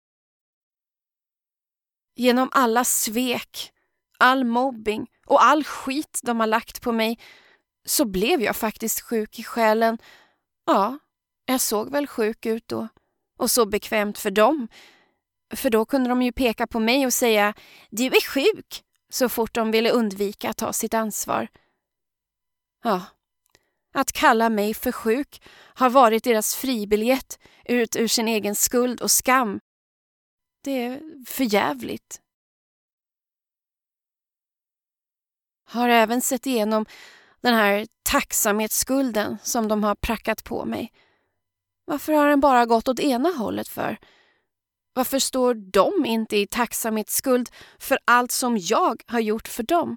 Genom alla svek, all mobbing och all skit de har lagt på mig så blev jag faktiskt sjuk i själen. Ja, jag såg väl sjuk ut då. Och så bekvämt för dem. För då kunde de ju peka på mig och säga Du är sjuk så fort de ville undvika att ta sitt ansvar. Ja, att kalla mig för sjuk har varit deras fribiljett ut ur sin egen skuld och skam. Det är förjävligt. Har även sett igenom den här tacksamhetsskulden som de har prackat på mig. Varför har den bara gått åt ena hållet för? Varför står de inte i tacksamhetsskuld för allt som jag har gjort för dem?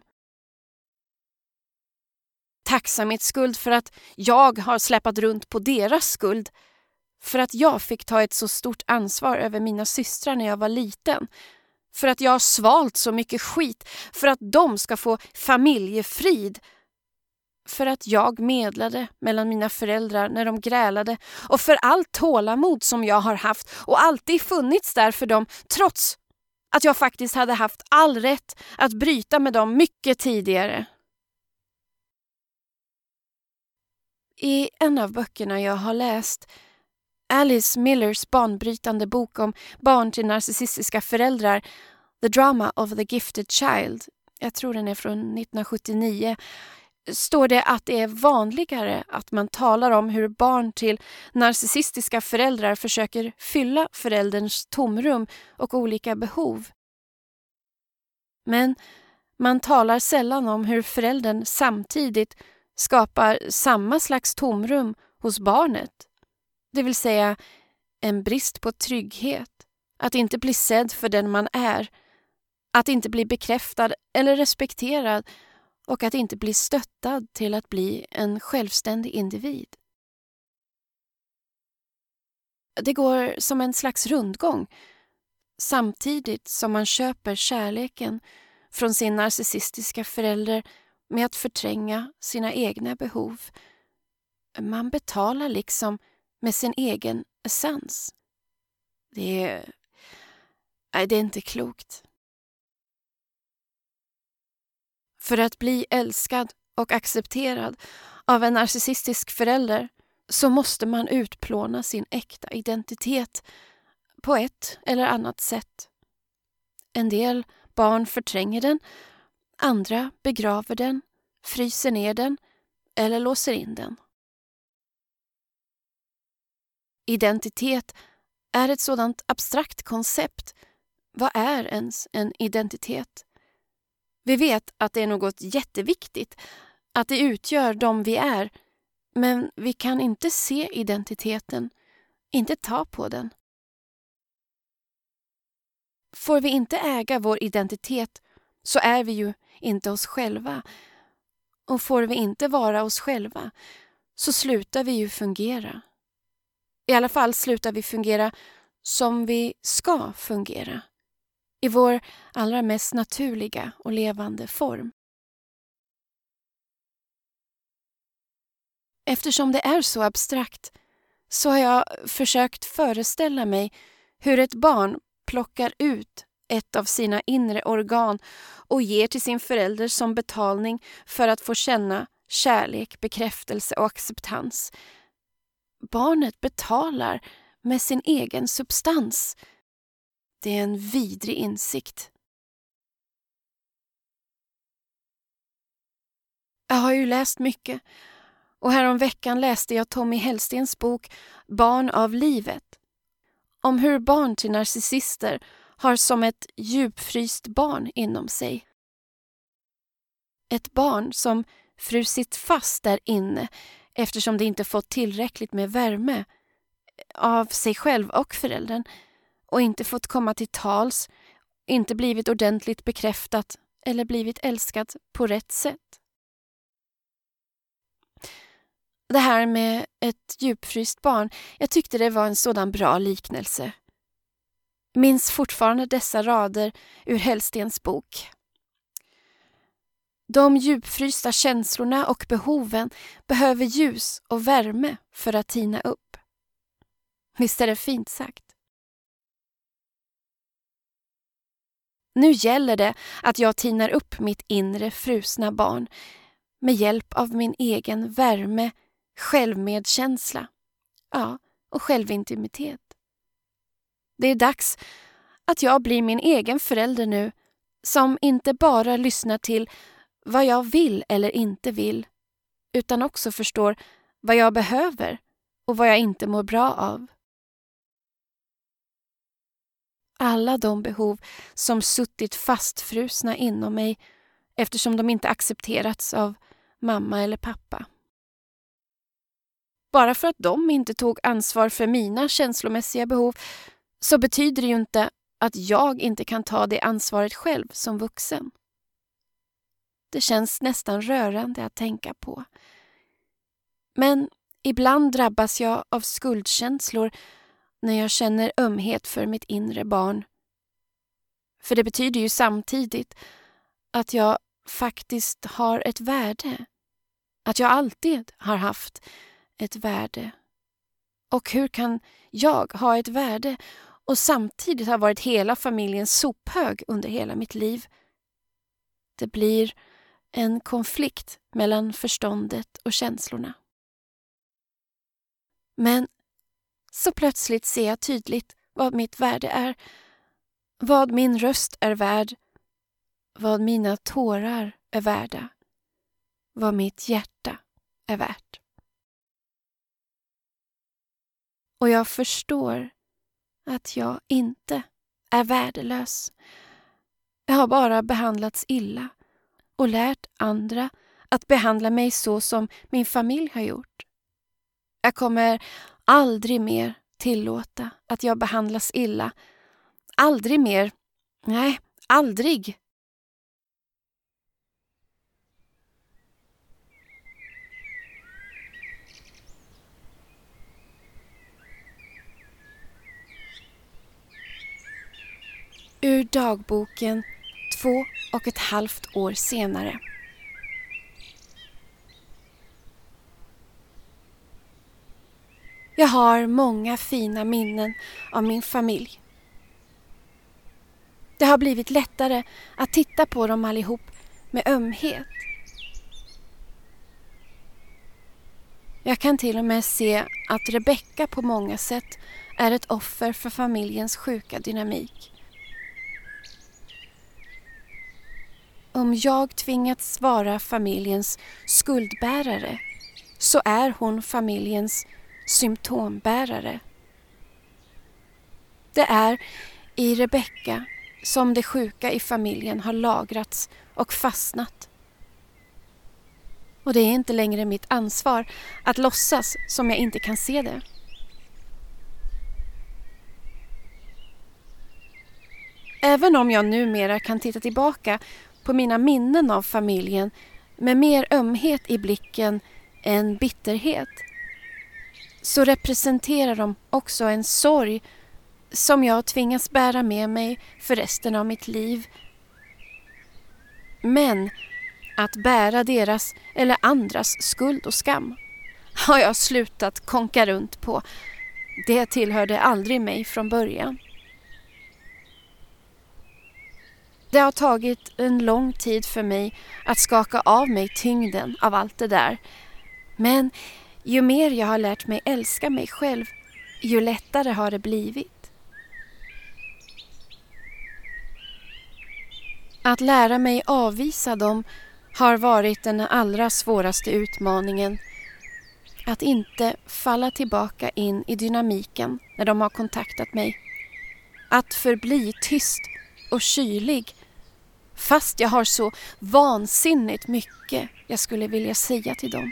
Tacksamhetsskuld för att jag har släpat runt på deras skuld. För att jag fick ta ett så stort ansvar över mina systrar när jag var liten. För att jag har svalt så mycket skit. För att de ska få familjefrid för att jag medlade mellan mina föräldrar när de grälade och för allt tålamod som jag har haft och alltid funnits där för dem trots att jag faktiskt hade haft all rätt att bryta med dem mycket tidigare. I en av böckerna jag har läst, Alice Millers banbrytande bok om barn till narcissistiska föräldrar, The Drama of the Gifted Child, jag tror den är från 1979, står det att det är vanligare att man talar om hur barn till narcissistiska föräldrar försöker fylla förälderns tomrum och olika behov. Men man talar sällan om hur föräldern samtidigt skapar samma slags tomrum hos barnet. Det vill säga en brist på trygghet, att inte bli sedd för den man är, att inte bli bekräftad eller respekterad och att inte bli stöttad till att bli en självständig individ. Det går som en slags rundgång samtidigt som man köper kärleken från sin narcissistiska förälder med att förtränga sina egna behov. Man betalar liksom med sin egen essens. Det är, nej, det är inte klokt. För att bli älskad och accepterad av en narcissistisk förälder så måste man utplåna sin äkta identitet på ett eller annat sätt. En del barn förtränger den, andra begraver den, fryser ner den eller låser in den. Identitet är ett sådant abstrakt koncept. Vad är ens en identitet? Vi vet att det är något jätteviktigt, att det utgör de vi är, men vi kan inte se identiteten, inte ta på den. Får vi inte äga vår identitet så är vi ju inte oss själva. Och får vi inte vara oss själva så slutar vi ju fungera. I alla fall slutar vi fungera som vi ska fungera i vår allra mest naturliga och levande form. Eftersom det är så abstrakt så har jag försökt föreställa mig hur ett barn plockar ut ett av sina inre organ och ger till sin förälder som betalning för att få känna kärlek, bekräftelse och acceptans. Barnet betalar med sin egen substans det är en vidrig insikt. Jag har ju läst mycket och häromveckan läste jag Tommy Hellstens bok Barn av livet. Om hur barn till narcissister har som ett djupfryst barn inom sig. Ett barn som frusit fast där inne eftersom det inte fått tillräckligt med värme av sig själv och föräldern och inte fått komma till tals, inte blivit ordentligt bekräftat eller blivit älskad på rätt sätt. Det här med ett djupfryst barn, jag tyckte det var en sådan bra liknelse. Minns fortfarande dessa rader ur Hellstens bok. De djupfrysta känslorna och behoven behöver ljus och värme för att tina upp. Visst är det fint sagt? Nu gäller det att jag tinar upp mitt inre frusna barn med hjälp av min egen värme, självmedkänsla ja, och självintimitet. Det är dags att jag blir min egen förälder nu Som inte bara lyssnar till vad jag vill eller inte vill, utan också förstår vad jag behöver och vad jag inte mår bra av. Alla de behov som suttit fastfrusna inom mig eftersom de inte accepterats av mamma eller pappa. Bara för att de inte tog ansvar för mina känslomässiga behov så betyder det ju inte att jag inte kan ta det ansvaret själv som vuxen. Det känns nästan rörande att tänka på. Men ibland drabbas jag av skuldkänslor när jag känner ömhet för mitt inre barn. För det betyder ju samtidigt att jag faktiskt har ett värde. Att jag alltid har haft ett värde. Och hur kan jag ha ett värde och samtidigt ha varit hela familjens sophög under hela mitt liv? Det blir en konflikt mellan förståndet och känslorna. Men så plötsligt ser jag tydligt vad mitt värde är, vad min röst är värd, vad mina tårar är värda, vad mitt hjärta är värt. Och jag förstår att jag inte är värdelös. Jag har bara behandlats illa och lärt andra att behandla mig så som min familj har gjort. Jag kommer aldrig mer tillåta att jag behandlas illa. Aldrig mer. Nej, aldrig. Ur dagboken två och ett halvt år senare. Jag har många fina minnen av min familj. Det har blivit lättare att titta på dem allihop med ömhet. Jag kan till och med se att Rebecka på många sätt är ett offer för familjens sjuka dynamik. Om jag tvingats vara familjens skuldbärare så är hon familjens symptombärare. Det är i Rebecka som det sjuka i familjen har lagrats och fastnat. Och det är inte längre mitt ansvar att låtsas som jag inte kan se det. Även om jag numera kan titta tillbaka på mina minnen av familjen med mer ömhet i blicken än bitterhet så representerar de också en sorg som jag tvingas bära med mig för resten av mitt liv. Men att bära deras eller andras skuld och skam har jag slutat konka runt på. Det tillhörde aldrig mig från början. Det har tagit en lång tid för mig att skaka av mig tyngden av allt det där. Men ju mer jag har lärt mig älska mig själv, ju lättare har det blivit. Att lära mig avvisa dem har varit den allra svåraste utmaningen. Att inte falla tillbaka in i dynamiken när de har kontaktat mig. Att förbli tyst och kylig fast jag har så vansinnigt mycket jag skulle vilja säga till dem.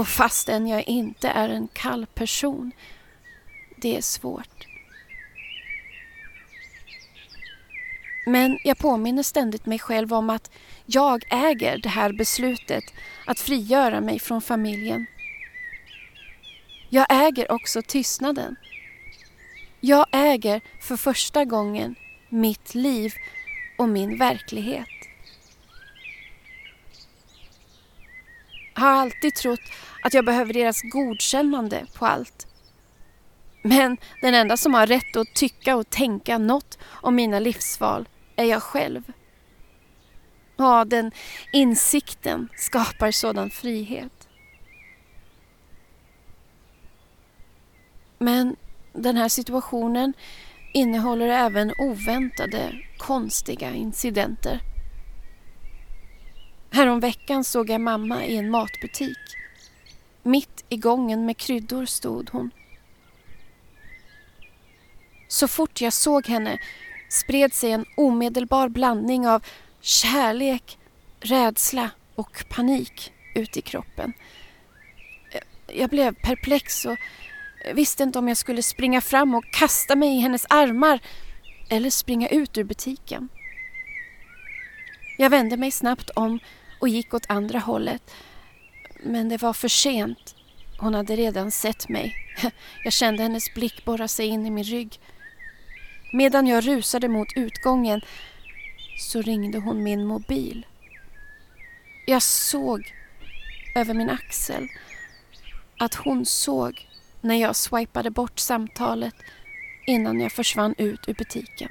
Och fastän jag inte är en kall person. Det är svårt. Men jag påminner ständigt mig själv om att jag äger det här beslutet att frigöra mig från familjen. Jag äger också tystnaden. Jag äger för första gången mitt liv och min verklighet. Har alltid trott att jag behöver deras godkännande på allt. Men den enda som har rätt att tycka och tänka något om mina livsval är jag själv. Ja, den insikten skapar sådan frihet. Men den här situationen innehåller även oväntade, konstiga incidenter. Häromveckan såg jag mamma i en matbutik. Mitt i gången med kryddor stod hon. Så fort jag såg henne spred sig en omedelbar blandning av kärlek, rädsla och panik ut i kroppen. Jag blev perplex och visste inte om jag skulle springa fram och kasta mig i hennes armar eller springa ut ur butiken. Jag vände mig snabbt om och gick åt andra hållet. Men det var för sent. Hon hade redan sett mig. Jag kände hennes blick borra sig in i min rygg. Medan jag rusade mot utgången så ringde hon min mobil. Jag såg över min axel att hon såg när jag swipade bort samtalet innan jag försvann ut ur butiken.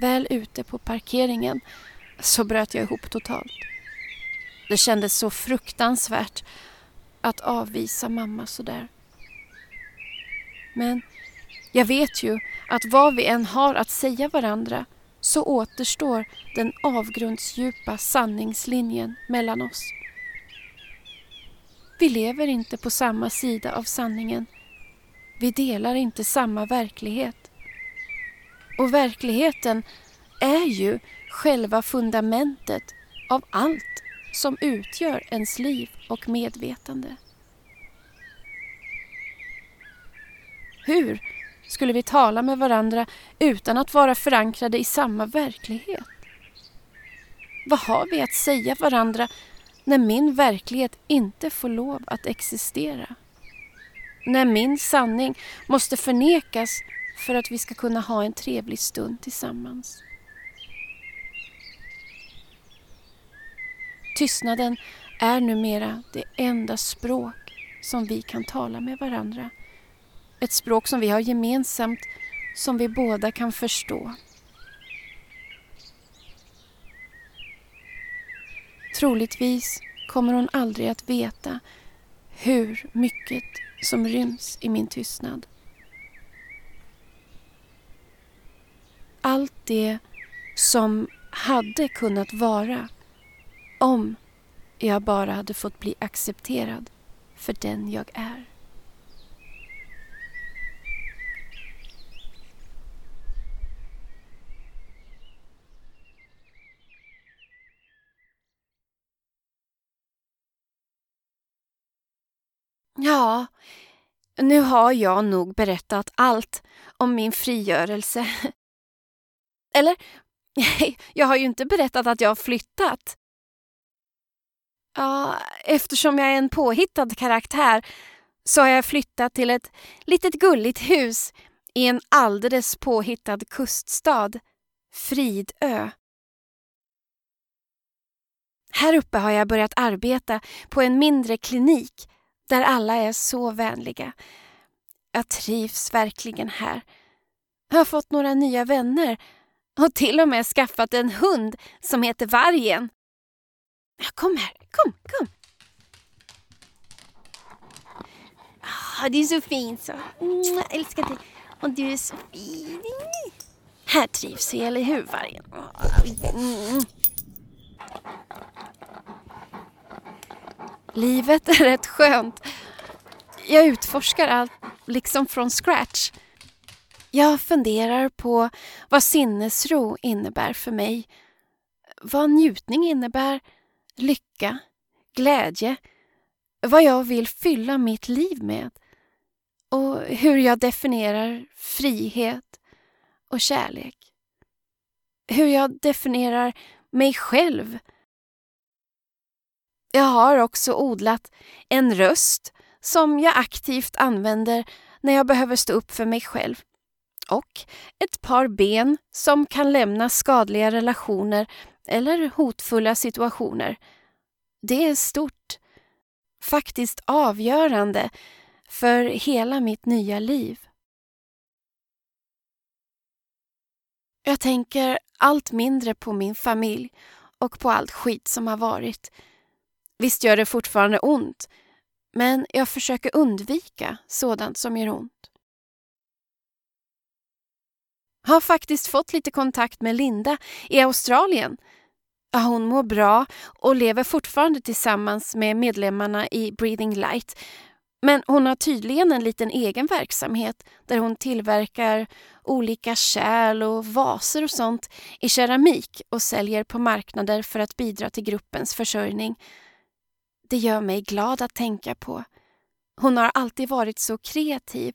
Väl ute på parkeringen så bröt jag ihop totalt. Det kändes så fruktansvärt att avvisa mamma sådär. Men jag vet ju att vad vi än har att säga varandra så återstår den avgrundsdjupa sanningslinjen mellan oss. Vi lever inte på samma sida av sanningen. Vi delar inte samma verklighet. Och verkligheten är ju själva fundamentet av allt som utgör ens liv och medvetande. Hur skulle vi tala med varandra utan att vara förankrade i samma verklighet? Vad har vi att säga varandra när min verklighet inte får lov att existera? När min sanning måste förnekas för att vi ska kunna ha en trevlig stund tillsammans. Tystnaden är numera det enda språk som vi kan tala med varandra. Ett språk som vi har gemensamt, som vi båda kan förstå. Troligtvis kommer hon aldrig att veta hur mycket som ryms i min tystnad. Allt det som hade kunnat vara om jag bara hade fått bli accepterad för den jag är. Ja, nu har jag nog berättat allt om min frigörelse. Eller, jag har ju inte berättat att jag har flyttat. Ja, eftersom jag är en påhittad karaktär så har jag flyttat till ett litet gulligt hus i en alldeles påhittad kuststad, Fridö. Här uppe har jag börjat arbeta på en mindre klinik där alla är så vänliga. Jag trivs verkligen här. Jag har fått några nya vänner och till och med skaffat en hund som heter Vargen. Kom här, kom, kom. Ah, du är så fin så. Mm, jag älskar dig. Och du är så fin. Här trivs vi, eller hur Vargen? Mm. Livet är rätt skönt. Jag utforskar allt liksom från scratch. Jag funderar på vad sinnesro innebär för mig. Vad njutning innebär, lycka, glädje, vad jag vill fylla mitt liv med och hur jag definierar frihet och kärlek. Hur jag definierar mig själv jag har också odlat en röst som jag aktivt använder när jag behöver stå upp för mig själv. Och ett par ben som kan lämna skadliga relationer eller hotfulla situationer. Det är stort, faktiskt avgörande för hela mitt nya liv. Jag tänker allt mindre på min familj och på allt skit som har varit. Visst gör det fortfarande ont, men jag försöker undvika sådant som gör ont. Har faktiskt fått lite kontakt med Linda i Australien. Hon mår bra och lever fortfarande tillsammans med medlemmarna i Breathing Light. Men hon har tydligen en liten egen verksamhet där hon tillverkar olika kärl och vaser och sånt i keramik och säljer på marknader för att bidra till gruppens försörjning. Det gör mig glad att tänka på. Hon har alltid varit så kreativ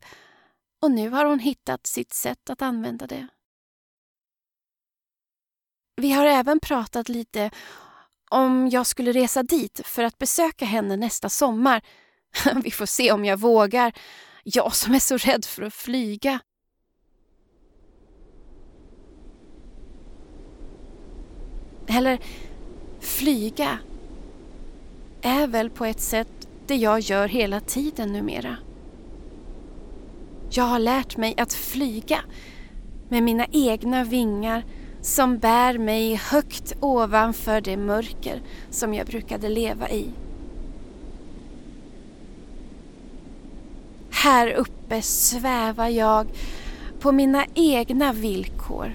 och nu har hon hittat sitt sätt att använda det. Vi har även pratat lite om jag skulle resa dit för att besöka henne nästa sommar. Vi får se om jag vågar. Jag som är så rädd för att flyga. Eller flyga är väl på ett sätt det jag gör hela tiden numera. Jag har lärt mig att flyga med mina egna vingar som bär mig högt ovanför det mörker som jag brukade leva i. Här uppe svävar jag på mina egna villkor.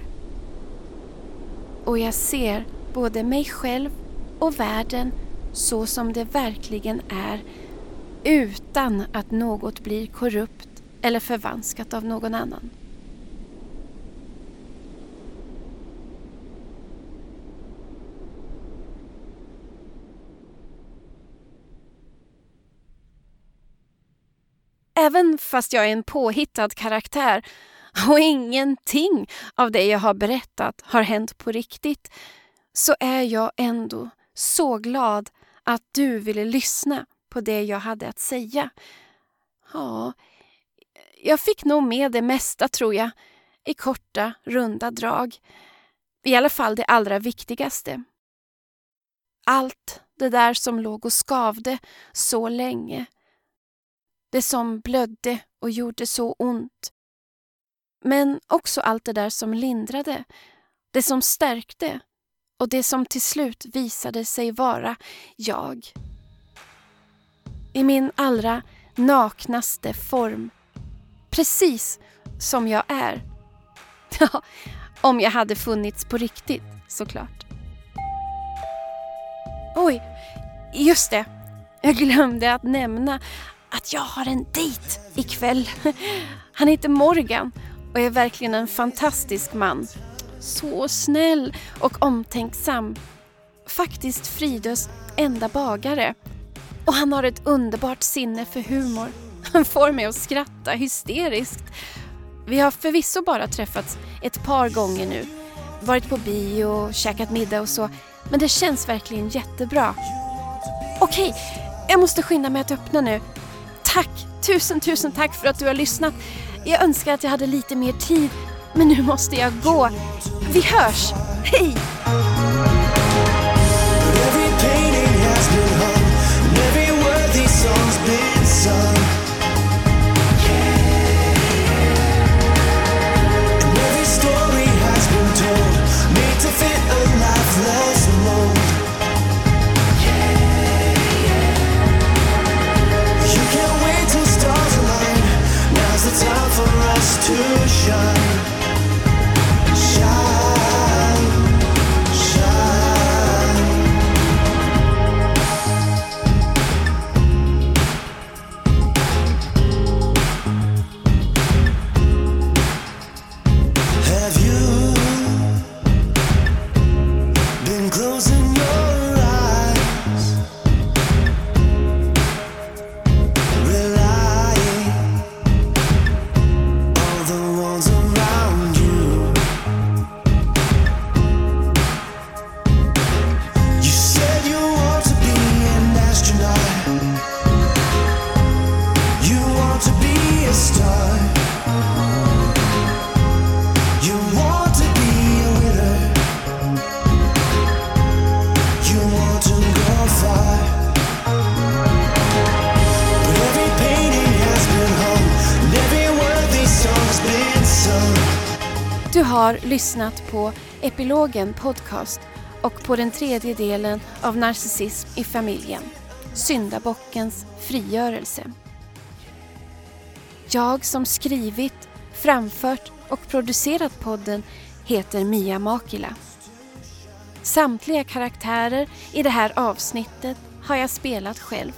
Och jag ser både mig själv och världen så som det verkligen är utan att något blir korrupt eller förvanskat av någon annan. Även fast jag är en påhittad karaktär och ingenting av det jag har berättat har hänt på riktigt så är jag ändå så glad att du ville lyssna på det jag hade att säga. Ja, jag fick nog med det mesta tror jag, i korta, runda drag. I alla fall det allra viktigaste. Allt det där som låg och skavde så länge. Det som blödde och gjorde så ont. Men också allt det där som lindrade, det som stärkte och det som till slut visade sig vara jag. I min allra naknaste form. Precis som jag är. Ja, om jag hade funnits på riktigt såklart. Oj, just det. Jag glömde att nämna att jag har en dejt ikväll. Han heter Morgan och är verkligen en fantastisk man. Så snäll och omtänksam. Faktiskt Fridös enda bagare. Och han har ett underbart sinne för humor. Han får mig att skratta hysteriskt. Vi har förvisso bara träffats ett par gånger nu. Varit på bio käkat middag och så. Men det känns verkligen jättebra. Okej, jag måste skynda mig att öppna nu. Tack! Tusen, tusen tack för att du har lyssnat. Jag önskar att jag hade lite mer tid, men nu måste jag gå. Vi hörs! Hej! Du har lyssnat på Epilogen Podcast och på den tredje delen av Narcissism i familjen, Syndabockens frigörelse. Jag som skrivit, framfört och producerat podden heter Mia Makila. Samtliga karaktärer i det här avsnittet har jag spelat själv.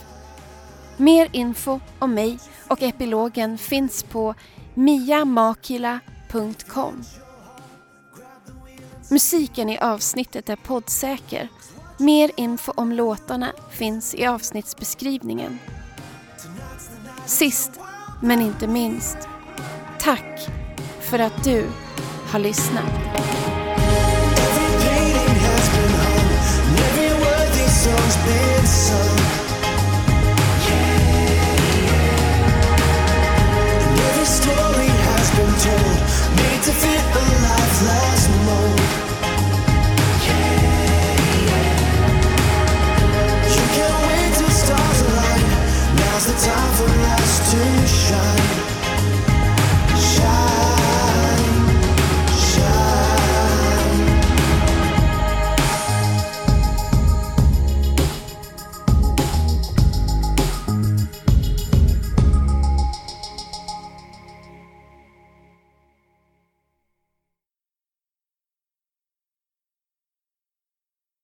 Mer info om mig och epilogen finns på miamakila.com. Musiken i avsnittet är poddsäker. Mer info om låtarna finns i avsnittsbeskrivningen. Sist men inte minst, tack för att du har lyssnat. Every painting